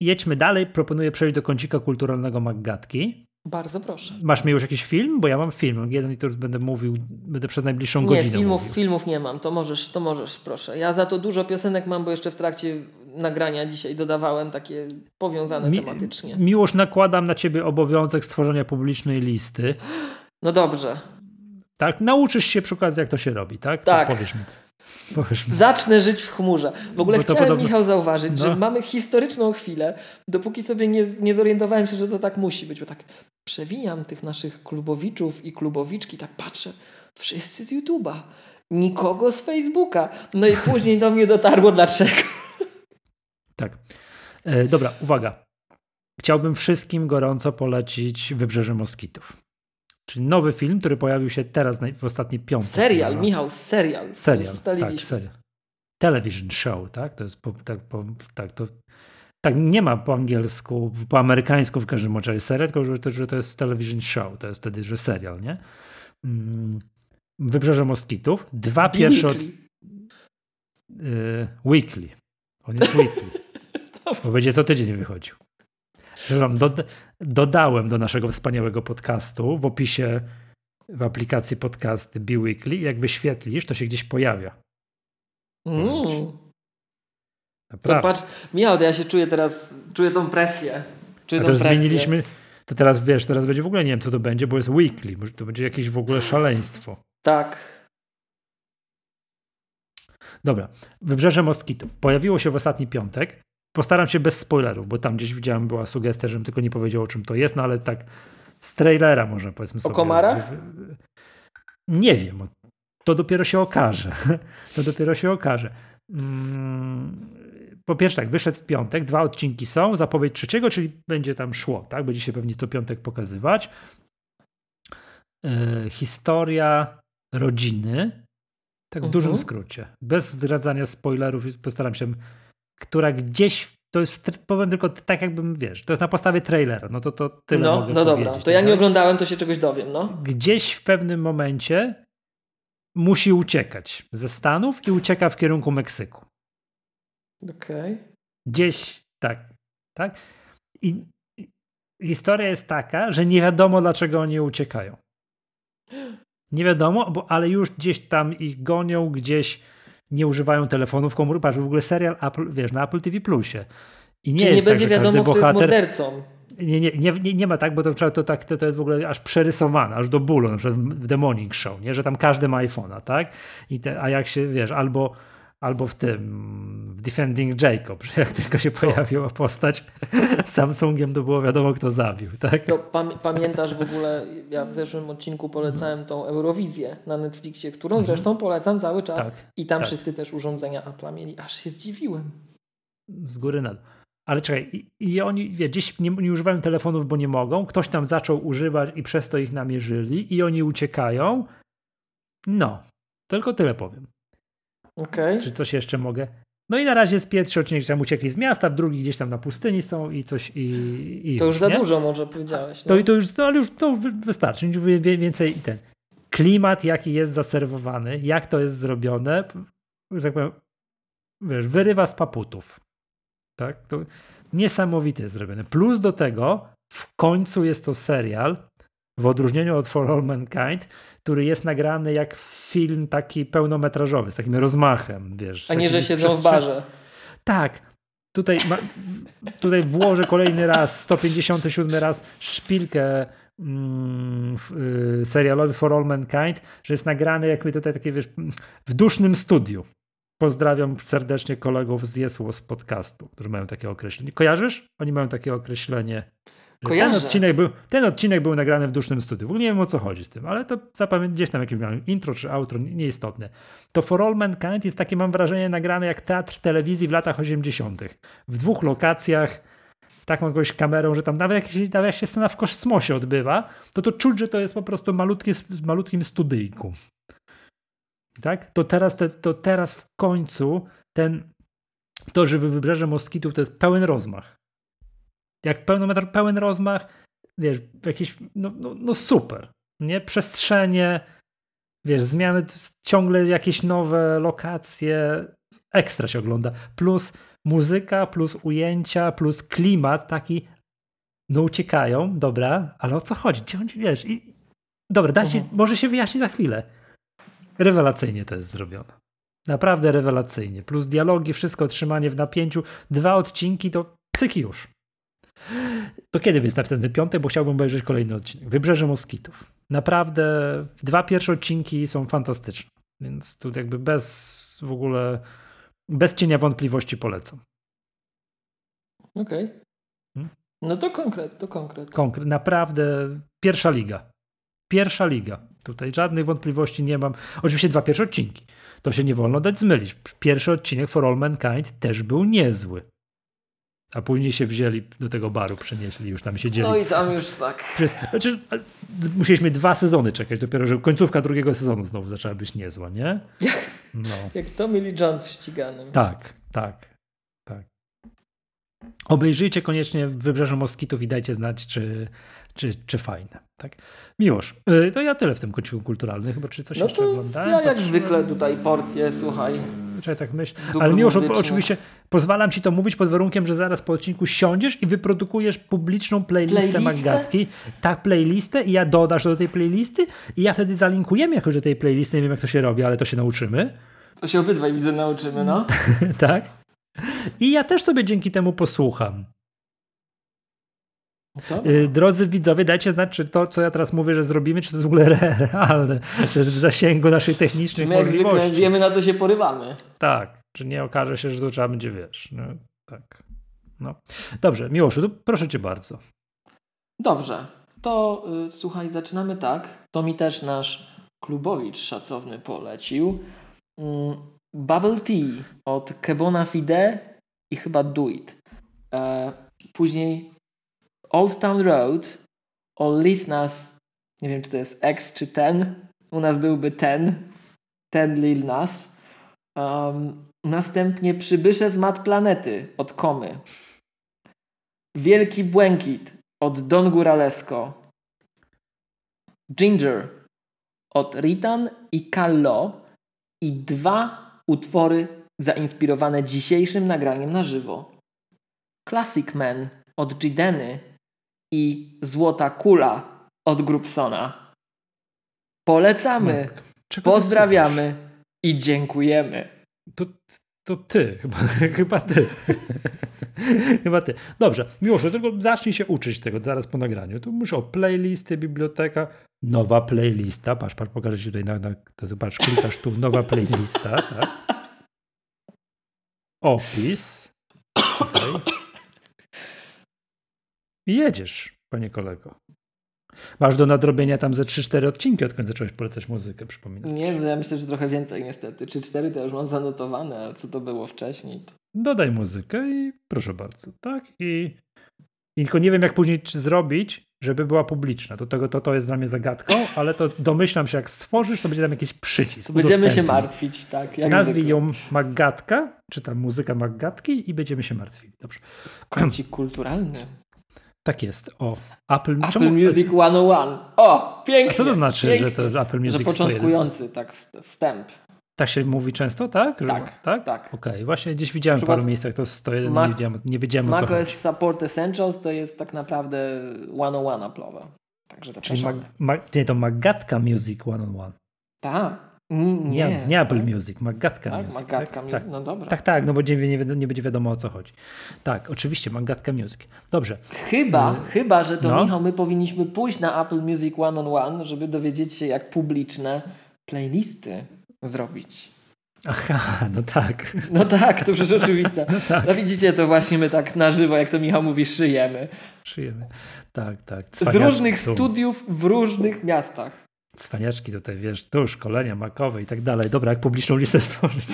jedźmy dalej. Proponuję przejść do kącika kulturalnego Maggatki. Bardzo proszę. Masz mi już jakiś film? Bo ja mam film. Jeden, który będę mówił, będę przez najbliższą nie, godzinę. Nie, filmów, mówił. filmów nie mam. To możesz, to możesz, proszę. Ja za to dużo piosenek mam, bo jeszcze w trakcie nagrania dzisiaj dodawałem takie powiązane Mi, tematycznie. Miłość, nakładam na ciebie obowiązek stworzenia publicznej listy. No dobrze. Tak, nauczysz się przy okazji, jak to się robi, tak? Tak. To powiesz mi. Zacznę żyć w chmurze. W ogóle chciałem, podobno... Michał, zauważyć, no. że mamy historyczną chwilę, dopóki sobie nie, nie zorientowałem się, że to tak musi być, bo tak przewijam tych naszych klubowiczów i klubowiczki, tak patrzę, wszyscy z YouTube'a, nikogo z Facebooka. No i później do mnie dotarło dlaczego. Tak. E, dobra, uwaga. Chciałbym wszystkim gorąco polecić Wybrzeże Moskitów. Czyli nowy film, który pojawił się teraz w ostatni piątek. Serial, Michał, serial. Serial, tak, serial. Television show, tak? To jest, po, tak, po, tak to Tak, nie ma po angielsku, po amerykańsku w każdym razie serial, tylko że to, że to jest television show, to jest wtedy, że serial, nie? Mm, Wybrzeże Moskitów. Dwa pierwsze od... Yy, weekly. On jest weekly. Bo będzie co tydzień wychodził. Przepraszam, dodałem do naszego wspaniałego podcastu w opisie w aplikacji podcast Be Weekly. Jak wyświetlisz, to się gdzieś pojawia. Mm. To patrz, Michał, to ja się czuję teraz, czuję tą presję. Czuję A tą presję. zmieniliśmy, to teraz wiesz, teraz będzie w ogóle nie wiem co to będzie, bo jest weekly, może to będzie jakieś w ogóle szaleństwo. Tak. Dobra, Wybrzeże Moskitów. Pojawiło się w ostatni piątek. Postaram się bez spoilerów, bo tam gdzieś widziałem, była sugestia, żebym tylko nie powiedział o czym to jest, no ale tak z trailera może powiedzmy sobie. O komarach? Nie wiem. To dopiero się okaże. To dopiero się okaże. Mm, po pierwsze tak, wyszedł w piątek, dwa odcinki są, zapowiedź trzeciego, czyli będzie tam szło, tak? Będzie się pewnie to piątek pokazywać. E, historia rodziny, tak w uh-huh. dużym skrócie, bez zdradzania spoilerów, postaram się, która gdzieś to jest, powiem tylko tak jakbym, wiesz, to jest na podstawie trailera, no to, to tyle No, mogę no dobra, to ja nie oglądałem, to się czegoś dowiem, no. Gdzieś w pewnym momencie musi uciekać ze Stanów i ucieka w kierunku Meksyku. Okej. Okay. Gdzieś, tak, tak. I, I historia jest taka, że nie wiadomo dlaczego oni uciekają. Nie wiadomo, bo, ale już gdzieś tam ich gonią, gdzieś nie używają telefonów komórkowych. W ogóle serial Apple, wiesz, na Apple TV Plusie. I nie, Czyli nie będzie tak, wiadomo, kto bohater... jest mordercą. Nie, nie, nie, nie ma tak, bo to, to, tak, to, to jest w ogóle aż przerysowane, aż do bólu, na przykład w The Morning Show, nie? że tam każdy ma iPhone'a, tak? I te, a jak się, wiesz, albo albo w tym, w Defending Jacob, że jak tylko się pojawiła postać Samsungiem, to było wiadomo, kto zabił, tak? No, pam pamiętasz w ogóle, ja w zeszłym odcinku polecałem tą Eurowizję na Netflixie, którą mhm. zresztą polecam cały czas tak, i tam tak. wszyscy też urządzenia Apple'a mieli, aż się zdziwiłem. Z góry na dół. Ale czekaj, i, i oni wie, gdzieś nie, nie, używają telefonów, bo nie mogą. Ktoś tam zaczął używać i przez to ich namierzyli i oni uciekają. No, tylko tyle powiem. Okay. Czy coś jeszcze mogę? No i na razie jest pierwszy odcinek, tam uciekli z miasta, w drugi gdzieś tam na pustyni są i coś i, i To już, za nie? dużo może powiedziałeś. No. To, to już, to, ale już to wystarczy, więcej ten klimat jaki jest zaserwowany, jak to jest zrobione, tak powiem, wiesz, wyrywa z paputów. Tak? To niesamowite jest zrobione. Plus do tego w końcu jest to serial, w odróżnieniu od For All Mankind, który jest nagrany jak film taki pełnometrażowy, z takim rozmachem, wiesz. A nie, że siedzą w barze. Tak. Tutaj, ma, tutaj włożę kolejny raz, 157 raz szpilkę mm, y, serialowy For All Mankind, że jest nagrany jakby tutaj takie, wiesz, w dusznym studiu. Pozdrawiam serdecznie kolegów z Jesło z podcastu, którzy mają takie określenie. Kojarzysz? Oni mają takie określenie Kojarzę. Ten odcinek, był, ten odcinek był nagrany w dusznym studiu. W ogóle nie wiem o co chodzi z tym, ale to zapamiętam gdzieś tam jakieś intro czy outro, nieistotne. To For All Mankind jest takie, mam wrażenie, nagrane jak teatr telewizji w latach 80. W dwóch lokacjach, taką jakąś kamerą, że tam nawet jak, nawet jak się scena w kosmosie odbywa, to to czuć, że to jest po prostu malutkie, z malutkim studyjku. Tak? To teraz, te, to teraz w końcu ten, to, że wybrzeże Moskitów to jest pełen rozmach jak pełnometr, pełen rozmach, wiesz, jakiś, no, no, no super, nie? Przestrzenie, wiesz, zmiany, ciągle jakieś nowe lokacje, ekstra się ogląda, plus muzyka, plus ujęcia, plus klimat taki, no uciekają, dobra, ale o co chodzi? Gdzie oni, wiesz, i, dobra, dajcie, mhm. może się wyjaśni za chwilę. Rewelacyjnie to jest zrobione. Naprawdę rewelacyjnie. Plus dialogi, wszystko trzymanie w napięciu. Dwa odcinki to cyki już. To kiedy jest następny piątek, bo chciałbym obejrzeć kolejny odcinek. Wybrzeże Moskitów. Naprawdę dwa pierwsze odcinki są fantastyczne, więc tu jakby bez w ogóle, bez cienia wątpliwości polecam. Okej. Okay. Hmm? No to konkret, to konkret. Konkret, naprawdę pierwsza liga. Pierwsza liga. Tutaj żadnych wątpliwości nie mam. Oczywiście dwa pierwsze odcinki. To się nie wolno dać zmylić. Pierwszy odcinek For All Mankind też był niezły. A później się wzięli do tego baru, przenieśli, już tam siedzieli. No i tam już tak. Znaczy, musieliśmy dwa sezony czekać, dopiero że końcówka drugiego sezonu znowu zaczęła być niezła, nie? Jak, no. jak to mieli John w ściganym. Tak, tak, tak. Obejrzyjcie koniecznie Wybrzeże Moskitów i dajcie znać, czy, czy, czy fajne. Tak? Miłosz, yy, to ja tyle w tym kąciku kulturalnym, chyba czy coś No jeszcze oglądałem. ja jak zwykle tutaj porcje, słuchaj. Czekaj, tak myśl. Ale Miłosz, oczywiście pozwalam ci to mówić pod warunkiem, że zaraz po odcinku siądziesz i wyprodukujesz publiczną playlistę, Playlistę? Magatki. Tak, playlistę i ja dodasz do tej playlisty i ja wtedy zalinkujemy jakoś do tej playlisty. Nie wiem, jak to się robi, ale to się nauczymy. To się obydwaj widzę nauczymy, no. tak? I ja też sobie dzięki temu posłucham. To? Yy, Drodzy widzowie, dajcie znać, czy to, co ja teraz mówię, że zrobimy, czy to jest w ogóle re- realne, to jest w zasięgu naszych technicznych My jak zwykle możliwości. wiemy na co się porywamy. Tak, czy nie okaże się, że to trzeba będzie, wiesz, no, tak. No. Dobrze, Miłoszu, proszę cię bardzo. Dobrze, to y, słuchaj, zaczynamy tak. To mi też nasz klubowicz szacowny polecił. Mm, Bubble Tea od Kebona Fide i chyba Do It. E, później Old Town Road o Nas. Nie wiem, czy to jest X czy ten. U nas byłby ten. Ten Lil Nas. Um, następnie Przybysze z Mat Planety od Komy. Wielki Błękit od Don Guralesco. Ginger od Ritan i Kallo i dwa utwory zainspirowane dzisiejszym nagraniem na żywo. Classic Man od Gideny i Złota Kula od Grupsona. Polecamy, czego pozdrawiamy i dziękujemy. To, to ty, chyba, chyba ty. chyba ty. Dobrze, Miłoszu, tylko zacznij się uczyć tego zaraz po nagraniu. Tu muszę o playlisty, biblioteka, nowa playlista. Patrz, patrz, pokażę ci tutaj, na, na, to, patrz, klikasz tu, nowa playlista, tak? Opis. I jedziesz, panie kolego. Masz do nadrobienia tam ze 3-4 odcinki, odkąd zacząłeś polecać muzykę, przypominam. Nie, no ja myślę, że trochę więcej niestety. Czy cztery to już mam zanotowane, ale co to było wcześniej? To... Dodaj muzykę i proszę bardzo, tak? I, i tylko nie wiem, jak później czy zrobić, żeby była publiczna. To, tego, to, to jest dla mnie zagadką, ale to domyślam się, jak stworzysz, to będzie tam jakiś przycisk. To będziemy się martwić, tak? Jak Nazwij ją Maggatka, czy tam muzyka Maggatki i będziemy się martwili. Dobrze. Kącik kulturalny. Tak jest. O, Apple, Apple czemu- Music 101. O, pięknie. A co to znaczy, pięknie. że to jest Apple Music Że 101? początkujący, tak, wst- wstęp. Tak się mówi często, tak? Że- Tak, tak? tak. Okej, właśnie gdzieś widziałem w paru miejscach to 101, Mac- nie wiedziałem, nie wiedziałem o co chodzi. Support Essentials to jest tak naprawdę 101 Apple'owe. Także Czyli zapraszamy. mag, mag, nie, to Maggatka Music 101. Tak. Nie, Nie, nie Apple tak? Music, Maggatka Tak, Music. Magatka tak, Music. tak, No dobra. tak, tak, no bo nie, nie, nie będzie wiadomo o co chodzi. Tak, oczywiście, Maggatka Music. Dobrze, Chyba, Y, chyba, że to no. Michał, my powinniśmy pójść na Apple Music One on One, żeby dowiedzieć się, jak publiczne playlisty zrobić. aha, no tak. No tak, to przecież oczywiste. tak. No widzicie, to właśnie my tak na żywo, jak to Michał mówi, szyjemy. Przyjemnie. Tak, tak. Z różnych tu. studiów w różnych miastach. Cwaniaczki tutaj, wiesz, tu szkolenia makowe i tak dalej. Dobra, jak publiczną listę stworzyć.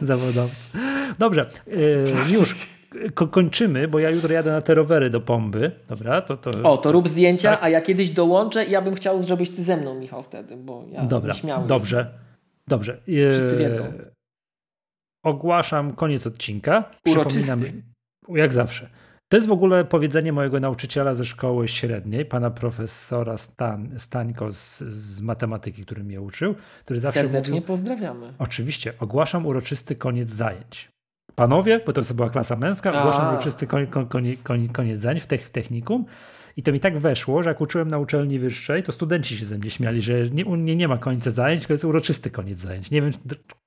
Zawodowcy. Dobrze, yy, już ko- kończymy, bo ja jutro jadę na te rowery do Pomby. Dobra, to to... O, to rób zdjęcia, Tak. a ja kiedyś dołączę i ja bym chciał, żebyś ty ze mną, Michał, wtedy, bo ja Dobra, dobrze. Dobrze. E, Wszyscy wiedzą. Ogłaszam koniec odcinka. Uroczysty. Przypominam, jak zawsze. To jest w ogóle powiedzenie mojego nauczyciela ze szkoły średniej, pana profesora Stan, Stańko z, z matematyki, który mnie uczył, który zawsze Serdecznie mówił, pozdrawiamy. oczywiście, ogłaszam uroczysty koniec zajęć. Panowie, bo to była klasa męska, ogłaszam A. uroczysty koń, koń, koń, koniec zajęć w, tech, w technikum. I to mi tak weszło, że jak uczyłem na uczelni wyższej, to studenci się ze mnie śmiali, że nie, u mnie nie ma końca zajęć, tylko jest uroczysty koniec zajęć. Nie wiem, czy,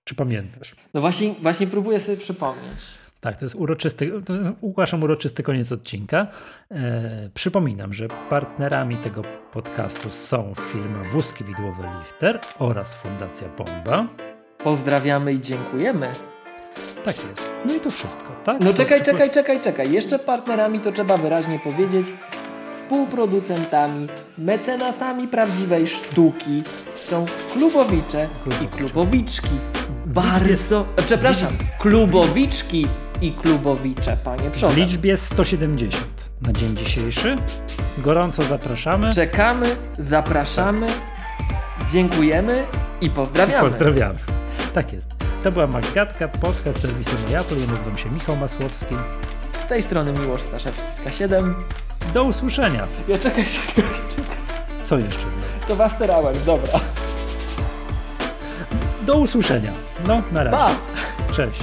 czy pamiętasz. No właśnie, właśnie próbuję sobie przypomnieć. Tak, to jest uroczysty, to ogłaszam uroczysty koniec odcinka. E, przypominam, że partnerami tego podcastu są firma Wózki Widłowe Lifter oraz Fundacja Bomba. Pozdrawiamy i dziękujemy. Tak jest. No i to wszystko, tak? No czekaj, czekaj, czekaj, czekaj. Jeszcze partnerami to trzeba wyraźnie powiedzieć. Współproducentami, mecenasami prawdziwej sztuki są klubowicze i klubowiczki. Bardzo, przepraszam, klubowiczki i klubowicze, panie W przodem. liczbie 170 na dzień dzisiejszy. Gorąco zapraszamy. Czekamy, zapraszamy, dziękujemy i pozdrawiamy. Pozdrawiamy. Tak jest. To była Magatka, podcast serwisu Mojapol. Ja nazywam się Michał Masłowski. Z tej strony Miłosz Staszewski z K7. Do usłyszenia. Ja czekaj, czekaj, czekaj. Co jeszcze? To w After Hours, dobra. Do usłyszenia. No, na razie. Pa! Cześć.